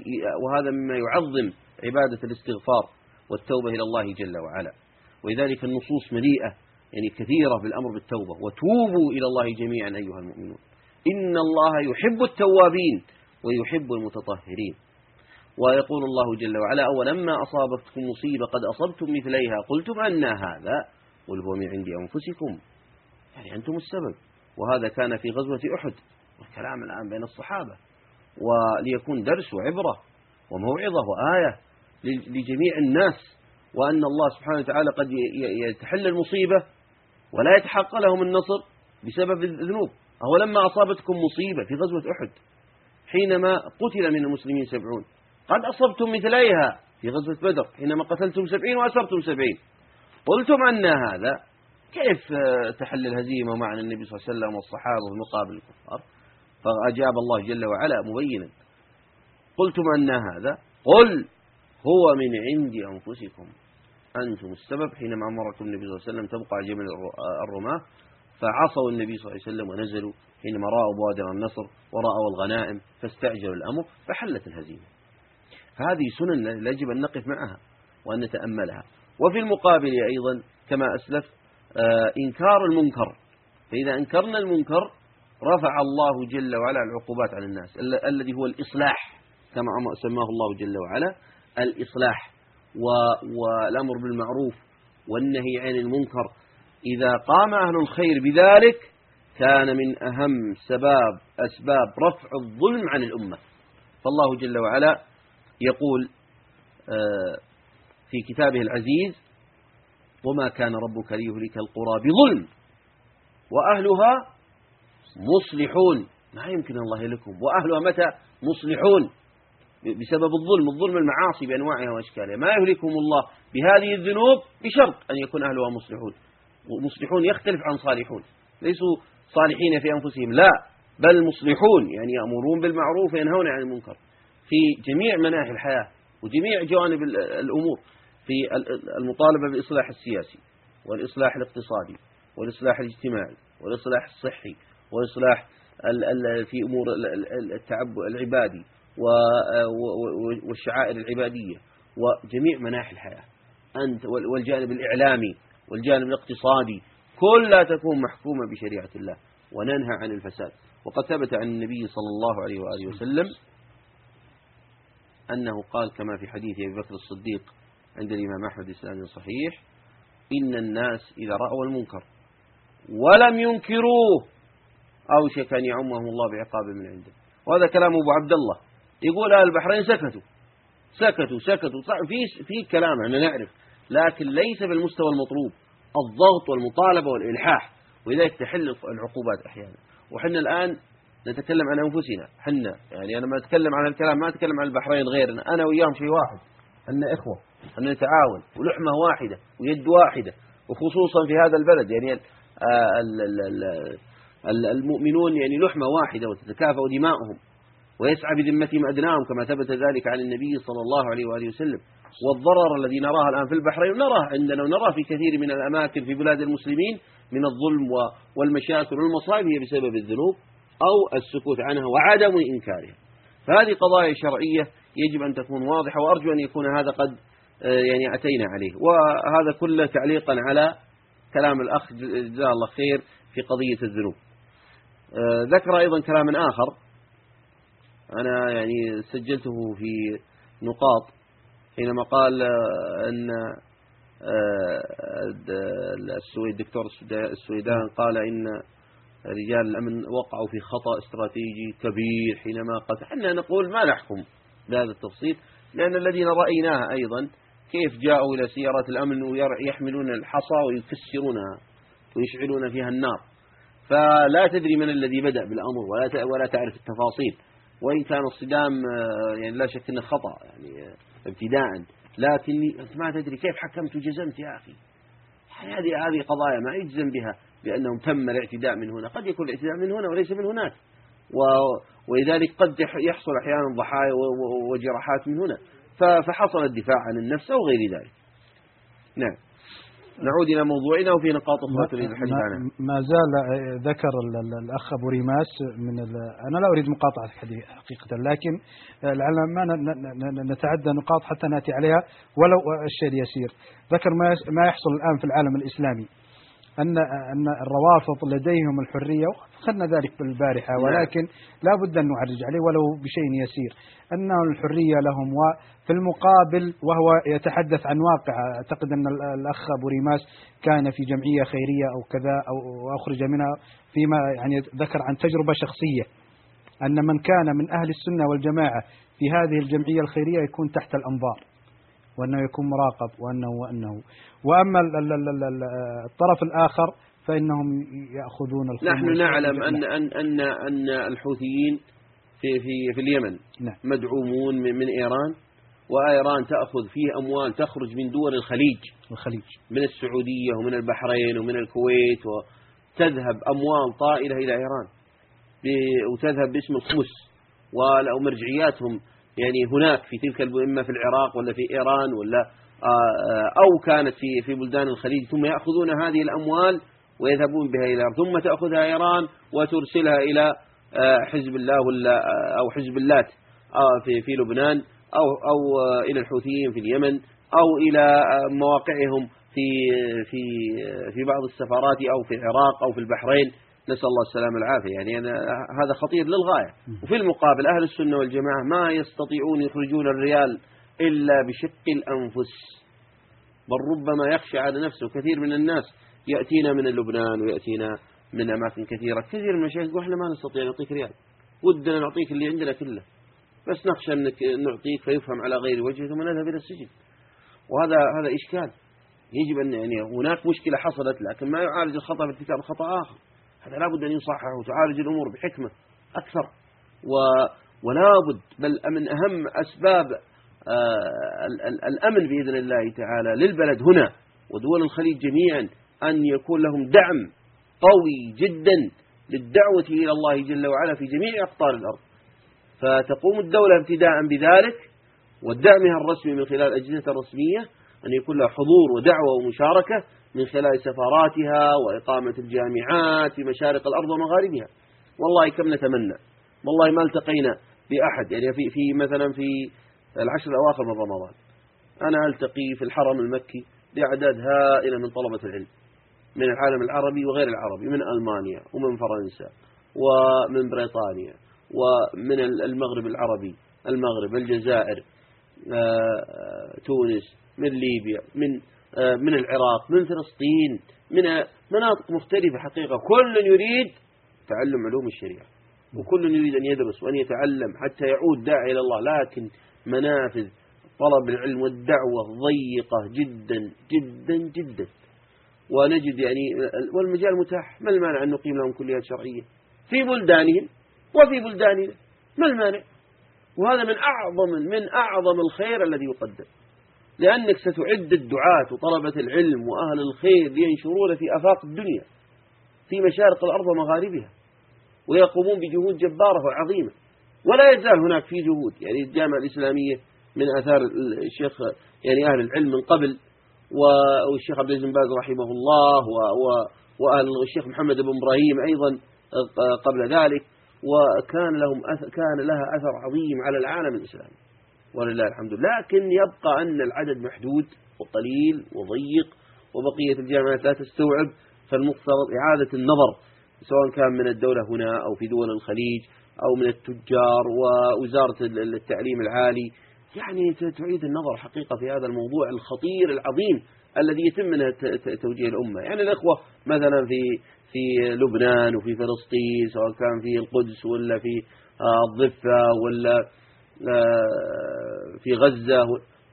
وهذا مما يعظم عبادة الاستغفار والتوبة إلى الله جل وعلا. ولذلك النصوص مليئة يعني كثيرة بالأمر بالتوبة. وتوبوا إلى الله جميعا أيها المؤمنون. إن الله يحب التوابين ويحب المتطهرين. ويقول الله جل وعلا أولما أصابتكم مصيبة قد أصبتم مثليها قلتم أن هذا قل هو من عند أنفسكم يعني أنتم السبب وهذا كان في غزوة أحد والكلام الآن بين الصحابة وليكون درس وعبرة وموعظة وآية لجميع الناس وأن الله سبحانه وتعالى قد يتحل المصيبة ولا يتحقق لهم النصر بسبب الذنوب. أهو لما أصابتكم مصيبة في غزوة أحد حينما قتل من المسلمين سبعون قد أصبتم مثليها في غزوة بدر حينما قتلتم سبعين وأسرتم سبعين. قلتم أن هذا كيف تحل الهزيمة مع النبي صلى الله عليه وسلم والصحابة في مقابل الكفار؟ فأجاب الله جل وعلا مبينا. قلتم أن هذا قل هو من عند أنفسكم. أنتم السبب حينما أمركم النبي صلى الله عليه وسلم تبقى جبل الرماة فعصوا النبي صلى الله عليه وسلم ونزلوا حينما رأوا بوادر النصر ورأوا الغنائم فاستعجلوا الأمر فحلت الهزيمة. هذه سنن يجب أن نقف معها وأن نتأملها. وفي المقابل أيضا كما أسلف آه، إنكار المنكر. فإذا أنكرنا المنكر رفع الله جل وعلا العقوبات على الناس الذي هو الإصلاح كما سماه الله جل وعلا الإصلاح والأمر بالمعروف والنهي عن المنكر. إذا قام أهل الخير بذلك كان من أهم سباب أسباب رفع الظلم عن الأمة. فالله جل وعلا يقول آه، في كتابه العزيز وما كان ربك ليهلك القرى بظلم وأهلها مصلحون. ما يمكن الله يهلكهم وأهلها متى؟ مصلحون بسبب الظلم الظلم المعاصي بأنواعها وأشكالها. ما يهلكهم الله بهذه الذنوب بشرط أن يكون أهلها مصلحون. ومصلحون يختلف عن صالحون. ليسوا صالحين في أنفسهم لا بل مصلحون يعني يأمرون بالمعروف وينهون عن المنكر. في جميع مناحي الحياة وجميع جوانب الأمور في المطالبة بالإصلاح السياسي والإصلاح الاقتصادي والإصلاح الاجتماعي والإصلاح الصحي والإصلاح في أمور التعب العبادي والشعائر العبادية وجميع مناحي الحياة. أنت والجانب الإعلامي والجانب الاقتصادي كلها تكون محكومة بشريعة الله وننهى عن الفساد. وقد ثبت عن النبي صلى الله عليه وآله وسلم أنه قال كما في حديث أبي بكر الصديق عند الإمام أحمد الإسلام صحيح إن الناس إذا رأوا المنكر ولم ينكروه أوشك أن يعمهم الله بعقاب من عنده. وهذا كلام أبو عبد الله. يقول أهل البحرين سكتوا. سكتوا سكتوا. في في كلام إحنا نعرف لكن ليس بالمستوى المطلوب. الضغط والمطالبة والإلحاح. ولذلك تحل العقوبات أحيانا. وحنا الآن نتكلم عن أنفسنا حنا. يعني أنا ما أتكلم عن الكلام ما أتكلم عن البحرين غيرنا. أنا وياهم شيء واحد أن إخوة أن نتعاون ولحمة واحدة ويد واحدة وخصوصا في هذا البلد. يعني آه، المؤمنون يعني لحمة واحدة وتتكافأ دماؤهم ويسعى بذمتهم أدناهم كما ثبت ذلك عن النبي صلى الله عليه وآله وسلم. والضرر الذي نراه الآن في البحرين نراه عندنا ونراه في كثير من الأماكن في بلاد المسلمين من الظلم والمشاكل والمصائب هي بسبب الذنوب. أو السكوت عنها وعدم إنكارها. فهذه قضايا شرعية يجب أن تكون واضحة وأرجو أن يكون هذا قد آه، يعني أتينا عليه. وهذا كله تعليقا على كلام الأخ جزاه الله خير في قضية الذنوب. آه، ذكر أيضا كلاما آخر. أنا يعني سجلته في نقاط حينما قال أن آه، الدكتور السويدان قال إن رجال الأمن وقعوا في خطأ استراتيجي كبير حينما قال إحنا نقول ما نحكم بهذا التفصيل لأن الذين رأيناها أيضا كيف جاءوا إلى سيارات الأمن ويحملون الحصى ويكسرونها ويشعلون فيها النار. فلا تدري من الذي بدأ بالأمر ولا ولا تعرف التفاصيل. وإن كان الصدام آه، يعني لا شك أنه خطأ يعني آه، ابتداء. لكن ما تدري كيف حكمت وجزمت يا أخي. هذه هذه قضايا ما يجزم بها. بأنهم تم الاعتداء من هنا. قد يكون الاعتداء من هنا وليس من هناك. ولذلك قد يحصل أحيانا ضحايا وجراحات من هنا. فحصل الدفاع عن النفس أو غير ذلك. نعم. نعود إلى موضوعنا وفي نقاط أخرى تريد الحديث عنها. ما زال ذكر الأخ أبو ريماس من أنا لا أريد مقاطعة الحديث حقيقة لكن لعل ما نتعدى نقاط حتى نأتي عليها ولو الشيء اليسير. ذكر ما يحصل الآن في العالم الإسلامي. أن أن الروافض لديهم الحرية وأخذنا ذلك بالبارحة نعم. ولكن لا بد أن نعرج عليه ولو بشيء يسير. أنه الحرية لهم وفي المقابل وهو يتحدث عن واقع أعتقد أن ال- الأخ أبو ريماس كان في جمعية خيرية أو كذا أو أخرج منها فيما يعني ذكر عن تجربة شخصية. أن من كان من أهل السنة والجماعة في هذه الجمعية الخيرية يكون تحت الأنظار. وأنه يكون مراقب وأنه وأنه. وأما ال- ال- ال- ال- الطرف الآخر فإنهم يأخذون الخمس نحن نعلم أن أن أن أن الحوثيين في في في اليمن نعم. مدعومون من, من إيران وإيران تأخذ فيه أموال تخرج من دول الخليج. الخليج. من السعودية ومن البحرين ومن الكويت وتذهب أموال طائلة إلى إيران. وتذهب باسم الخمس ولو مرجعياتهم يعني هناك في تلك إما في العراق ولا في إيران ولا آه، آه، أو كانت في في بلدان الخليج ثم يأخذون هذه الأموال ويذهبون بها إلى ثم تأخذها إيران وترسلها إلى آه، حزب الله ولا أو حزب اللات في في لبنان أو أو إلى الحوثيين في اليمن أو إلى مواقعهم في في في بعض السفارات أو في العراق أو في البحرين. نسأل الله السلامة والعافية. يعني أنا هذا خطير للغاية. وفي المقابل أهل السنة والجماعة ما يستطيعون يخرجون الريال إلا بشق الأنفس. بل ربما يخشى على نفسه. كثير من الناس يأتينا من لبنان ويأتينا من أماكن كثيرة. كثير من المشايخ يقول إحنا ما نستطيع نعطيك ريال. ودنا نعطيك اللي عندنا كله. بس نخشى أنك نعطيك فيفهم على غير وجه ثم نذهب إلى السجن. وهذا هذا إشكال. يجب أن يعني هناك مشكلة حصلت لكن ما يعالج الخطأ بارتكاب خطأ آخر. هذا لابد أن يصحح وتعالج الأمور بحكمة أكثر. و ولا بد بل من أهم أسباب آه، ال- ال- الأمن بإذن الله تعالى للبلد هنا ودول الخليج جميعا أن يكون لهم دعم قوي جدا للدعوة إلى الله جل وعلا في جميع أقطار الأرض. فتقوم الدولة ابتداء بذلك ودعمها الرسمي من خلال الأجهزة الرسمية أن يكون لها حضور ودعوة ومشاركة من خلال سفاراتها وإقامة الجامعات في مشارق الأرض ومغاربها. والله كم نتمنى. والله ما التقينا بأحد. يعني في, في مثلا في العشر الأواخر من رمضان. أنا ألتقي في الحرم المكي بأعداد هائلة من طلبة العلم. من العالم العربي وغير العربي. من ألمانيا ومن فرنسا ومن بريطانيا ومن المغرب العربي المغرب الجزائر آه، تونس من ليبيا من آه، من العراق من فلسطين من مناطق مختلفة حقيقة. كل يريد تعلم علوم الشريعة وكل يريد أن يدرس وأن يتعلم حتى يعود داعي إلى الله. لكن منافذ طلب العلم والدعوة ضيقة جدا جدا جدا. ونجد يعني والمجال متاح. ما المانع أن نقيم لهم كليات شرعية؟ في بلدانهم وفي بلداننا. ما المانع؟ وهذا من أعظم من أعظم الخير الذي يقدم. لأنك ستعد الدعاة وطلبة العلم وأهل الخير لينشرون في آفاق الدنيا في مشارق الأرض ومغاربها ويقومون بجهود جبارة وعظيمة. ولا يزال هناك في جهود يعني الجامعة الإسلامية من آثار الشيخ يعني أهل العلم من قبل والشيخ عبد العزيز باز رحمه الله وأهل الشيخ محمد بن إبراهيم أيضا قبل ذلك. وكان لهم كان لها أثر عظيم على العالم الإسلامي. ولله الحمد. لكن يبقى أن العدد محدود وقليل وضيق وبقية الجامعات لا تستوعب فالمفترض إعادة النظر سواء كان من الدولة هنا أو في دول الخليج أو من التجار ووزارة ال- التعليم العالي. يعني تعيد النظر حقيقة في هذا الموضوع الخطير العظيم الذي يتم منه توجيه الأمة. يعني الأخوة مثلا في في لبنان وفي فلسطين سواء كان في القدس ولا في آه، الضفة ولا في غزة.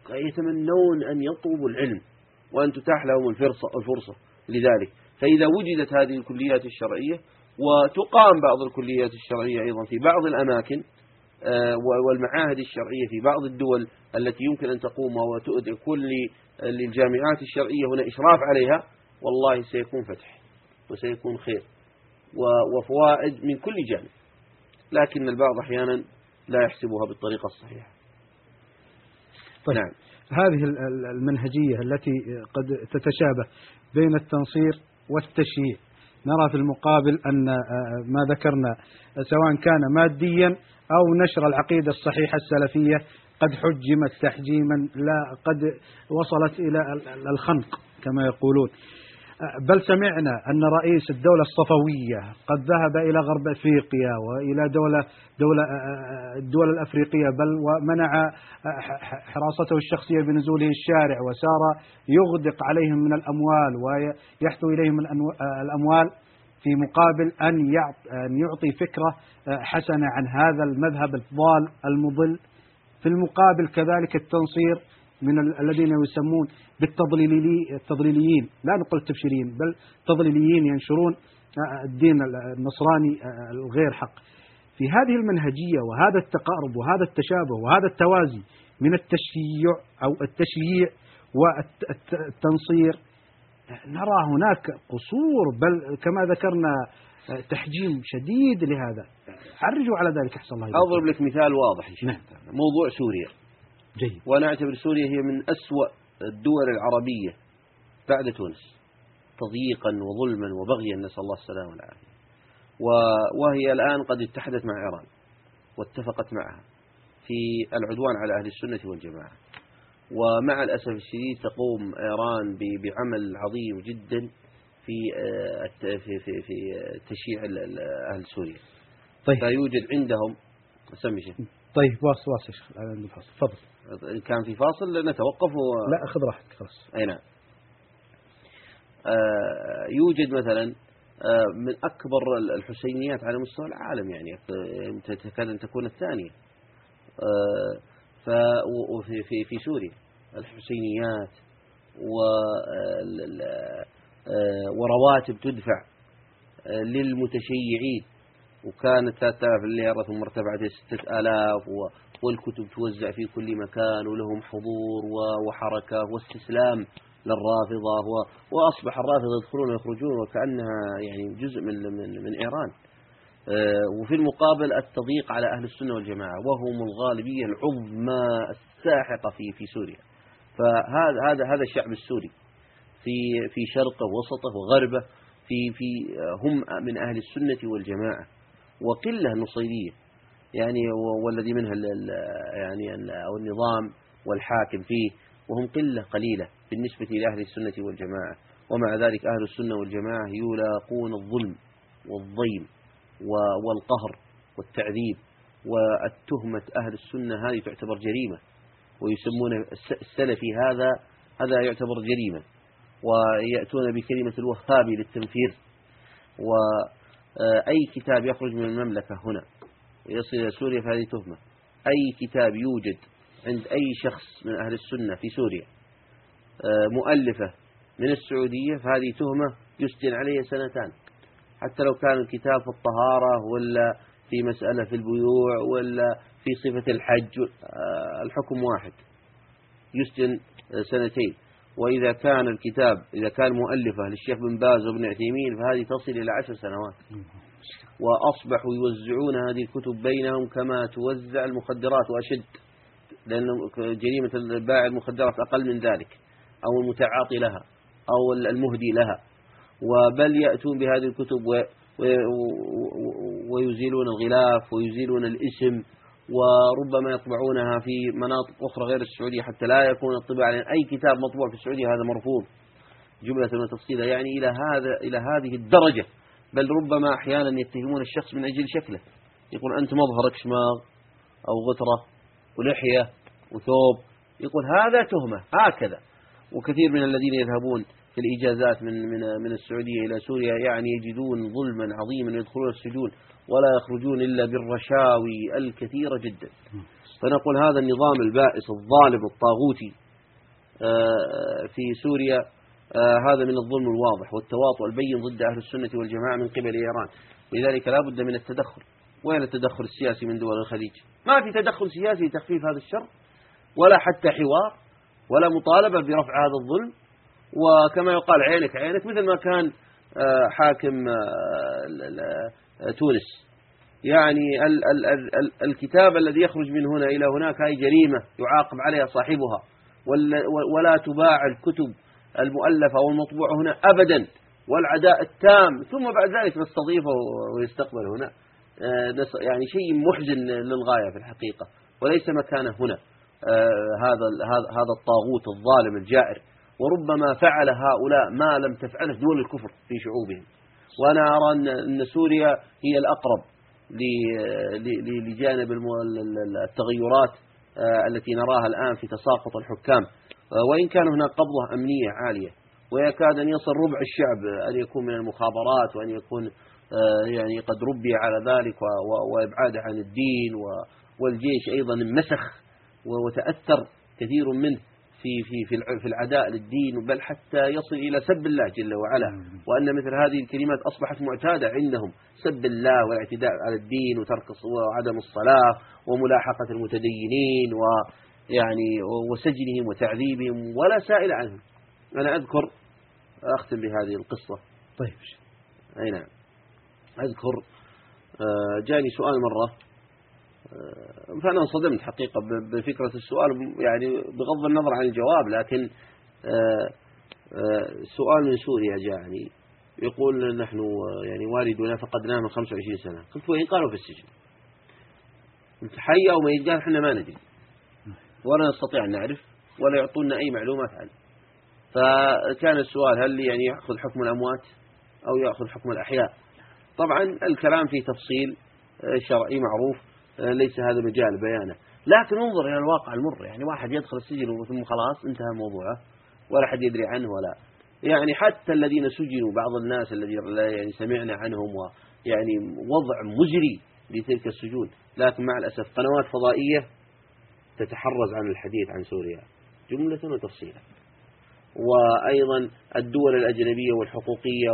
يتمنون أن يطلبوا العلم وأن تتاح لهم الفرصة, الفرصة لذلك. فإذا وجدت هذه الكليات الشرعية وتقام بعض الكليات الشرعية أيضا في بعض الأماكن آه، والمعاهد الشرعية في بعض الدول التي يمكن أن تقوم وتكون ل- للجامعات الشرعية هنا إشراف عليها والله سيكون فتح وسيكون خير وفوائد من كل جانب. لكن البعض أحيانا لا يحسبها بالطريقة الصحيحة. طيب. نعم. هذه ال- ال- المنهجية التي قد تتشابه بين التنصير والتشييع. نرى في المقابل أن آه، ما ذكرنا سواء كان ماديا أو نشر العقيدة الصحيحة السلفية قد حجمت تحجيما لا قد وصلت إلى ال- ال- الخنق كما يقولون. بل سمعنا أن رئيس الدولة الصفوية قد ذهب إلى غرب أفريقيا وإلى دولة دولة الدول الأفريقية بل ومنع حراسته الشخصية بنزوله الشارع وسار يغدق عليهم من الأموال ويحثو إليهم الأموال في مقابل أن يعطي فكرة حسنة عن هذا المذهب الضال المضل. في المقابل كذلك التنصير من الذين يسمون بالتضليلي التضليليين. لا نقول التبشيريين بل تضليليين ينشرون الدين النصراني الغير حق. في هذه المنهجية وهذا التقارب وهذا التشابه وهذا التوازي من التشيع أو التشييع والتنصير نرى هناك قصور بل كما ذكرنا تحجيم شديد لهذا. عرجوا على ذلك أحسن الله أضرب لك مثال واضح نعم. موضوع سوريا. جيد. وأنا أعتبر سوريا هي من أسوأ الدول العربية بعد تونس تضييقا وظلما وبغيا نسأل الله السلامة والعافية. وهي الآن قد اتحدت مع إيران واتفقت معها في العدوان على أهل السنة والجماعة. ومع الأسف الشديد تقوم إيران بعمل عظيم جدا في في في, في تشييع أهل سوريا. طيب. فيوجد عندهم سمي شيء طيب واصل واصل شيخ فاصل تفضل كان في فاصل نتوقف و... لا خذ راحتك خلاص. أي نعم. آه يوجد مثلا آه من أكبر الحسينيات على مستوى العالم يعني تكاد أن تكون الثانية. آه ففي في في سوريا الحسينيات و ورواتب تدفع للمتشيعين. وكانت 3000 ليرة ثم ارتفعت إلى 6000 والكتب توزع في كل مكان ولهم حضور وحركة واستسلام للرافضة وأصبح الرافضة يدخلون ويخرجون وكأنها يعني جزء من من, من إيران. وفي المقابل التضييق على أهل السنة والجماعة وهم الغالبية العظمى الساحقة في في سوريا. فهذا هذا هذا الشعب السوري في في شرقه ووسطه وغربه في في هم من أهل السنة والجماعة. وقلة نصيرية. يعني والذي منها يعني أو النظام والحاكم فيه وهم قلة قليلة بالنسبة إلى أهل السنة والجماعة. ومع ذلك أهل السنة والجماعة يلاقون الظلم والضيم والقهر والتعذيب والتهمة أهل السنة هذه تعتبر جريمة. ويسمون السلفي هذا هذا يعتبر جريمة. ويأتون بكلمة الوهابي للتنفير. وأي كتاب يخرج من المملكة هنا. يصل إلى سوريا فهذه تهمة. أي كتاب يوجد عند أي شخص من أهل السنة في سوريا مؤلفة من السعودية فهذه تهمة يسجن عليه سنتان. حتى لو كان الكتاب في الطهارة ولا في مسألة في البيوع ولا في صفة الحج الحكم واحد. يسجن سنتين. وإذا كان الكتاب إذا كان مؤلفة للشيخ بن باز وابن عثيمين فهذه تصل إلى عشر سنوات. وأصبحوا يوزعون هذه الكتب بينهم كما توزع المخدرات وأشد لأن جريمة باع المخدرات أقل من ذلك أو المتعاطي لها أو المهدي لها. وبل يأتون بهذه الكتب ويزيلون الغلاف ويزيلون الاسم وربما يطبعونها في مناطق أخرى غير السعودية حتى لا يكون الطباعة لأن أي كتاب مطبوع في السعودية هذا مرفوض. جملة وتفصيلا يعني إلى هذا إلى هذه الدرجة. بل ربما أحيانا يتهمون الشخص من أجل شكله. يقول أنت مظهرك شماغ أو غترة ولحية وثوب. يقول هذا تهمة هكذا. وكثير من الذين يذهبون في الإجازات من من من السعودية إلى سوريا يعني يجدون ظلما عظيما يدخلون السجون ولا يخرجون إلا بالرشاوي الكثيرة جدا. فنقول هذا النظام البائس الظالم الطاغوتي في سوريا هذا من الظلم الواضح والتواطؤ البين ضد أهل السنة والجماعة من قبل إيران. ولذلك لا بد من التدخل. وين التدخل السياسي من دول الخليج؟ ما في تدخل سياسي لتخفيف هذا الشر ولا حتى حوار ولا مطالبة برفع هذا الظلم. وكما يقال عينك عينك مثل ما كان حاكم تونس. يعني ال ال ال الكتاب الذي يخرج من هنا إلى هناك هذه جريمة يعاقب عليها صاحبها. ولا تباع الكتب المؤلفة أو المطبوعة هنا أبدا والعداء التام ثم بعد ذلك نستضيفه ويستقبل هنا. يعني شيء محزن للغاية في الحقيقة وليس مكانه هنا. هذا هذا الطاغوت الظالم الجائر. وربما فعل هؤلاء ما لم تفعله دول الكفر في شعوبهم. وأنا أرى أن سوريا هي الأقرب لجانب التغيرات آه، التي نراها الآن في تساقط الحكام. آه، وإن كان هناك قبضة أمنية عالية ويكاد أن يصل ربع الشعب أن يكون من المخابرات وأن يكون آه، يعني قد ربي على ذلك وإبعاده عن الدين والجيش أيضا انمسخ وتأثر كثير منه في في في في العداء للدين بل حتى يصل إلى سب الله جل وعلا. وأن مثل هذه الكلمات أصبحت معتادة عندهم سب الله والاعتداء على الدين وترك وعدم الصلاة وملاحقة المتدينين ويعني وسجنهم وتعذيبهم ولا سائل عنهم. أنا أذكر أختم بهذه القصة. طيب أي نعم. أذكر آه، جاني سؤال مرة آه، فأنا انصدمت حقيقة بفكرة السؤال يعني بغض النظر عن الجواب لكن آه، سؤال من سوريا جاءني يقول نحن يعني والدنا فقدناه من 25 سنة. قلت وين؟ قالوا في السجن. قلت حي أو ميت؟ قال إحنا ما ندري. ولا نستطيع أن نعرف ولا يعطونا أي معلومات عنه. فكان السؤال هل يعني يأخذ حكم الأموات أو يأخذ حكم الأحياء؟ طبعا الكلام في تفصيل آه، شرعي معروف آه، ليس هذا مجال بيانه. لكن انظر إلى الواقع المر يعني واحد يدخل السجن ثم خلاص انتهى موضوعه ولا حد يدري عنه ولا. يعني حتى الذين سجنوا بعض الناس الذين يعني سمعنا عنهم ويعني وضع مجري لتلك السجون. لكن مع الأسف قنوات فضائية تتحرز عن الحديث عن سوريا جملة وتفصيلا. وأيضا الدول الأجنبية والحقوقية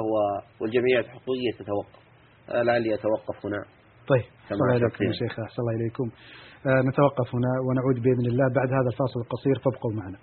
والجمعيات الحقوقية تتوقف. لعلي أتوقف هنا. طيب الله عليكم يا شيخ أحسن الله إليكم آه، نتوقف هنا ونعود بإذن الله. بعد هذا الفاصل القصير فابقوا معنا.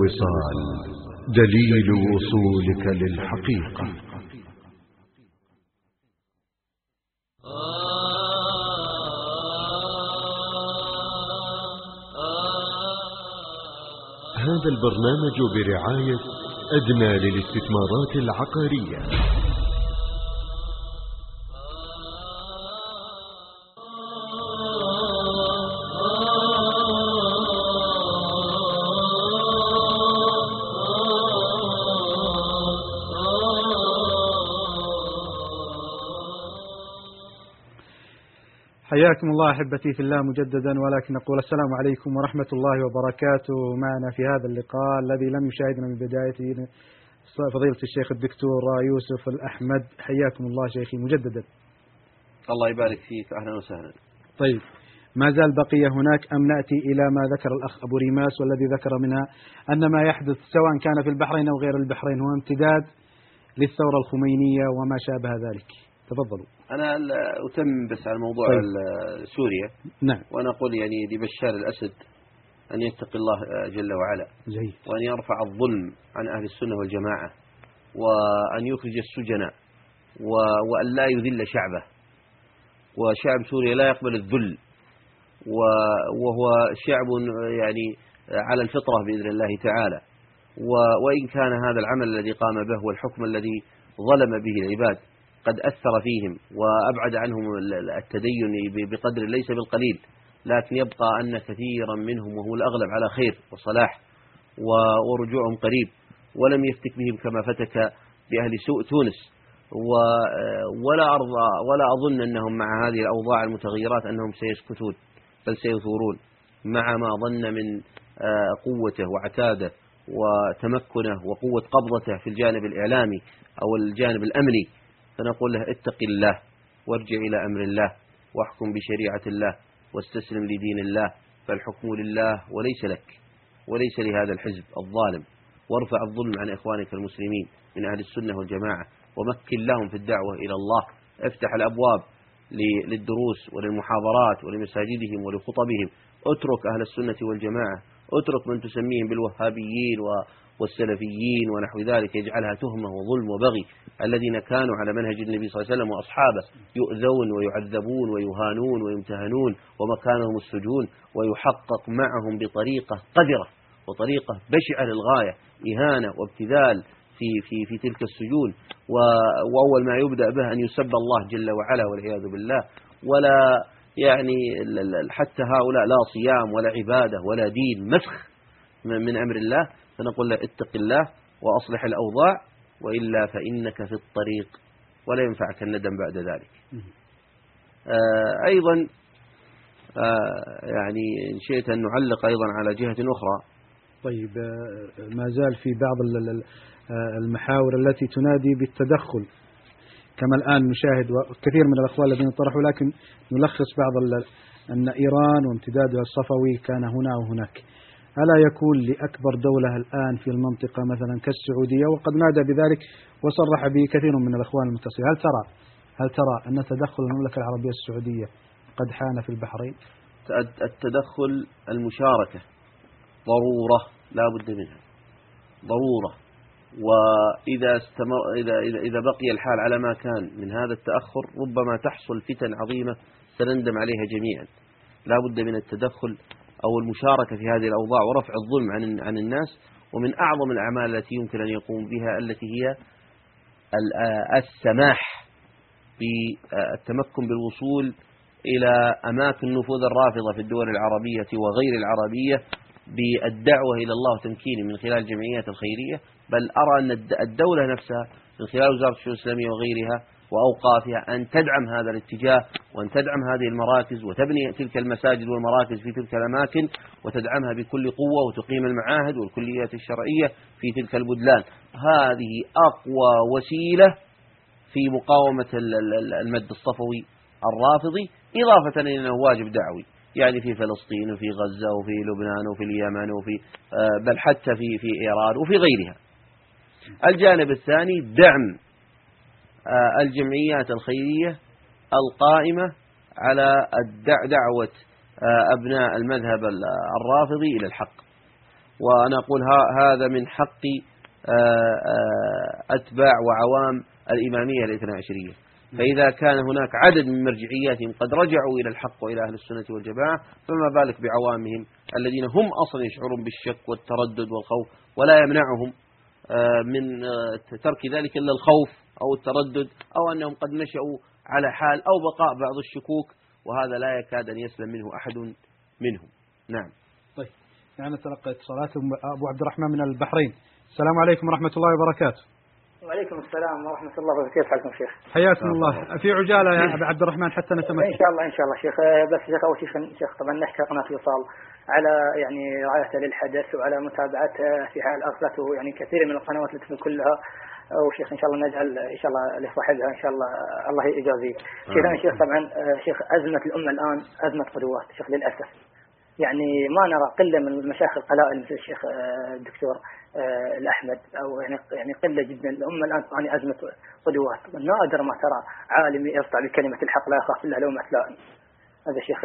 وصال دليل وصولك للحقيقة. هذا البرنامج برعاية أدنى للاستثمارات العقارية. حياكم الله أحبتي في الله مجددا ولكن نقول السلام عليكم ورحمة الله وبركاته. معنا في هذا اللقاء الذي لم يشاهدنا من بدايته فضيلة الشيخ الدكتور يوسف الأحمد. حياكم الله شيخي مجددا. الله يبارك فيك. أهلا وسهلا. طيب ما زال بقي هناك أم نأتي إلى ما ذكر الأخ أبو ريماس والذي ذكر منها أن ما يحدث سواء كان في البحرين أو غير البحرين هو امتداد للثورة الخمينية وما شابه ذلك. تفضلوا. أنا أتم بس على موضوع طيب. سوريا. نعم. وأنا أقول يعني لبشار الأسد أن يتقي الله جل وعلا. جيد. وأن يرفع الظلم عن أهل السنة والجماعة. وأن يخرج السجناء وأن لا يذل شعبه. وشعب سوريا لا يقبل الذل. وهو شعب يعني على الفطرة بإذن الله تعالى. وإن كان هذا العمل الذي قام به والحكم الذي ظلم به العباد قد أثر فيهم وأبعد عنهم التدين بقدر ليس بالقليل لكن يبقى أن كثيرا منهم وهو الأغلب على خير وصلاح ورجوعهم قريب ولم يفتك بهم كما فتك بأهل سوء تونس. ولا أرضى ولا أظن أنهم مع هذه الأوضاع المتغيرات أنهم سيسكتون بل سيثورون مع ما ظن من آه، قوته وعتاده وتمكنه وقوة قبضته في الجانب الإعلامي أو الجانب الأمني. فنقول له اتق الله وارجع إلى أمر الله واحكم بشريعة الله واستسلم لدين الله فالحكم لله وليس لك وليس لهذا الحزب الظالم. وارفع الظلم عن إخوانك المسلمين من أهل السنة والجماعة ومكن لهم في الدعوة إلى الله. افتح الأبواب للدروس وللمحاضرات ولمساجدهم ولخطبهم. اترك أهل السنة والجماعة اترك من تسميهم بالوهابيين والسلفيين ونحو ذلك يجعلها تهمة وظلم وبغي. الذين كانوا على منهج النبي صلى الله عليه وسلم وأصحابه يؤذون ويعذبون ويهانون ويمتهنون ومكانهم السجون ويحقق معهم بطريقة قذرة وطريقة بشعة للغاية إهانة وابتذال في في في تلك السجون. وأول ما يبدأ به أن يسب الله جل وعلا والعياذ بالله. ولا يعني حتى هؤلاء لا صيام ولا عبادة ولا دين مسخ من أمر الله. فنقول له اتق الله وأصلح الأوضاع وإلا فإنك في الطريق ولا ينفعك الندم بعد ذلك. آه أيضا آه يعني إن شئت أن نعلق أيضا على جهة أخرى. طيب آه، ما زال في بعض المحاور التي تنادي بالتدخل. كما الآن نشاهد كثير من الأخوان الذين طرحوا لكن نلخص بعض أن إيران وامتدادها الصفوي كان هنا وهناك. ألا يكون لأكبر دولة الآن في المنطقة مثلا كالسعودية؟ وقد نادى بذلك وصرح به كثير من الأخوان المتصلين. هل ترى هل ترى أن تدخل المملكة العربية السعودية قد حان في البحرين؟ التدخل المشاركة ضرورة لا بد منها. ضرورة. وإذا استمر إذا إذا إذا بقي الحال على ما كان من هذا التأخر ربما تحصل فتن عظيمة سنندم عليها جميعا. لا بد من التدخل أو المشاركة في هذه الأوضاع ورفع الظلم عن عن الناس ومن أعظم الأعمال التي يمكن أن يقوم بها التي هي السماح بالتمكن بالوصول إلى أماكن نفوذ الرافضة في الدول العربية وغير العربية بالدعوة إلى الله وتمكينه من خلال الجمعيات الخيرية بل أرى أن الدولة نفسها من خلال وزارة الشؤون الإسلامية وغيرها وأوقافها أن تدعم هذا الاتجاه وأن تدعم هذه المراكز وتبني تلك المساجد والمراكز في تلك الأماكن وتدعمها بكل قوة وتقيم المعاهد والكليات الشرعية في تلك البلدان. هذه أقوى وسيلة في مقاومة المد الصفوي الرافضي إضافة إلى أنه واجب دعوي. يعني في فلسطين وفي غزة وفي لبنان وفي اليمن وفي آه، بل حتى في في إيران وفي غيرها. الجانب الثاني دعم الجمعيات الخيرية القائمة على دعوة آه، أبناء المذهب الرافضي إلى الحق. وأنا أقول هذا من حق آه، أتباع وعوام الإمامية الاثنى عشرية. فإذا كان هناك عدد من مرجعياتهم قد رجعوا إلى الحق وإلى أهل السنة والجماعة فما بالك بعوامهم الذين هم أصلا يشعرون بالشك والتردد والخوف ولا يمنعهم من ترك ذلك إلا الخوف. أو التردد أو أنهم قد نشأوا على حال أو بقاء بعض الشكوك وهذا لا يكاد أن يسلم منه أحد منهم. نعم. طيب. يعني نتلقى اتصالات. أبو عبد الرحمن من البحرين. السلام عليكم ورحمة الله وبركاته. وعليكم السلام ورحمة الله وبركاته. كيف حالكم شيخ. حياكم الله. في عجالة يا أبو عبد الرحمن حتى نتمكن. إن شاء الله إن شاء الله شيخ. بس شيخ أول شيء شيخ طبعا نحكي قناة وصال على يعني رعايته للحدث وعلى متابعته في حال أرسلته يعني كثير من القنوات اللي كلها. وشيخ إن شاء الله نجعل إن شاء الله لصاحبها إن شاء الله الله يجازيه. شيخ أنا شيخ طبعا آه، شيخ أزمة الأمة الآن أزمة قدوات شيخ للأسف. يعني ما نرى قلة من المشايخ القلائل مثل الشيخ آه، الدكتور آه، الأحمد أو يعني يعني قلة جدا الأمة الآن تعاني أزمة قدوات نادر ما ترى عالم يرفع بكلمة الحق لا يخاف إلا لومة لائم. هذا شيخ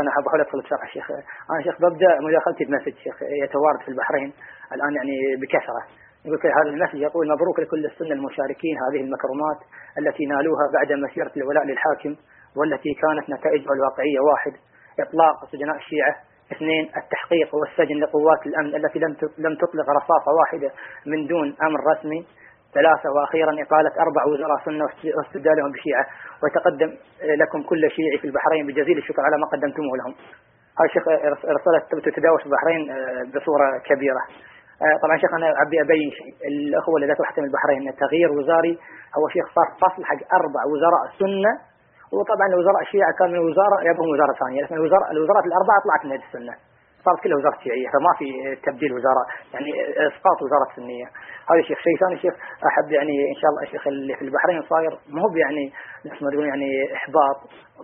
أنا احب ادخل بشرح شيخ أنا شيخ ببدأ مداخلتي بمسج شيخ يتوارد في البحرين الآن يعني بكثرة يقول في هذا المسجد يقول مبروك لكل السنة المشاركين هذه المكرمات التي نالوها بعد مسيرة الولاء للحاكم والتي كانت نتائجها الواقعية واحد. إطلاق سجناء الشيعة. اثنين التحقيق والسجن لقوات الأمن التي لم تطلق رصاصة واحدة من دون أمر رسمي. ثلاثة وأخيرا إقالة أربع وزراء سنة واستبدالهم بشيعة. وتقدم لكم كل شيعي في البحرين بجزيل الشكر على ما قدمتموه لهم. هذا الشيخ رسالة تتداول في البحرين آه، بصورة كبيرة. طبعا شيخ أنا أبي ابين الأخوة اللي ذات من البحرين تغيير وزاري هو شيخ صار فصل حق أربع وزراء سنه وطبعا الوزراء الشيعة كان من وزاره يبغون وزاره ثانية لكن الوزراء الوزارات الأربعة طلعت من السنة. صارت كلها وزارة شيعية فما في تبديل وزاره يعني إسقاط وزارة سنية. هذا شيخ. شيء ثاني شيخ أحب يعني إن شاء الله الشيخ اللي في البحرين صاير مو يعني نفس ما يعني إحباط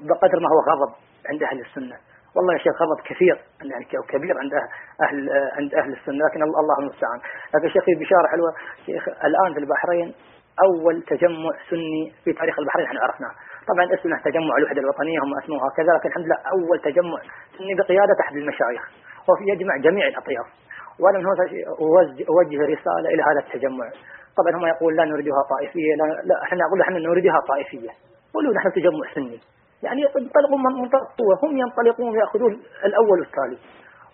بقدر ما هو غضب عند أهل السنة. والله يا شيخ غضب كثير يعني كبير عند أهل عند أهل السنة لكن الله المستعان. لكن شيخ في بشارة حلوة شيخ الآن في البحرين أول تجمع سني في تاريخ البحرين إحنا عرفناه. طبعا اسمه تجمع الوحدة الوطنية هم اسموها كذا لكن الحمد لله أول تجمع سني بقيادة أحد المشايخ وفي يجمع جميع الأطياف. وأنا من هنا اوجه رسالة إلى هذا التجمع. طبعا هم يقول لا نريدها طائفية لا, لا إحنا نقول إحنا نريدها طائفية. قولوا نحن تجمع سني. يعني ينطلقون من منطلق قوه هم ينطلقون ويأخذون الأول والتالي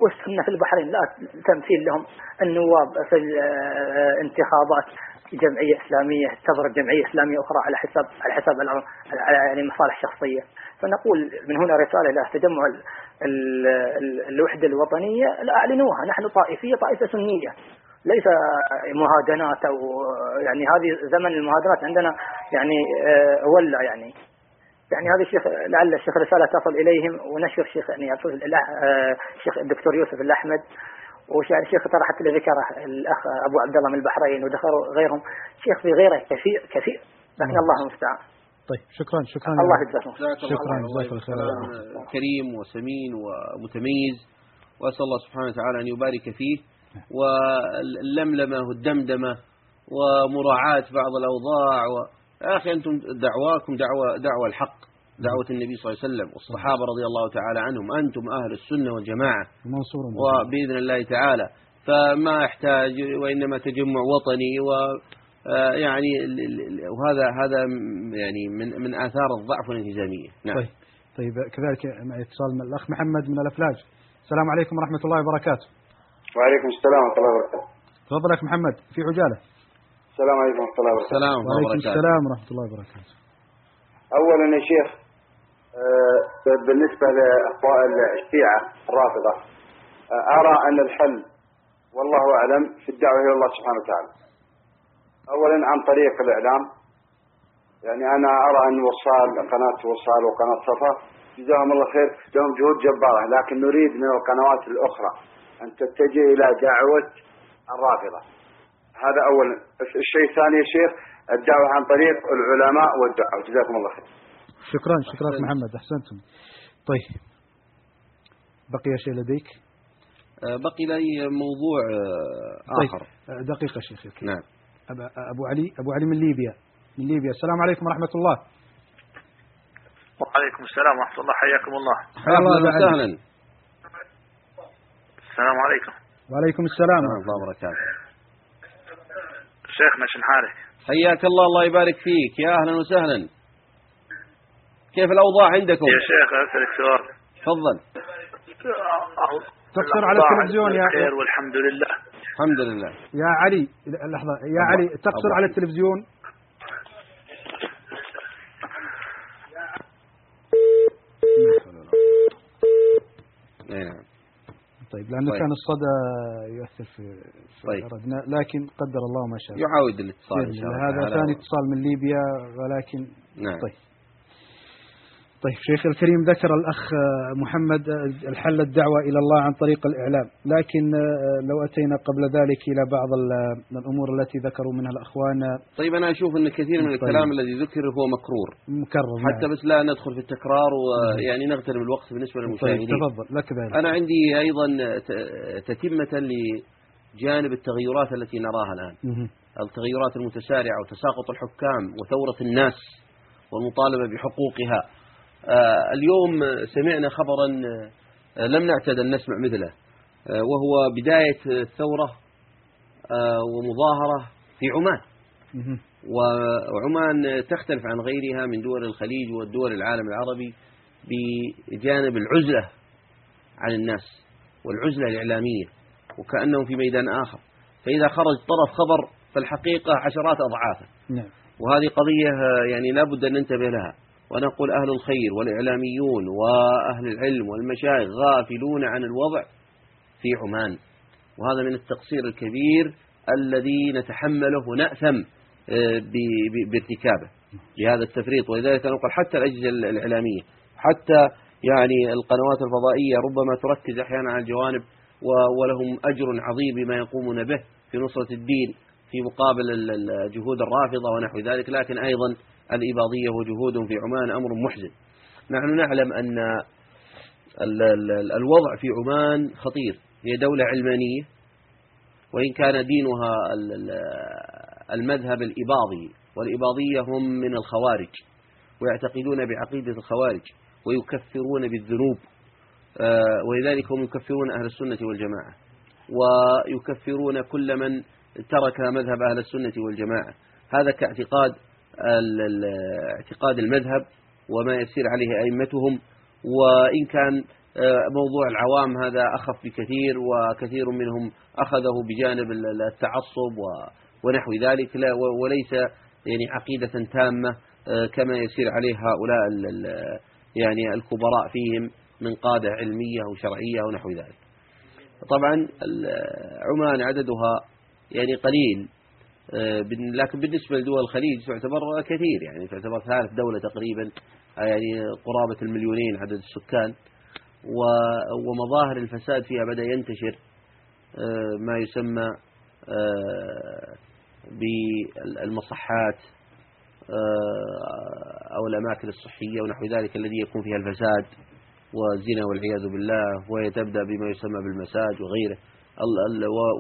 والسنة في البحرين. لا تمثيل لهم. النواب في الانتخابات جمعية إسلامية تضرب جمعية إسلامية أخرى على حساب على حساب على يعني مصالح شخصية. فنقول من هنا رسالة إلى تجمع ال- ال- ال- الوحدة الوطنية. لا أعلنوها. نحن طائفية طائفة سنية. ليس مهادنات أو يعني هذه زمن المهادنات عندنا يعني آه، ولى يعني. يعني هذا الشيخ لعل الشيخ رسالة تصل إليهم ونشر الشيخ يعني الأ- آه، الشيخ الدكتور يوسف الأحمد وشيخ الشيخ ترى حتى اللي ذكره الأخ أبو عبد الله من البحرين وذكروا غيرهم. شيخ في غيره كثير كثير. لكن الله المستعان. طيب شكرا شكرا. الله يجزاكم شكرا جزاك الله خير كلام كريم وسمين ومتميز. وأسأل الله سبحانه وتعالى أن يبارك فيه. واللملمة والدمدمة ومراعاة بعض الأوضاع و... يا أخي أنتم دعواكم دعوة, دعوة الحق. دعوة النبي صلى الله عليه وسلم والصحابة رضي الله تعالى عنهم أنتم أهل السنة والجماعة. وبإذن الله تعالى. فما يحتاج وإنما تجمع وطني و آه، يعني ال- ال- ال- وهذا هذا يعني من من آثار الضعف والانهزامية نعم. طيب طيب كذلك معي اتصال من الأخ محمد من الأفلاج. السلام عليكم ورحمة الله وبركاته. وعليكم السلام ورحمة الله وبركاته. تفضل يا أخ محمد في عجالة. السلام عليكم ورحمة الله وبركاته. السلام وعليكم السلام ورحمة الله وبركاته. أولا يا شيخ بالنسبة لأخوان الشيعة الرافضة آه، أرى أن الحل والله أعلم في الدعوة إلى الله سبحانه وتعالى. أولا عن طريق الإعلام يعني أنا أرى أن وصال قناة وصال وقناة صفا جزاهم الله خير لهم جهود جبارة لكن نريد من القنوات الأخرى أن تتجه إلى دعوة الرافضة. هذا أولا. الشيء الثاني يا شيخ الدعوة عن طريق العلماء والدعاء. جزاكم الله خير. شكرا شكرا محمد أحسنتم. طيب بقي شيء لديك؟ آه، بقي لي موضوع آه، طيب آخر. آه، دقيقة شيخ نعم. أب- أبو علي أبو علي من ليبيا. من ليبيا. السلام عليكم ورحمة الله. وعليكم السلام ورحمة الله. حياكم الله. حيا الله أهلا علي. وسهلا. السلام عليكم. وعليكم السلام. ورحمة الله وبركاته شيخنا شن حالك حياك الله الله يبارك فيك. يا أهلا وسهلا. كيف الأوضاع عندكم؟ يا شيخ أسألك سؤال. تفضل. تقصر على التلفزيون يا بخير والحمد لله. الحمد لله. يا علي لحظة. يا علي تقصر على. التلفزيون. نعم طيب لأنه طيب. كان الصدى يؤثر في, طيب. ردنا لكن قدر الله ما شاء يعاود الاتصال إن شاء الله. الله هذا. ثاني اتصال من ليبيا ولكن نعم. طيب. طيب شيخ الكريم ذكر الأخ آه، محمد آه، الحل الدعوة إلى الله عن طريق الإعلام. لكن آه، لو أتينا قبل ذلك إلى بعض ال- الأمور التي ذكروا منها الأخوان. طيب أنا أشوف أن كثير من طيب. الكلام الذي ذكر هو مكرور. مكرر حتى نعم. بس لا ندخل في التكرار ويعني نغتنم الوقت بالنسبة طيب للمشاهدين. تفضل لك ذلك. أنا عندي أيضا تتمة لجانب التغيرات التي نراها الآن. مهم. التغيرات المتسارعة وتساقط الحكام وثورة الناس والمطالبة بحقوقها. اليوم سمعنا خبرا آه، لم نعتد أن نسمع مثله آه، وهو بداية الثورة آه، ومظاهرة في عمان. وعمان تختلف عن غيرها من دول الخليج والدول العالم العربي بجانب العزلة عن الناس والعزلة الإعلامية وكأنهم في ميدان آخر. فإذا خرج طرف خبر فالحقيقة عشرات أضعافه نعم. وهذه قضية آه، يعني لا بد أن ننتبه لها. ونقول أهل الخير والإعلاميون وأهل العلم والمشايخ غافلون عن الوضع في عمان. وهذا من التقصير الكبير الذي نتحمله ونأثم آه، بارتكابه لهذا التفريط. ولذلك نقول حتى الأجهزة الإعلامية حتى يعني القنوات الفضائية ربما تركز أحيانا على الجوانب ولهم أجر عظيم بما يقومون به في نصرة الدين في مقابل الجهود الرافضة ونحو ذلك. لكن أيضا الإباضية وجهودهم في عمان أمر محزن. نحن نعلم أن ال- ال- الوضع في عمان خطير. هي دولة علمانية وإن كان دينها ال- ال- المذهب الإباضي والإباضية هم من الخوارج ويعتقدون بعقيدة الخوارج ويكفرون بالذنوب. آه، ولذلك هم يكفرون أهل السنة والجماعة ويكفرون كل من ترك مذهب أهل السنة والجماعة. هذا كاعتقاد اعتقاد المذهب وما يسير عليه أئمتهم وإن كان آه، موضوع العوام هذا أخف بكثير وكثير منهم أخذه بجانب ال- التعصب ونحو ذلك وليس يعني عقيدة تامة آه، كما يسير عليه هؤلاء يعني الكبراء فيهم من قادة علمية وشرعية ونحو ذلك. طبعا عمان عددها يعني قليل لكن بالنسبة لدول الخليج تعتبر كثير يعني تعتبر ثالث دولة تقريبا آه، يعني قرابة المليونين عدد السكان. ومظاهر الفساد فيها بدأ ينتشر آه، ما يسمى آه، بالمصحات آه، أو الأماكن الصحية ونحو ذلك الذي يكون فيها الفساد والزنا والعياذ بالله وهي تبدأ بما يسمى بالمساج وغيره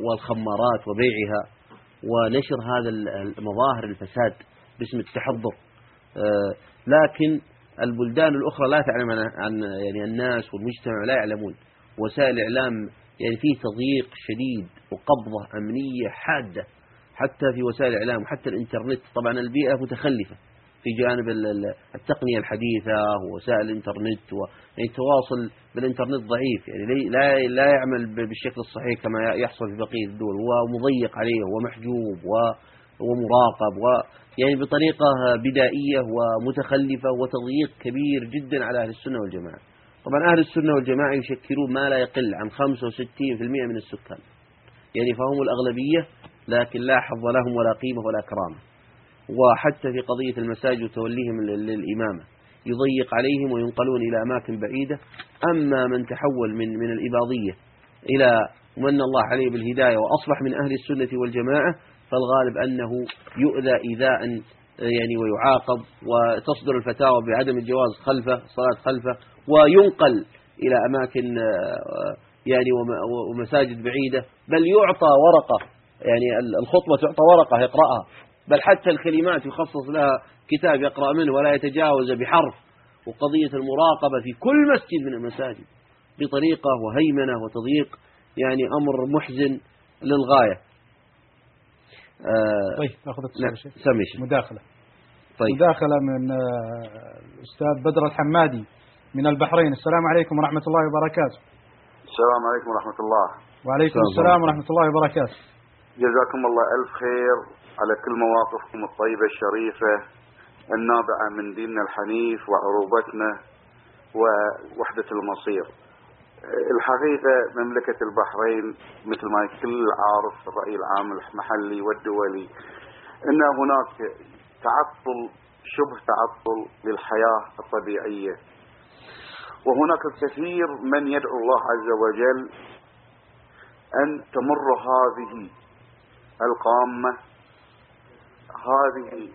والخمارات وبيعها. ونشر هذا ال- مظاهر الفساد باسم التحضر. آه، لكن البلدان الأخرى لا تعلم عن عن- يعني الناس والمجتمع لا يعلمون. وسائل الإعلام يعني فيه تضييق شديد وقبضة أمنية حادة حتى في وسائل الإعلام وحتى الإنترنت. طبعا البيئة متخلفة. في جانب ال- ال- التقنية الحديثة ووسائل الإنترنت و يعني بالإنترنت ضعيف. يعني لا لا يعمل بالشكل الصحيح كما يحصل في بقية الدول. ومضيق عليه ومحجوب ومراقب و يعني بطريقة بدائية ومتخلفة وتضييق كبير جدا على أهل السنة والجماعة. طبعا أهل السنة والجماعة يشكلون ما لا يقل عن 65% من السكان. يعني فهم الأغلبية لكن لا حظ لهم ولا قيمة ولا كرامة وحتى في قضية المساجد وتوليهم لل- للإمامة. يضيق عليهم وينقلون إلى أماكن بعيدة. أما من تحول من من الإباضية إلى من الله عليه بالهداية وأصبح من أهل السنة والجماعة فالغالب أنه يؤذى إيذاء يعني ويعاقب وتصدر الفتاوى بعدم الجواز خلفه الصلاة خلفه وينقل إلى أماكن يعني وم- ومساجد بعيدة. بل يعطى ورقة يعني ال- الخطبة تعطى ورقة يقرأها. بل حتى الكلمات يخصص لها كتاب يقرأ منه ولا يتجاوز بحرف وقضية المراقبة في كل مسجد من المساجد بطريقة وهيمنة وتضييق يعني أمر محزن للغاية. آه، طيب ناخذ نعم، اتصال. مداخلة. طيب. مداخلة من آه، الأستاذ بدر الحمادي من البحرين. السلام عليكم ورحمة الله وبركاته. السلام عليكم ورحمة الله. وعليكم السلام السلام. ورحمة الله وبركاته. جزاكم الله ألف خير على كل مواقفكم الطيبة الشريفة النابعة من ديننا الحنيف وعروبتنا ووحدة المصير. الحقيقة مملكة البحرين مثل ما الكل عارف الرأي العام المحلي والدولي أن هناك تعطل شبه تعطل للحياة الطبيعية. وهناك الكثير من يدعو الله عز وجل أن تمر هذه القامة. هذه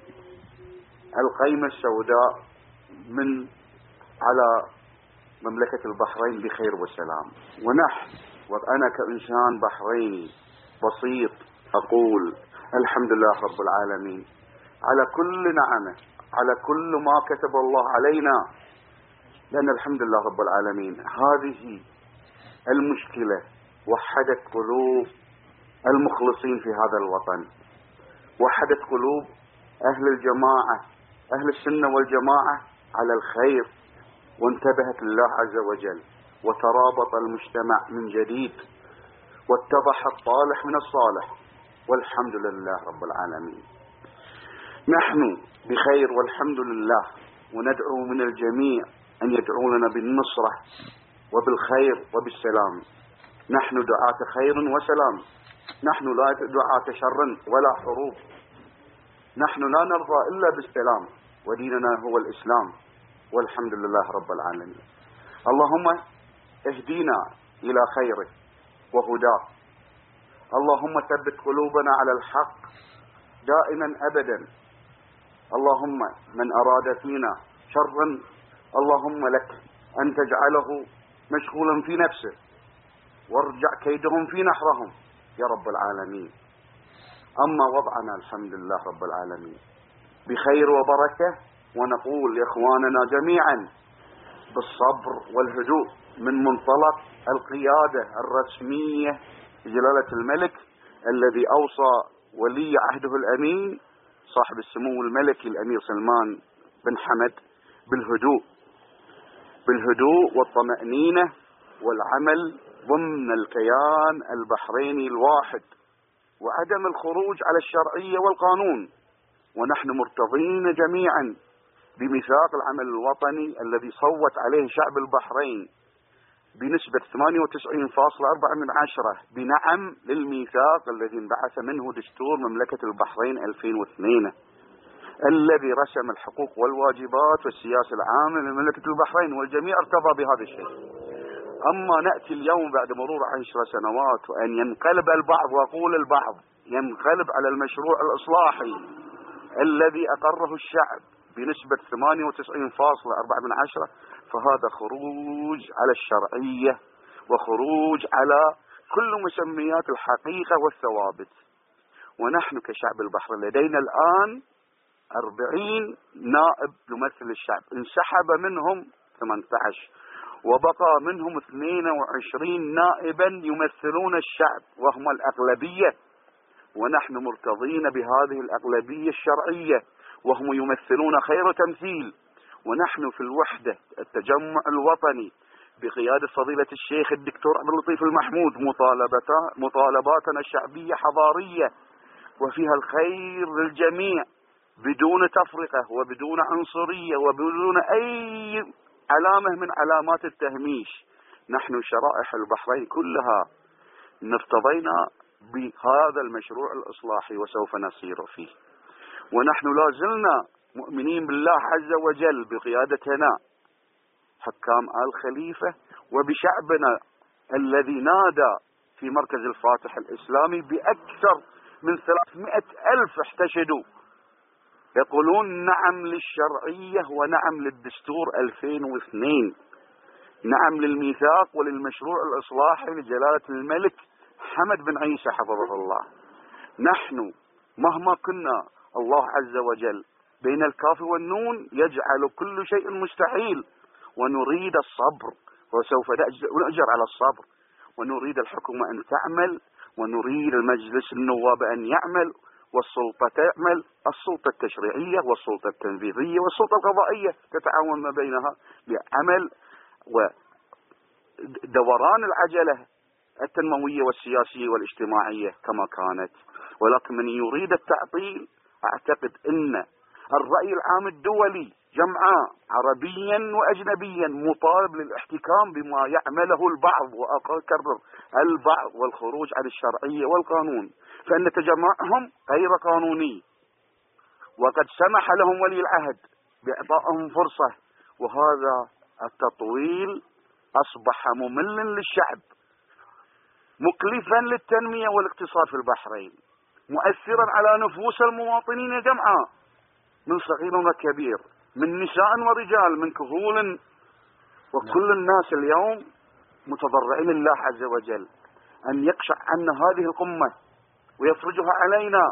القيمة السوداء من على مملكة البحرين بخير وسلام. ونحن وأنا كإنسان بحريني بسيط أقول الحمد لله رب العالمين. على كل نعمة على كل ما كتب الله علينا لأن الحمد لله رب العالمين. هذه المشكلة وحدت قلوب المخلصين في هذا الوطن. وحدت قلوب أهل الجماعة أهل السنة والجماعة على الخير. وانتبهت لله عز وجل وترابط المجتمع من جديد واتضح الطالح من الصالح. والحمد لله رب العالمين. نحن بخير والحمد لله وندعو من الجميع أن يدعو لنا بالنصرة وبالخير وبالسلام. نحن دعاة خير وسلام. نحن لا دعاة شر ولا حروب. نحن لا نرضى إلا بالسلام وديننا هو الإسلام والحمد لله رب العالمين. اللهم اهدينا إلى خيره وهداه اللهم ثبت قلوبنا على الحق دائما أبدا. اللهم من أراد فينا شرا اللهم لك أن تجعله مشغولا في نفسه. وارجع كيدهم في نحرهم. يا رب العالمين. أما وضعنا الحمد لله رب العالمين. بخير وبركة ونقول لإخواننا جميعا بالصبر والهدوء من منطلق القيادة الرسمية جلالة الملك الذي أوصى ولي عهده الأمين صاحب السمو الملكي الأمير سلمان بن حمد بالهدوء بالهدوء والطمأنينة والعمل ضمن الكيان البحريني الواحد وعدم الخروج على الشرعية والقانون. ونحن مرتضين جميعا بميثاق العمل الوطني الذي صوت عليه شعب البحرين بنسبة 98.4 من عشرة بنعم للميثاق الذي انبعث منه دستور مملكة البحرين 2002 الذي رسم الحقوق والواجبات والسياسة العامة لمملكة البحرين والجميع ارتضى بهذا الشيء. أما نأتي اليوم بعد مرور عشر سنوات وأن ينقلب البعض وأقول البعض ينقلب على المشروع الإصلاحي الذي أقره الشعب بنسبة 98.4 من عشرة فهذا خروج على الشرعية وخروج على كل مسميات الحقيقة والثوابت. ونحن كشعب البحر لدينا الآن أربعين نائب يمثل الشعب انسحب منهم 18 وبقى منهم 22 نائبا يمثلون الشعب وهم الأغلبية. ونحن مرتضين بهذه الأغلبية الشرعية وهم يمثلون خير تمثيل. ونحن في الوحدة التجمع الوطني. بقيادة فضيلة الشيخ الدكتور عبد اللطيف المحمود مطالباتنا الشعبية حضارية. وفيها الخير للجميع بدون تفرقة وبدون عنصرية وبدون أي علامة من علامات التهميش. نحن شرائح البحرين كلها نفتضينا بهذا المشروع الإصلاحي وسوف نسير فيه. ونحن لا زلنا مؤمنين بالله عز وجل بقيادتنا حكام آل خليفة وبشعبنا الذي نادى في مركز الفاتح الإسلامي بأكثر من 300 ألف احتشدوا. يقولون نعم للشرعية ونعم للدستور 2002 نعم للميثاق وللمشروع الإصلاحي لجلالة الملك حمد بن عيسى حفظه الله. نحن مهما كنا الله عز وجل بين الكاف والنون يجعل كل شيء مستحيل ونريد الصبر وسوف نأجر على الصبر ونريد الحكومة أن تعمل ونريد المجلس النواب أن يعمل والسلطة تعمل السلطة التشريعية والسلطة التنفيذية والسلطة القضائية تتعاون ما بينها بعمل ودوران العجلة التنموية والسياسية والاجتماعية كما كانت. ولكن من يريد التعطيل أعتقد أن الرأي العام الدولي جمعاء عربيا وأجنبيا مطالب للاحتكام بما يعمله البعض وأكرر البعض والخروج عن الشرعية والقانون. فإن تجمعهم غير قانوني. وقد سمح لهم ولي العهد بإعطائهم فرصة وهذا التطويل أصبح مملا للشعب مكلفا للتنمية والاقتصاد في البحرين مؤثرا على نفوس المواطنين جمعاء من صغير وكبير من نساء ورجال من كهول وكل الناس اليوم متضرعين الله عز وجل أن يقشع عنا هذه القمة ويفرجها علينا.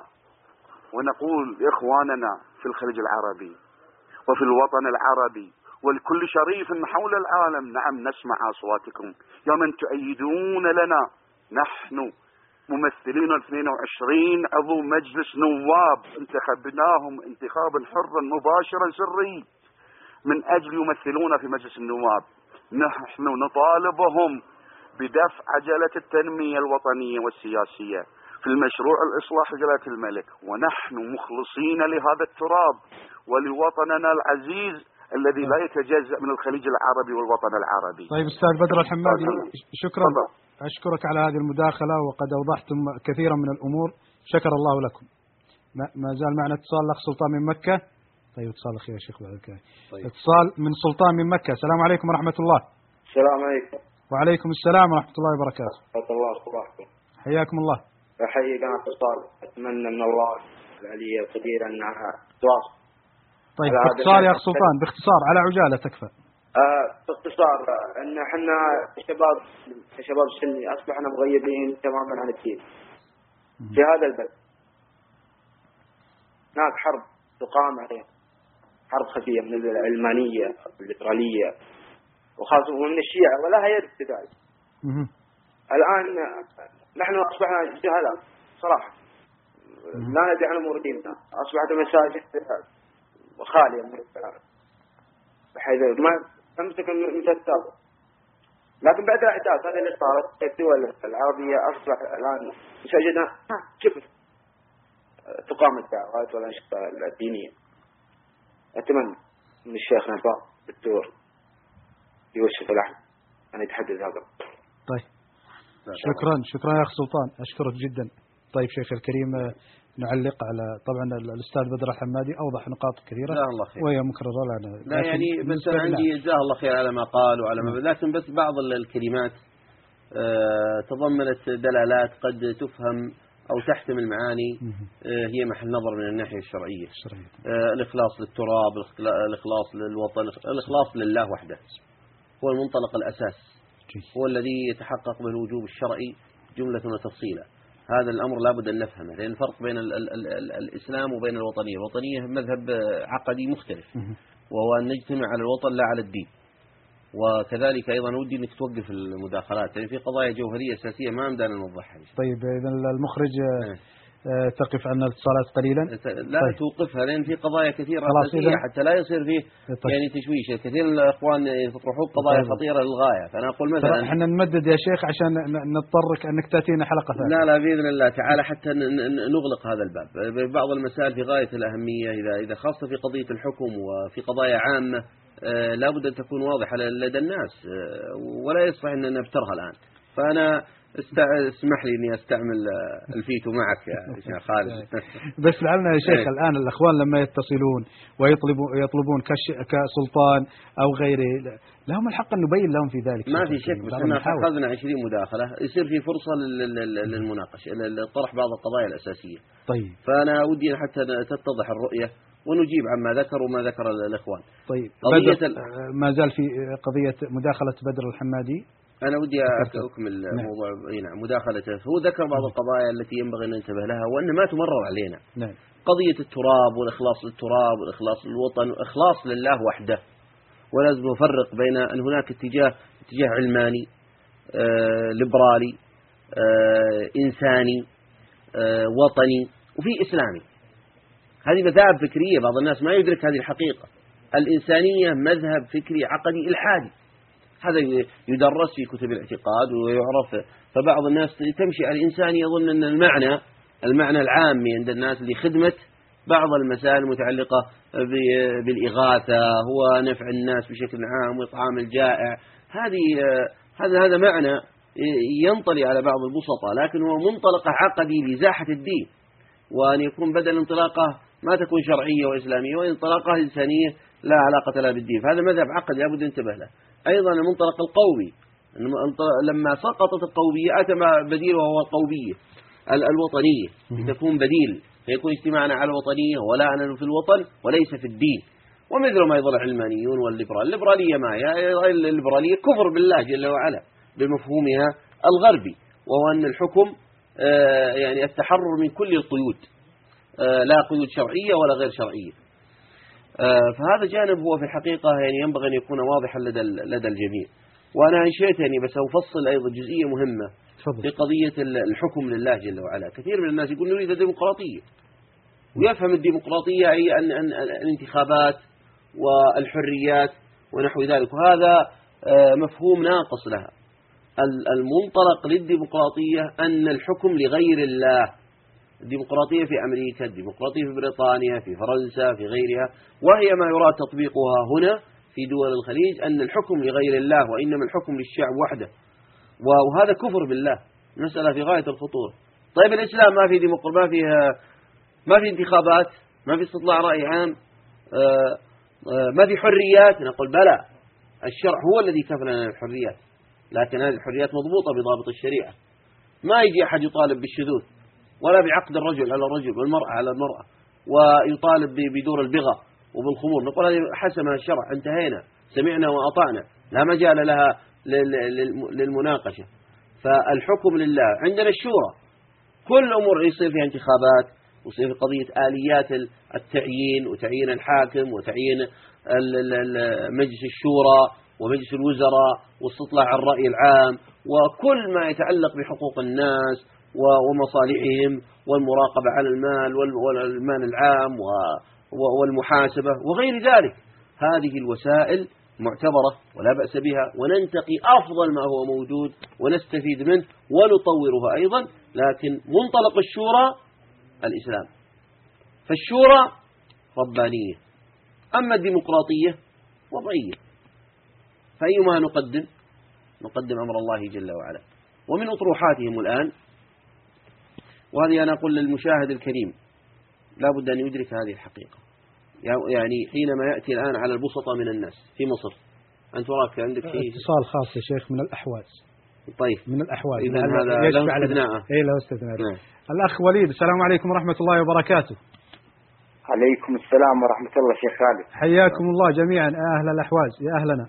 ونقول لإخواننا في الخليج العربي وفي الوطن العربي ولكل شريف حول العالم نعم نسمع أصواتكم. يا من تؤيدون لنا نحن ممثلين 22 عضو مجلس نواب انتخبناهم انتخابا حرا مباشرا سري من أجل يمثلون في مجلس النواب نحن نطالبهم بدفع عجلة التنمية الوطنية والسياسية. في المشروع الإصلاح جلالة الملك. ونحن مخلصين لهذا التراب ولوطننا العزيز الذي لا يتجزأ من الخليج العربي والوطن العربي. طيب أستاذ بدر الحمادي شكرا. أشكرك على هذه المداخلة وقد أوضحتم كثيرا من الأمور. شكر الله لكم. ما زال معنا اتصال الأخ سلطان من مكة. طيب اتصال أخي يا شيخ بعد طيب. اتصال من سلطان من مكة. السلام عليكم ورحمة الله. السلام عليكم. وعليكم السلام ورحمة الله وبركاته. ورحمة الله حياكم الله. أحيي قناة اتصال أتمنى من الله العلي القدير أنها تواصل. طيب باختصار يا أخ سلطان باختصار على عجالة تكفى. آه باختصار أن إحنا كشباب كشباب سني أصبحنا مغيبين تماما عن الدين. في هذا البلد هناك حرب تقام عليها. حرب خفية من العلمانية الليبرالية وخاصة من الشيعة ولا هي ذلك الآن نحن أصبحنا جهلاء صراحة. لا ندري عن أمور ديننا. أصبحت المساجد خالية من بحيث ما تكن متتابعه لكن بعد الاحداث هذه اللي صارت الدول العربية اصبح الآن مساجدنا كيف تقام الدعوات والأنشطة الدينية؟ أتمنى من الشيخ نبأ الدكتور يوسف الأحمد أن يتحدث هذا. شكرا شكرا يا أخ سلطان. أشكرك جدا. طيب شيخ الكريم آه، نعلق على طبعا ال- الأستاذ بدر الحمادي أوضح نقاط كثيرة جزاه الله خير. وهي مكررة لنا. لا يعني بس لنا- عندي جزاه الله خير على ما قال وعلى ما لكن بس بعض ال- الكلمات آه، تضمنت دلالات قد تفهم أو تحتمل معاني آه، هي محل نظر من الناحية الشرعية. الإخلاص للتراب الإخلا- الإخلاص للوطن الإخلاص لله وحده. هو المنطلق الأساس. هو الذي يتحقق به الوجوب الشرعي جملة وتفصيلا. هذا الأمر لابد أن نفهمه لأن الفرق بين ال ال ال ال الإسلام وبين الوطنية. الوطنية مذهب عقدي مختلف وهو أن نجتمع على الوطن لا على الدين. وكذلك أيضا ودي أنك توقف المداخلات لأن في قضايا جوهرية أساسية ما عندنا نوضحها طيب اذا المخرج آه، تقف عنا الاتصالات قليلا لا طيب. توقفها لأن في قضايا كثيرة خلاص حتى لا يصير فيه طيب. يعني تشويش كثير من الإخوان يطرحون قضايا طيب. خطيرة للغاية فأنا أقول مثلا إحنا نمدد يا شيخ عشان نضطرك أنك تأتينا حلقة ثانية لا لا بإذن الله تعالى حتى نغلق هذا الباب بعض المسائل في غاية الأهمية إذا إذا خاصة في قضية الحكم وفي قضايا عامة آه، لابد أن تكون واضحة لدى الناس آه، ولا يصح أن نبترها الآن فأنا است- اسمح لي إني أستعمل آه، الفيتو معك يا شيخ خالد بس لعلنا يا شيخ إيه. الآن الأخوان لما يتصلون ويطلبون يطلبون كش كسلطان أو غيره لهم الحق أن نبين لهم في ذلك ما في. شك بس إحنا. أخذنا 20 مداخلة يصير في فرصة لل- لل- للمناقشة لطرح بعض القضايا الأساسية طيب فأنا ودي حتى تتضح الرؤية ونجيب عما ذكر وما ذكر الإخوان. طيب قضية آه، ما زال في قضية مداخلة بدر الحمادي؟ أنا ودي. اكمل نعم. موضوع نعم مداخلته هو ذكر بعض القضايا التي ينبغي أن ننتبه لها وان ما تمرر علينا. نعم. قضية التراب والإخلاص للتراب والإخلاص للوطن والاخلاص لله وحده. ولازم نفرق بين أن هناك اتجاه اتجاه علماني آه ليبرالي آه إنساني آه وطني وفي إسلامي. هذه مذاهب فكرية بعض الناس ما يدرك هذه الحقيقة. الإنسانية مذهب فكري عقدي إلحادي. هذا يدرس في كتب الاعتقاد ويعرف. فبعض الناس تمشي على الإنسان يظن أن المعنى المعنى العامي عند الناس لخدمة بعض المسائل المتعلقة بالإغاثة هو نفع الناس بشكل عام وإطعام الجائع. هذه هذا هذا معنى ينطلي على بعض البسطاء لكن هو منطلقة عقدي لإزاحة الدين. وأن يكون بدل انطلاقة ما تكون شرعية وإسلامية وانطلاقة إنسانية لا علاقة لها بالدين. فهذا مذهب عقدي لابد أن ننتبه له. أيضا المنطلق القومي. لما سقطت القومية أتى بديل وهو القومية ال- الوطنية. لتكون بديل. فيكون اجتماعنا على الوطنية ولا أنا في الوطن وليس في الدين. ومثل ما يظل العلمانيون والليبرال. الليبرالية ما هي؟ الليبرالية كفر بالله جل وعلا بمفهومها الغربي وهو أن الحكم آه، يعني التحرر من كل القيود. لا قيود شرعية ولا غير شرعية. آه، فهذا جانب هو في الحقيقة يعني ينبغي أن يكون واضحا لدى لدى الجميع. وأنا أنشئت يعني بس أفصل أيضا جزئية مهمة في قضية ال- الحكم لله جل وعلا. كثير من الناس يقول نريد الديمقراطية. ويفهم الديمقراطية أي أن الانتخابات والحريات ونحو ذلك. وهذا آه، مفهوم ناقص لها. ال- المنطلق للديمقراطية أن الحكم لغير الله. الديمقراطية في أمريكا الديمقراطية في بريطانيا في فرنسا في غيرها وهي ما يراد تطبيقها هنا في دول الخليج أن الحكم لغير الله وإنما الحكم للشعب وحده. وهذا كفر بالله مسألة في غاية الخطورة. طيب الإسلام ما في ديمقراطية ما فيها ما في انتخابات ما في استطلاع رأي عام آه، آه، ما في حريات. نقول بلى الشرع هو الذي كفل لنا الحريات لكن هذه الحريات مضبوطة بضابط الشريعة. ما يجي أحد يطالب بالشذوذ. ولا بعقد الرجل على الرجل والمرأة على المرأة. ويطالب بدور البغى وبالخمور. نقول هذه حسمها الشرع انتهينا سمعنا وأطعنا. لا مجال لها لل- لل- للمناقشة. فالحكم لله. عندنا الشورى. كل أمور يصير فيها انتخابات ويصير في قضية آليات ال- التعيين وتعيين الحاكم وتعيين مجلس الشورى ومجلس الوزراء واستطلاع الرأي العام. وكل ما يتعلق بحقوق الناس ومصالحهم والمراقبة على المال وال- والمال العام والمحاسبة وغير ذلك. هذه الوسائل معتبرة ولا بأس بها وننتقي أفضل ما هو موجود ونستفيد منه ونطوره أيضا لكن منطلق الشورى الإسلام. فالشورى ربانية أما الديمقراطية وضعية. فأيما نقدم؟ نقدم أمر الله جل وعلا. ومن أطروحاتهم الآن وهذه أنا أقول للمشاهد الكريم لا بد أن يدرك هذه الحقيقة. يعني حينما يأتي الآن على البسطة من الناس في مصر أنت وراك عندك شيء اتصال خاص يا شيخ من الأحواز. طيب. من الأحواز. إذا هذا له لنا. استثناء. إيه له استثناء نعم. الأخ وليد السلام عليكم ورحمة الله وبركاته. عليكم السلام ورحمة الله شيخ خالد. حياكم الله جميعا يا أهل الأحواز يا أهلنا.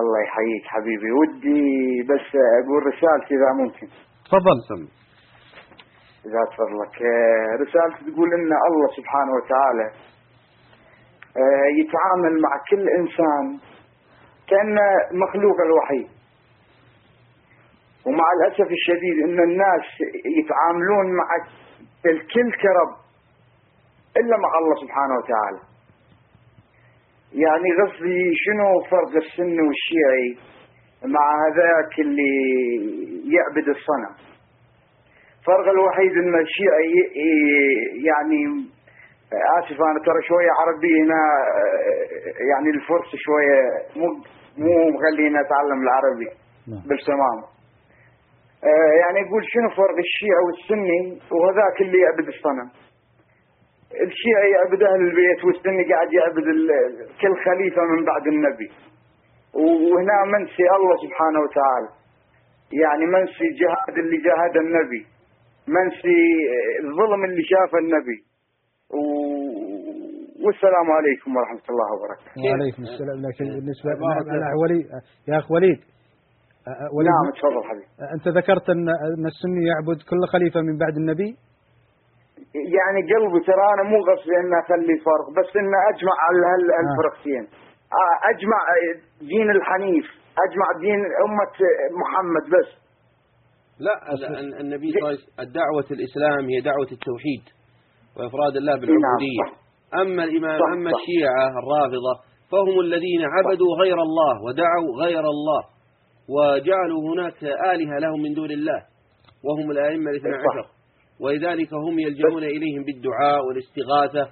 الله يحييك حبيبي. ودي بس أقول رسالتي إذا ممكن. تفضل. إذا تفضلك آه، رسالتي تقول إن الله سبحانه وتعالى آه، يتعامل مع كل إنسان كأنه مخلوق الوحيد. ومع الأسف الشديد إن الناس يتعاملون مع الكل كرب إلا مع الله سبحانه وتعالى. يعني قصدي شنو فرق السني والشيعي مع هذاك اللي يعبد الصنم؟ فرق الوحيد إن الشيعي يعني اسف أنا ترى شوية عربي هنا آه، يعني الفرس شوية مو مو مخليني اتعلم العربي. بالتمام آه، يعني يقول شنو فرق الشيعي والسني؟ وهذاك اللي يعبد الصنم. الشيعي يعبد أهل البيت والسني قاعد يعبد كل خليفة من بعد النبي. وهنا منسي الله سبحانه وتعالى. يعني منسي الجهاد اللي جاهد النبي. منسي الظلم اللي شافه النبي. و... والسلام عليكم ورحمة الله وبركاته. وعليكم السلام. لكن بالنسبة نعم، أنا وليد يا أخ وليد. وليد نعم تفضل حبيبي. أنت ذكرت أن أن السني يعبد كل خليفة من بعد النبي؟ يعني قلبي ترى أنا مو قصدي أن أخلي فرق بس أن أجمع على هال- هالفرقتين آه، أجمع دين الحنيف أجمع دين أمة محمد بس. لا ال- ال- النبي صلى الله عليه وسلم الدعوة الإسلام هي دعوة التوحيد وإفراد الله بالعبودية. أما الإمام صح، أما. الشيعة الرافضة فهم الذين عبدوا غير الله ودعوا غير الله وجعلوا هناك آلهة لهم من دون الله وهم الأئمة الاثنى عشر. ولذلك هم يلجؤون إليهم بالدعاء والاستغاثة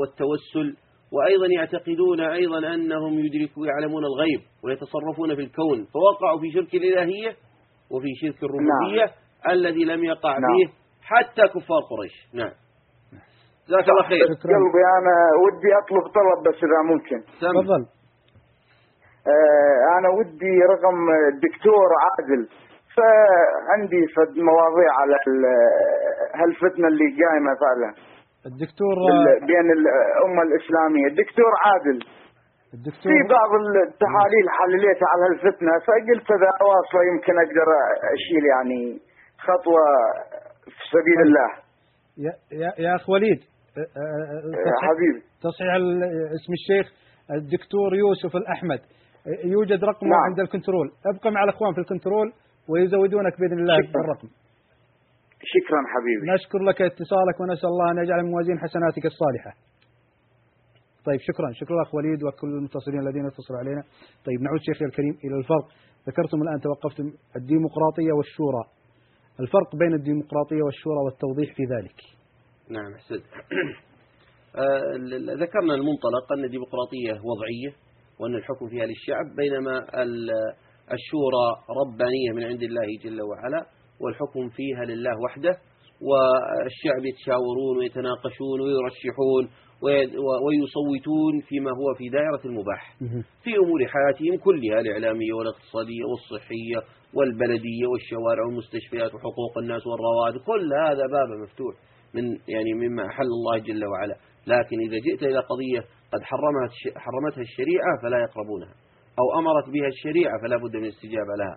والتوسل وأيضا يعتقدون أيضا أنهم يدركوا يعلمون الغيب ويتصرفون في الكون فوقعوا في شرك الإلهية وفي شرك الربوبية الذي لم يقع نعم. فيه حتى كفار قريش. نعم. جزاك الله خير. قلبي أنا ودي أطلب طلب بس إذا ممكن. تفضل. آه، أنا ودي رقم الدكتور عادل. فعندي فد مواضيع على ال- هالفتنة اللي قايمة فعلا. الدكتور بال- بين الأمة الإسلامية. الدكتور عادل الدكتور في بعض التحاليل حللتها على هالفتنة فقلت إذا أواصله يمكن أقدر أشيل يعني خطوة في سبيل الله يا, يا, يا أخ وليد تصحيح- حبيبي. تصحيح اسم الشيخ الدكتور يوسف الأحمد أه، يوجد رقمه نعم. عند الكنترول أبقى مع الأخوان في الكنترول ويزودونك بإذن الله شكراً. بالرقم شكرا حبيبي نشكر لك اتصالك ونسأل الله أن يجعل من موازين حسناتك الصالحة طيب شكرا. شكرا أخ وليد وكل المتصلين الذين اتصلوا علينا. طيب نعود شيخي الكريم إلى الفرق. ذكرتم الآن توقفتم الديمقراطية والشورى. الفرق بين الديمقراطية والشورى والتوضيح في ذلك. نعم أحسنت. آه، ذكرنا المنطلق أن الديمقراطية وضعية وأن الحكم فيها للشعب بينما ال- الشورى ربانية من عند الله جل وعلا والحكم فيها لله وحده والشعب يتشاورون ويتناقشون ويرشحون ويصوتون فيما هو في دائرة المباح. في أمور حياتهم كلها الإعلامية والاقتصادية والصحية والبلدية والشوارع والمستشفيات وحقوق الناس والرواتب كل هذا باب مفتوح من يعني مما أحل الله جل وعلا. لكن إذا جئت إلى قضية قد حرمها حرمتها الشريعة فلا يقربونها أو أمرت بها الشريعة فلا بد من الاستجابة لها.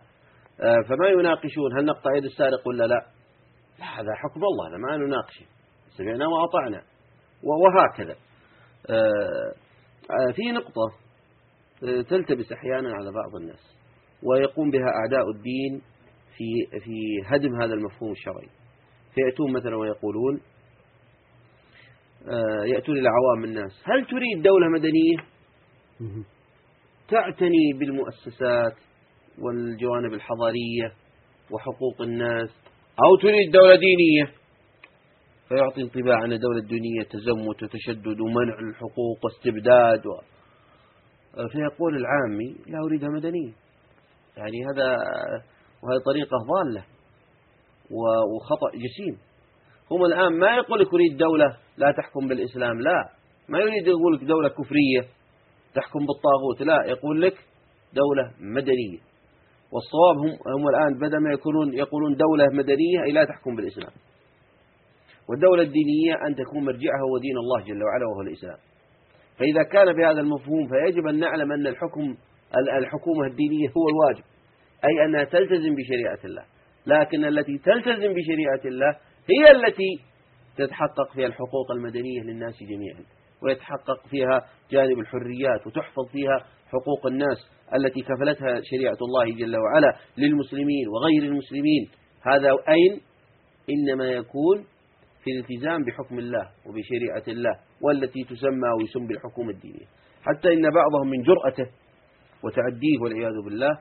آه، فما يناقشون هل نقطع يد السارق ولا لا؟ هذا حكم الله ما نناقشه. سمعنا وأطعنا. وهكذا آه، آه، في نقطة آه، تلتبس أحيانا على بعض الناس ويقوم بها أعداء الدين في في هدم هذا المفهوم الشرعي. فيأتون مثلا ويقولون يأتون إلى عوام الناس هل تريد دولة مدنية؟ تعتني بالمؤسسات والجوانب الحضارية وحقوق الناس أو تريد دولة دينية؟ فيعطي انطباع أن الدولة الدينية تزمت وتشدد ومنع الحقوق واستبداد و... فيقول العامي لا أريدها مدنية يعني هذا وهذه طريقة ضالة وخطأ جسيم. هم الآن ما يقول لك أريد دولة لا تحكم بالإسلام لا. ما يريد يقول لك دولة كفرية تحكم بالطاغوت لا. يقول لك دولة مدنية. والصواب هم, هم الآن بدل ما يكونون يقولون دولة مدنية أي لا تحكم بالإسلام. والدولة الدينية أن تكون مرجعها هو دين الله جل وعلا وهو الإسلام. فإذا كان بهذا المفهوم فيجب أن نعلم أن الحكم الحكومة الدينية هو الواجب أي أنها تلتزم بشريعة الله. لكن التي تلتزم بشريعة الله هي التي تتحقق فيها الحقوق المدنية للناس جميعا ويتحقق فيها جانب الحريات وتحفظ فيها حقوق الناس التي كفلتها شريعة الله جل وعلا للمسلمين وغير المسلمين. هذا أين؟ إنما يكون الالتزام بحكم الله وبشريعة الله والتي تسمى ويسمى بالحكومة الدينية حتى إن بعضهم من جرأته وتعديه والعياذ بالله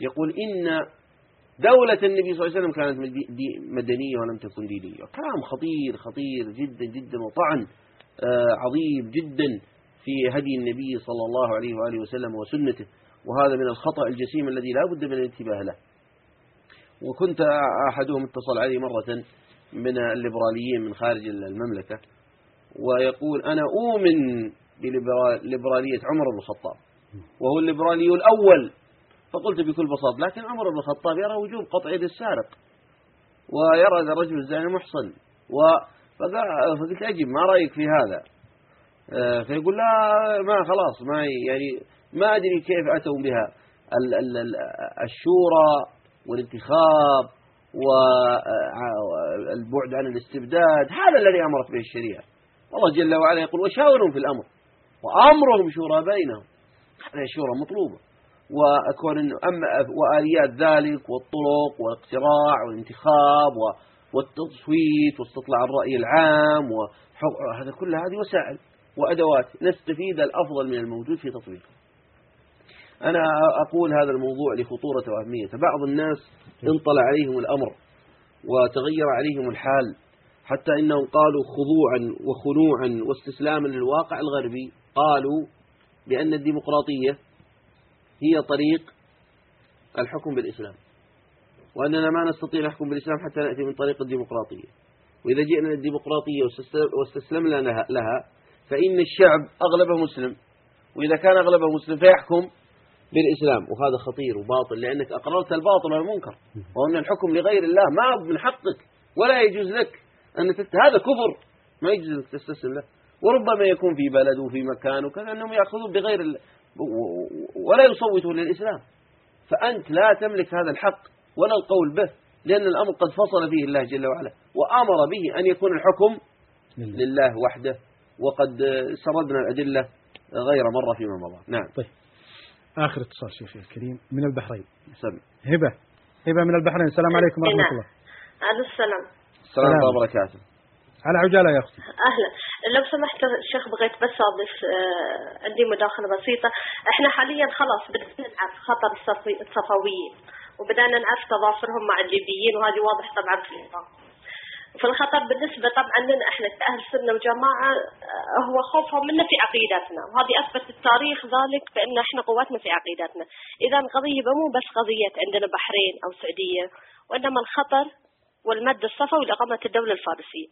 يقول إن دولة النبي صلى الله عليه وسلم كانت مدنية ولم تكن دينية. كلام خطير خطير جدا جدا وطعن آه، عظيم جدا في هدي النبي صلى الله عليه وآله وسلم وسنته. وهذا من الخطأ الجسيم الذي لا بد من الانتباه له. وكنت أحدهم اتصل علي مرة من الليبراليين من خارج المملكة ويقول أنا أؤمن بليبرالية عمر بن الخطاب وهو الليبرالي الأول. فقلت بكل بساطة لكن عمر بن الخطاب يرى وجوب قطع يد السارق ويرى الرجل الزاني محصن و- فقلت أجب ما رأيك في هذا؟ آه، فيقول لا ما خلاص ما يعني ما أدري كيف أتوا بها ال- ال- ال- الشورى والانتخاب والبعد عن الاستبداد هذا الذي أمرت به الشريعة. والله جل وعلا يقول وشاورهم في الأمر. وأمرهم شورى بينهم. هذه الشورى مطلوبة. وأكون وآليات ذلك والطرق والاقتراع والانتخاب والتصويت واستطلاع الرأي العام وهذا كل هذه وسائل وأدوات نستفيد الأفضل من الموجود في تطبيقه أنا أقول هذا الموضوع لخطورة وأهميته. بعض الناس انطلع عليهم الأمر وتغير عليهم الحال حتى إنهم قالوا خضوعا وخنوعا واستسلاما للواقع الغربي. قالوا بأن الديمقراطية هي طريق الحكم بالإسلام وأننا ما نستطيع نحكم بالإسلام حتى نأتي من طريق الديمقراطية. وإذا جئنا للديمقراطية واستسلم- واستسلمنا لها فإن الشعب أغلبه مسلم وإذا كان أغلبه مسلم فيحكم بالإسلام وهذا خطير وباطل لأنك أقررت الباطل والمنكر. وأن الحكم لغير الله ما من حقك ولا يجوز لك أن تت... هذا كفر. ما يجوز لك تستسلم له. وربما يكون في بلد وفي مكان وكذا أنهم يأخذون بغير ال... ولا يصوتوا للإسلام. فأنت لا تملك هذا الحق ولا القول به لأن الأمر قد فصل فيه الله جل وعلا وأمر به أن يكون الحكم لله. وحده وقد سردنا الأدلة غير مرة فيما مضى نعم. طيب. آخر اتصال شيخي الكريم من البحرين. سم هبة. هبة من البحرين. السلام عليكم ورحمة. الله. على السلام. السلام سلام. ورحمة الله وبركاته. على عجالة يا أختي أهلا. لو سمحت الشيخ بغيت بس أضيف آه، عندي مداخلة بسيطة. إحنا حاليا خلاص بدنا نعرف خطر الصفويين وبدأنا نعرف تضافرهم مع الليبيين وهذه واضح طبعا في الإعلام. فالخطر بالنسبة طبعا لنا إحنا كأهل سنة وجماعة آه، هو خوفهم منا في عقيدتنا وهذه أثبت التاريخ ذلك بأن إحنا قوتنا في عقيدتنا. إذا القضية مو بس قضية عندنا بحرين أو سعودية وإنما الخطر والمد الصفوي لإقامة الدولة الفارسية.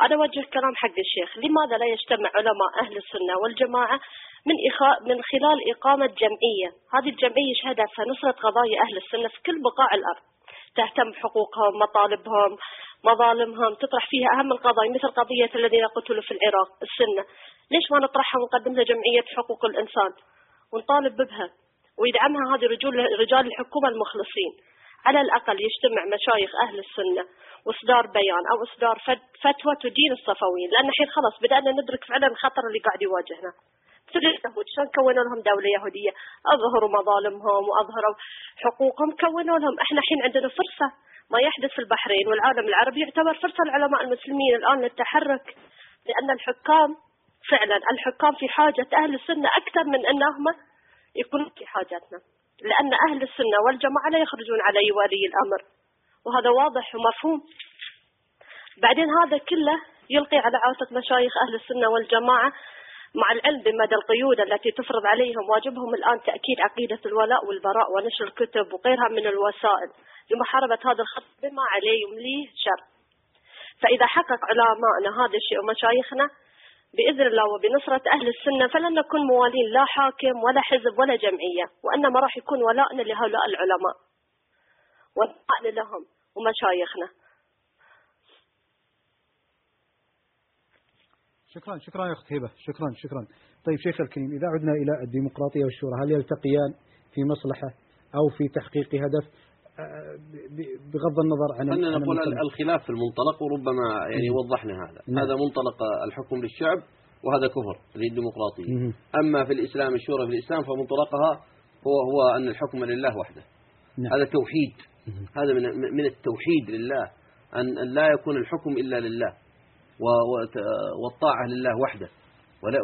أنا أوجه كلام حق الشيخ لماذا لا يجتمع علماء أهل السنة والجماعة من إخاء من خلال إقامة جمعية؟ هذه الجمعية شهدتها نصرة قضايا أهل السنة في كل بقاع الأرض. تهتم بحقوقهم مطالبهم مظالمهم تطرح فيها أهم القضايا مثل قضية الذين قتلوا في العراق السنة. ليش ما نطرحها ونقدم لها جمعية حقوق الإنسان؟ ونطالب بها. ويدعمها هذه رجال رجال الحكومة المخلصين على الأقل يجتمع مشايخ أهل السنة وإصدار بيان أو إصدار فت- فتوى تدين الصفويين. لأن الحين خلاص بدأنا ندرك فعلا الخطر اللي قاعد يواجهنا. مثل اليهود شلون كونوا لهم دولة يهودية. أظهروا مظالمهم وأظهروا حقوقهم كونوا لهم. إحنا الحين عندنا فرصة. ما يحدث في البحرين والعالم العربي يعتبر فرصة للعلماء المسلمين الآن للتحرك لأن الحكام فعلا الحكام في حاجة أهل السنة أكثر من أنهم يكونوا في حاجتنا لأن أهل السنة والجماعة لا يخرجون علي ولي الأمر. وهذا واضح ومفهوم. بعدين هذا كله يلقي على عاتق مشايخ أهل السنة والجماعة. مع العلم بمدى القيود التي تفرض عليهم واجبهم الآن تأكيد عقيدة الولاء والبراء ونشر الكتب وغيرها من الوسائل لمحاربة هذا الخط بما عليه يمليه شر. فإذا حقق علماءنا هذا الشيء ومشايخنا بإذن الله وبنصرة أهل السنة فلن نكون موالين لا حاكم ولا حزب ولا جمعية وإنما راح يكون ولائنا لهؤلاء العلماء. ونقال لهم ومشايخنا. شكرا شكرا يا أخت هبة شكرا شكرا طيب شيخ الكريم إذا عدنا إلى الديمقراطية والشورى هل يلتقيان في مصلحة أو في تحقيق هدف بغض النظر عن خلينا نقول؟ الخلاف في المنطلق وربما يعني مم. وضحنا هذا نعم. هذا منطلق الحكم للشعب وهذا كفر للديمقراطية مم. أما في الإسلام الشورى في الإسلام فمنطلقها هو هو أن الحكم لله وحده نعم. هذا توحيد هذا من من التوحيد لله أن أن لا يكون الحكم إلا لله والطاعة لله وحده.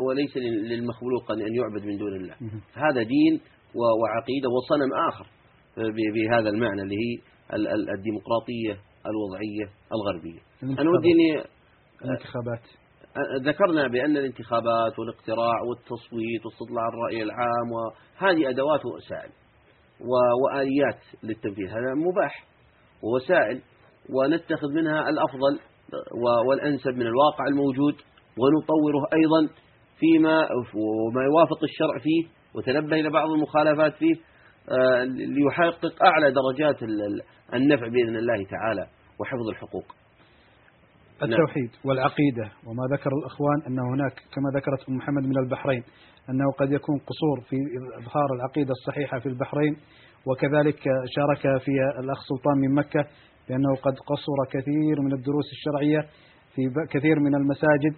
وليس لل- للمخلوق أن يعبد من دون الله. هذا دين وعقيدة وصنم آخر بهذا المعنى اللي هي ال- ال- الديمقراطية الوضعية الغربية. أنا ودي أني الانتخابات. ذكرنا بأن الانتخابات والاقتراع والتصويت واستطلاع الرأي العام وهذه أدوات ووسائل وآليات للتنفيذ. هذا مباح ووسائل ونتخذ منها الأفضل والأنسب من الواقع الموجود ونطوره أيضا فيما وما يوافق الشرع فيه وتنبه إلى بعض المخالفات فيه آه، ليحقق أعلى درجات ال- ال- النفع بإذن الله تعالى وحفظ الحقوق نعم. التوحيد والعقيدة وما ذكر الأخوان أن هناك كما ذكرت أم محمد من البحرين أنه قد يكون قصور في إظهار العقيدة الصحيحة في البحرين وكذلك شارك في الأخ سلطان من مكة بأنه قد قصر كثير من الدروس الشرعية في كثير من المساجد.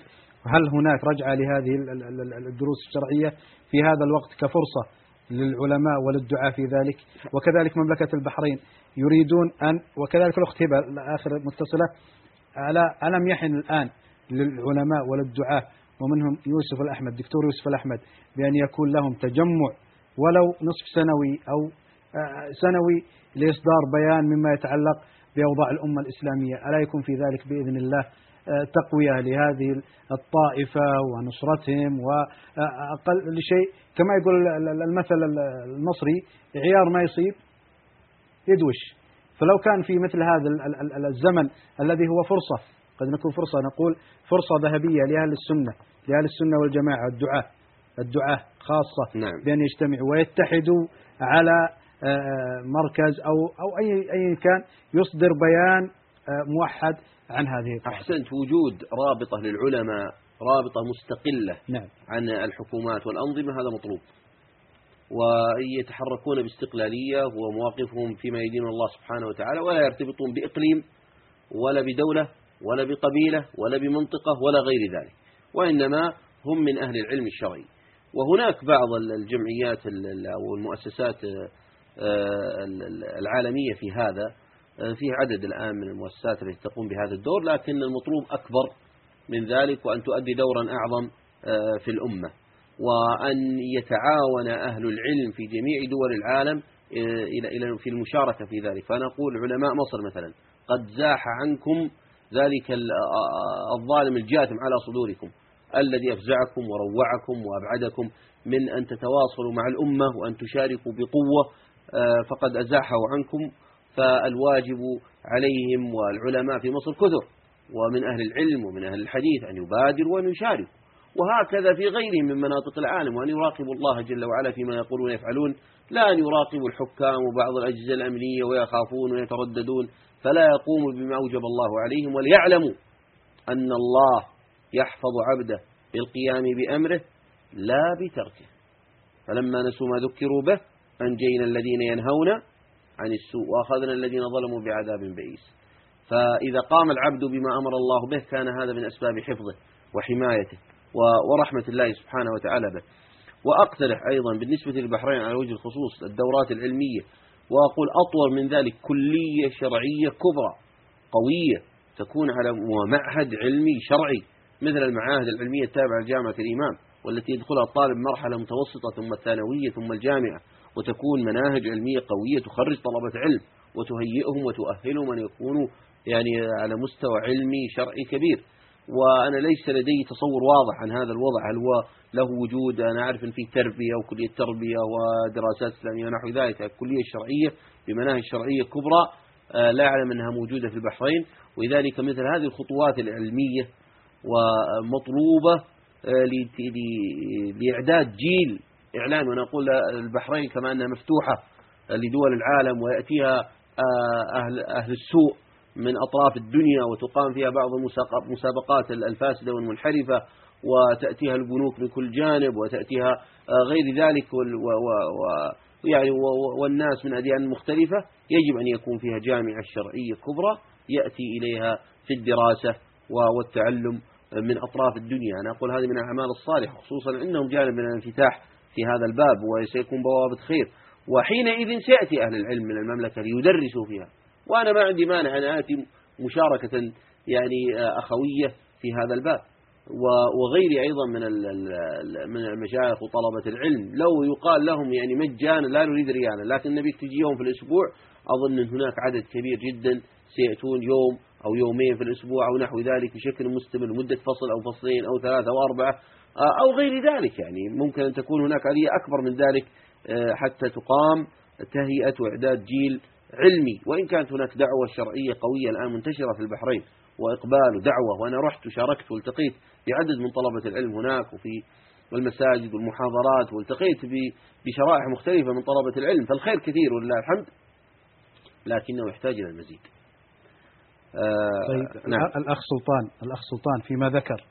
هل هناك رجعة لهذه ال- ال- ال- الدروس الشرعية؟ في هذا الوقت كفرصة للعلماء وللدعاء في ذلك. وكذلك مملكة البحرين يريدون أن وكذلك الأخت هبة آخر متصلة. ألا ألم يحن الآن للعلماء وللدعاة؟ ومنهم يوسف الأحمد دكتور يوسف الأحمد بأن يكون لهم تجمع ولو نصف سنوي أو آه، سنوي لإصدار بيان مما يتعلق بأوضاع الأمة الإسلامية. ألا يكون في ذلك بإذن الله؟ آه، تقوية لهذه الطائفة ونصرتهم وأقل شيء كما يقول ال- ال- المثل المصري عيار ما يصيب يدوش. فلو كان في مثل هذا ال- ال- ال- الزمن الذي هو فرصة قد نكون فرصة نقول فرصة ذهبية لأهل السنة لأهل السنة والجماعة الدعاة الدعاة خاصة نعم. بأن يجتمعوا ويتحدوا على مركز أو أو أي أي كان يصدر بيان آه، موحد عن هذه الطائفة. أحسنت وجود رابطة للعلماء رابطة مستقلة نعم. عن الحكومات والأنظمة هذا مطلوب. ويتحركون باستقلالية ومواقفهم فيما يدين الله سبحانه وتعالى ولا يرتبطون بإقليم ولا بدولة ولا بقبيلة ولا بمنطقة ولا غير ذلك وإنما هم من أهل العلم الشرعي. وهناك بعض الجمعيات ال- ال- أو المؤسسات آه، العالمية في هذا آه، في عدد الآن من المؤسسات التي تقوم بهذا الدور لكن المطلوب أكبر من ذلك وأن تؤدي دورا أعظم آه، في الأمة. وأن يتعاون أهل العلم في جميع دول العالم آه، إلى في المشاركة في ذلك. فأنا أقول علماء مصر مثلا قد زاح عنكم ذلك ال- آه، الظالم الجاثم على صدوركم الذي أفزعكم وروعكم وأبعدكم من أن تتواصلوا مع الأمة وأن تشاركوا بقوة آه، فقد أزاحه عنكم فالواجب عليهم والعلماء في مصر كثر ومن أهل العلم ومن أهل الحديث أن يبادروا وأن يشاركوا. وهكذا في غيرهم من مناطق العالم وأن يراقبوا الله جل وعلا فيما يقولون ويفعلون لا أن يراقبوا الحكام وبعض الأجهزة الأمنية ويخافون ويترددون فلا يقوموا بما أوجب الله عليهم وليعلموا أن الله يحفظ عبده بالقيام بأمره لا بتركه. فلما نسوا ما ذكروا به أنجينا الذين ينهون عن السوء وأخذنا الذين ظلموا بعذاب بئيس. فإذا قام العبد بما أمر الله به كان هذا من أسباب حفظه وحمايته ورحمة الله سبحانه وتعالى به. وأقترح أيضا بالنسبة للبحرين على وجه الخصوص الدورات العلمية وأقول أطول من ذلك كلية شرعية كبرى قوية تكون على معهد علمي شرعي مثل المعاهد العلمية التابعة لجامعة الإمام والتي يدخلها الطالب مرحلة متوسطة ثم الثانوية ثم الجامعة. وتكون مناهج علمية قوية تخرج طلبة علم وتهيئهم وتؤهلهم أن يكونوا يعني على مستوى علمي شرعي كبير. وأنا ليس لدي تصور واضح عن هذا الوضع هل هو له وجود؟ أنا أعرف أن في تربية وكلية تربية ودراسات إسلامية ونحو ذلك الكلية الشرعية بمناهج شرعية كبرى آه، لا أعلم أنها موجودة في البحرين. ولذلك مثل هذه الخطوات العلمية ومطلوبة آه، لإعداد جيل إعلام وأنا أقول البحرين كما أنها مفتوحة لدول العالم ويأتيها آه، أهل, أهل السوء من أطراف الدنيا وتقام فيها بعض المسابقات الفاسدة والمنحرفة وتأتيها البنوك من كل جانب وتأتيها آه، غير ذلك يعني والناس من أديان مختلفة يجب أن يكون فيها جامعة شرعية كبرى يأتي إليها في الدراسة والتعلم من أطراف الدنيا. أنا أقول هذه من الأعمال الصالحة خصوصا أنهم جانب من الانفتاح في هذا الباب وسيكون بوابة خير. وحينئذ سيأتي أهل العلم من المملكة ليدرسوا فيها. وأنا ما عندي مانع أن آتي مشاركة يعني آه، أخوية في هذا الباب. وغيري أيضا من من المشايخ وطلبة العلم. لو يقال لهم يعني مجانا لا نريد ريانا لكن نبيك تجي يوم في الأسبوع أظن أن هناك عدد كبير جدا سيأتون يوم أو يومين في الأسبوع أو نحو ذلك بشكل مستمر مدة فصل أو فصلين أو ثلاثة أو أربعة أو غير ذلك يعني. ممكن أن تكون هناك آلية أكبر من ذلك آه، حتى تقام تهيئة وإعداد جيل علمي. وإن كانت هناك دعوة شرعية قوية الآن منتشرة في البحرين وإقبال ودعوة وأنا رحت وشاركت والتقيت بعدد من طلبة العلم هناك وفي المساجد والمحاضرات والتقيت بشرائح مختلفة من طلبة العلم. فالخير كثير ولله الحمد لكنه يحتاج إلى المزيد. آه طيب نعم. الأخ سلطان الأخ سلطان فيما ذكر.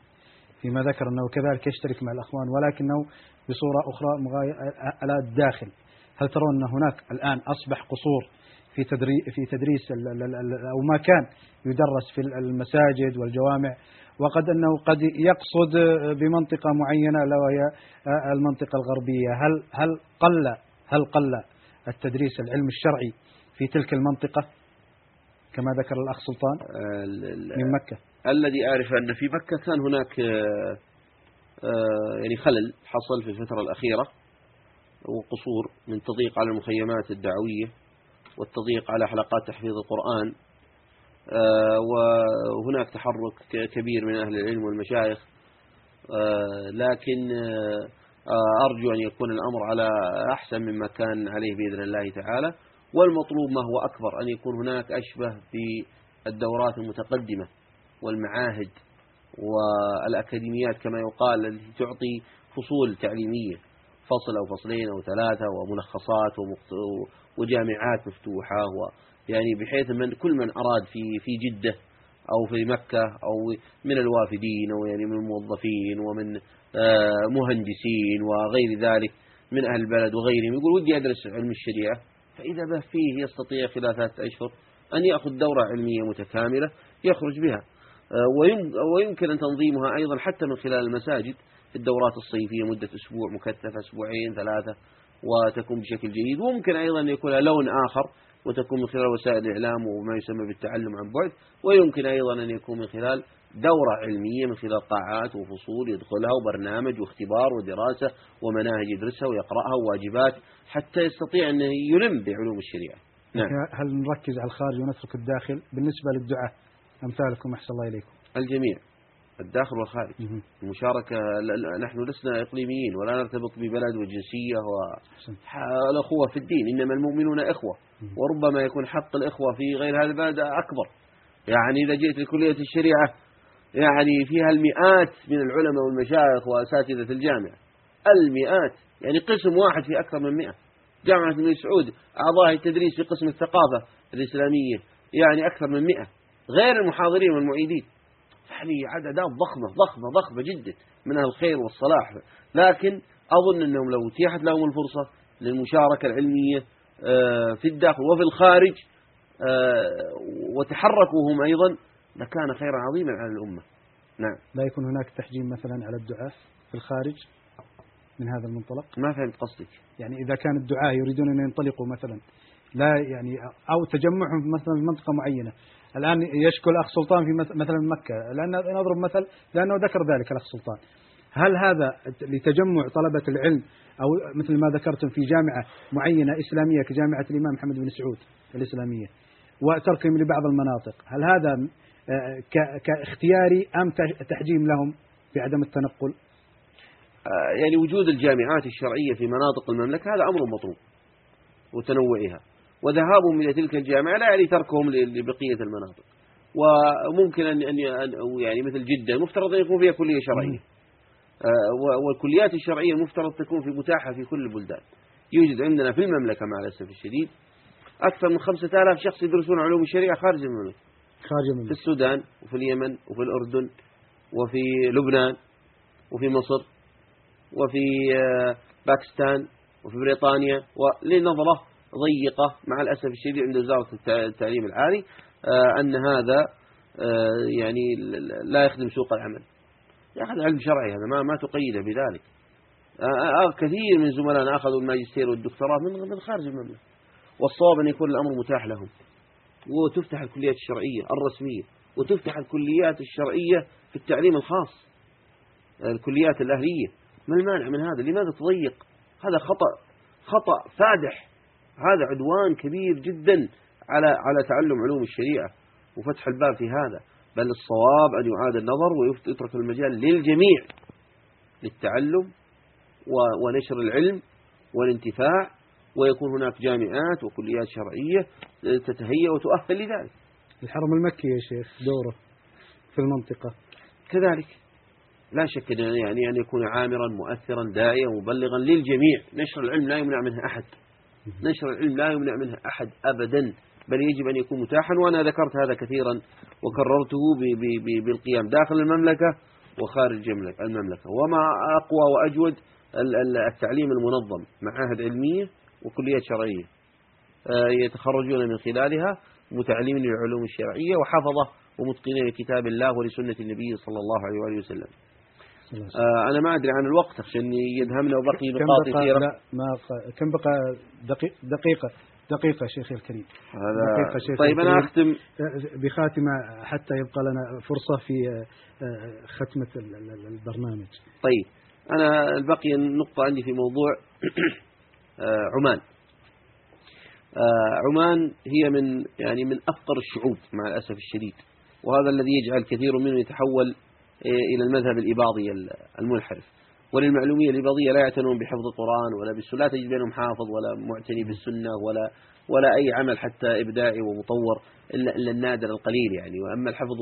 فيما ذكر أنه كذلك يشترك مع الأخوان ولكنه بصورة أخرى على الداخل هل ترون أن هناك الآن أصبح قصور في تدريس في تدريس أو ما كان يدرس في المساجد والجوامع؟ وقد أنه قد يقصد بمنطقة معينة لا وهي المنطقة الغربية. هل هل قل هل قل التدريس العلم الشرعي في تلك المنطقة؟ كما ذكر الأخ سلطان من مكة. الذي أعرف أن في مكة كان هناك آه، آه، يعني خلل حصل في الفترة الأخيرة وقصور من تضييق على المخيمات الدعوية والتضييق على حلقات تحفيظ القرآن آه، وهناك تحرك كبير من أهل العلم والمشايخ لكن أرجو أن يكون الأمر على أحسن مما كان عليه بإذن الله تعالى والمطلوب ما هو أكبر أن يكون هناك أشبه بالدورات المتقدمة. والمعاهد والأكاديميات كما يقال التي تعطي فصول تعليمية فصل أو فصلين أو ثلاثة وملخصات وجامعات مفتوحة يعني بحيث من كل من أراد في في جدة أو في مكة أو من الوافدين أو يعني من الموظفين ومن آه، مهندسين وغير ذلك من أهل البلد وغيرهم يقول ودي أدرس علم الشريعة فإذا به فيه يستطيع خلال ثلاثة أشهر أن يأخذ دورة علمية متكاملة يخرج بها. ويمكن أن تنظيمها أيضا حتى من خلال المساجد في الدورات الصيفية مدة أسبوع مكثفة أسبوعين ثلاثة وتكون بشكل جيد. وممكن أيضا أن يكون لون آخر وتكون من خلال وسائل الإعلام وما يسمى بالتعلم عن بعد. ويمكن أيضا أن يكون من خلال دورة علمية من خلال قاعات وفصول يدخلها وبرنامج واختبار ودراسة ومناهج يدرسها ويقرأها وواجبات حتى يستطيع أن يلم بعلوم الشريعة. نعم. هل نركز على الخارج ونترك الداخل؟ بالنسبة للدعاء أمثالكم أحسن الله إليكم. الجميع. الداخل والخارج. المشاركة نحن لسنا إقليميين ولا نرتبط ببلد وجنسية والأخوة في الدين. إنما المؤمنون إخوة. وربما يكون حق الإخوة في غير هذا البلد أكبر. يعني إذا جئت لكلية الشريعة يعني فيها المئات من العلماء والمشايخ وأساتذة الجامعة. المئات. يعني قسم واحد في أكثر من مئة. جامعة الملك سعود أعضاء التدريس في قسم الثقافة الإسلامية. يعني أكثر من مئة. غير المحاضرين والمعيدين. يعني عددات ضخمة ضخمة ضخمة جدا من الخير والصلاح. لكن أظن أنهم لو اتيحت لهم الفرصة للمشاركة العلمية آه، في الداخل وفي الخارج آه، وتحركوا هم أيضا لكان خيرا عظيما على الأمة. نعم. لا يكون هناك تحجيم مثلا على الدعاة في الخارج من هذا المنطلق؟ ما فهمت قصدك. يعني إذا كان الدعاة يريدون أن ينطلقوا مثلا لا يعني أو تجمعهم مثلا في منطقة معينة الآن يشكو الأخ سلطان في مث- مثلا مكة. لأن نضرب مثل لأنه ذكر ذلك الأخ سلطان. هل هذا لتجمع طلبة العلم أو مثل ما ذكرتم في جامعة معينة إسلامية كجامعة الإمام محمد بن سعود الإسلامية وتركهم لبعض المناطق؟ هل هذا آه، كاختياري أم تحجيم لهم بعدم التنقل؟ آه، يعني وجود الجامعات الشرعية في مناطق المملكة هذا أمر مطلوب وتنوعها. وذهابهم إلى تلك الجامعة لا يعني تركهم لبقية المناطق. وممكن أن يعني مثل جدة المفترض أن يكون فيها كلية شرعية. آه، والكليات الشرعية المفترض تكون في متاحة في كل البلدان. يوجد عندنا في المملكة مع الأسف الشديد أكثر من خمسة آلاف شخص يدرسون علوم الشريعة خارج المملكة. خارج في المملكة السودان وفي اليمن وفي الأردن وفي لبنان وفي مصر وفي آه، باكستان وفي بريطانيا ولنظرة ضيقة مع الأسف الشديد عند وزارة التع- التعليم العالي آه، أن هذا آه، يعني لا يخدم سوق العمل. يأخذ علم شرعي هذا ما ما تقيده بذلك. آه، كثير من زملائنا أخذوا الماجستير والدكتوراه من من خارج المملكة. والصواب أن يكون الأمر متاح لهم. وتفتح الكليات الشرعية الرسمية وتفتح الكليات الشرعية في التعليم الخاص. الكليات الأهلية. ما المانع من هذا؟ لماذا تضيق؟ هذا خطأ خطأ فادح. هذا عدوان كبير جدا على على تعلم علوم الشريعة وفتح الباب في هذا. بل الصواب أن يعاد النظر ويترك المجال للجميع للتعلم ونشر العلم والانتفاع ويكون هناك جامعات وكليات شرعية تتهيأ وتؤهل لذلك. الحرم المكي يا شيخ دوره في المنطقة. كذلك. لا شك يعني أن يكون عامرا مؤثرا داعيا مبلغا للجميع. نشر العلم لا يمنع منها أحد. نشر العلم لا يمنع منها أحد أبدا بل يجب أن يكون متاحا وأنا ذكرت هذا كثيرا وكررته بالقيام داخل المملكة وخارج المملكة وما أقوى وأجود ال- ال- التعليم المنظم معاهد علمية وكليات شرعية. آه، يتخرجون من خلالها متعلمين للعلوم الشرعية وحفظة ومتقنين لكتاب الله ولسنة النبي صلى الله عليه وسلم. آه، أنا ما أدري عن الوقت عشان يدهمنا وبقي كم نقاط بقى كثيرة لا ما كم بقى دقيقة دقيقة؟ دقيقة شيخي الكريم. هذا دقيقة شيخي طيب أنا الكريم. أختم. بخاتمة حتى يبقى لنا فرصة في آه، آه، ختمة ال- ال- البرنامج. طيب أنا البقي النقطة عندي في موضوع آه، عمان. آه، عمان هي من يعني من أفقر الشعوب مع الأسف الشديد وهذا الذي يجعل كثير منهم يتحول آه، إلى المذهب الإباضي ال- المنحرف. وللمعلومية الإباضية لا يعتنون بحفظ القرآن ولا بالسنة لا تجد بينهم حافظ ولا معتني بالسنة ولا ولا أي عمل حتى إبداعي ومطور إلا, إلا النادر القليل يعني. وأما الحفظ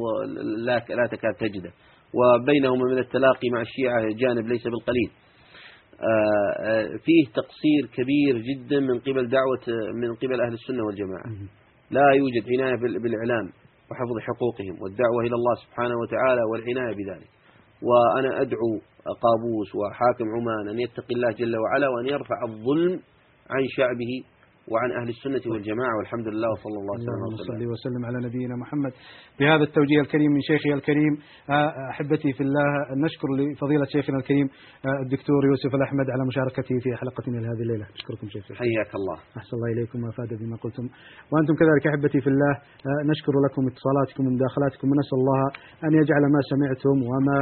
لا, لا تكاد تجده. وبينهما من التلاقي مع الشيعة جانب ليس بالقليل. آه، آه، فيه تقصير كبير جدا من قبل دعوة من قبل أهل السنة والجماعة. لا يوجد عناية بال- بالإعلام. وحفظ حقوقهم والدعوة إلى الله سبحانه وتعالى والعناية بذلك. وأنا أدعو قابوس وحاكم عمان أن يتقي الله جل وعلا وأن يرفع الظلم عن شعبه وعن أهل السنة والجماعة والحمد لله وصلى الله وسلم صل وسلم على نبينا محمد. بهذا التوجيه الكريم من شيخي الكريم آه، أحبتي في الله نشكر لفضيلة شيخنا الكريم آه، الدكتور يوسف الأحمد على مشاركته في حلقتنا لهذه الليلة. نشكركم شيخ. حياك الله. أحسن الله إليكم وأفاد بما قلتم. وأنتم كذلك أحبتي في الله آه، نشكر لكم اتصالاتكم ومداخلاتكم ونسأل الله أن يجعل ما سمعتم وما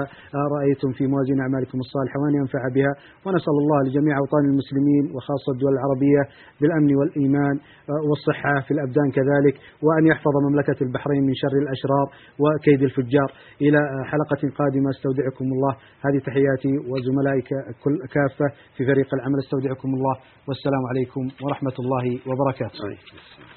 رأيتم في موازين أعمالكم الصالحة وأن ينفع بها ونسأل الله لجميع أوطان المسلمين وخاصة الدول العربية بالأمن والإيمان آه، والصحة في الأبدان كذلك وأن يحفظ مملكة البحرين من شر الأشرار وكيد الفجار. إلى آه، حلقة قادمة استودعكم الله. هذه تحياتي وزملائي كافة في فريق العمل استودعكم الله. والسلام عليكم ورحمة الله وبركاته.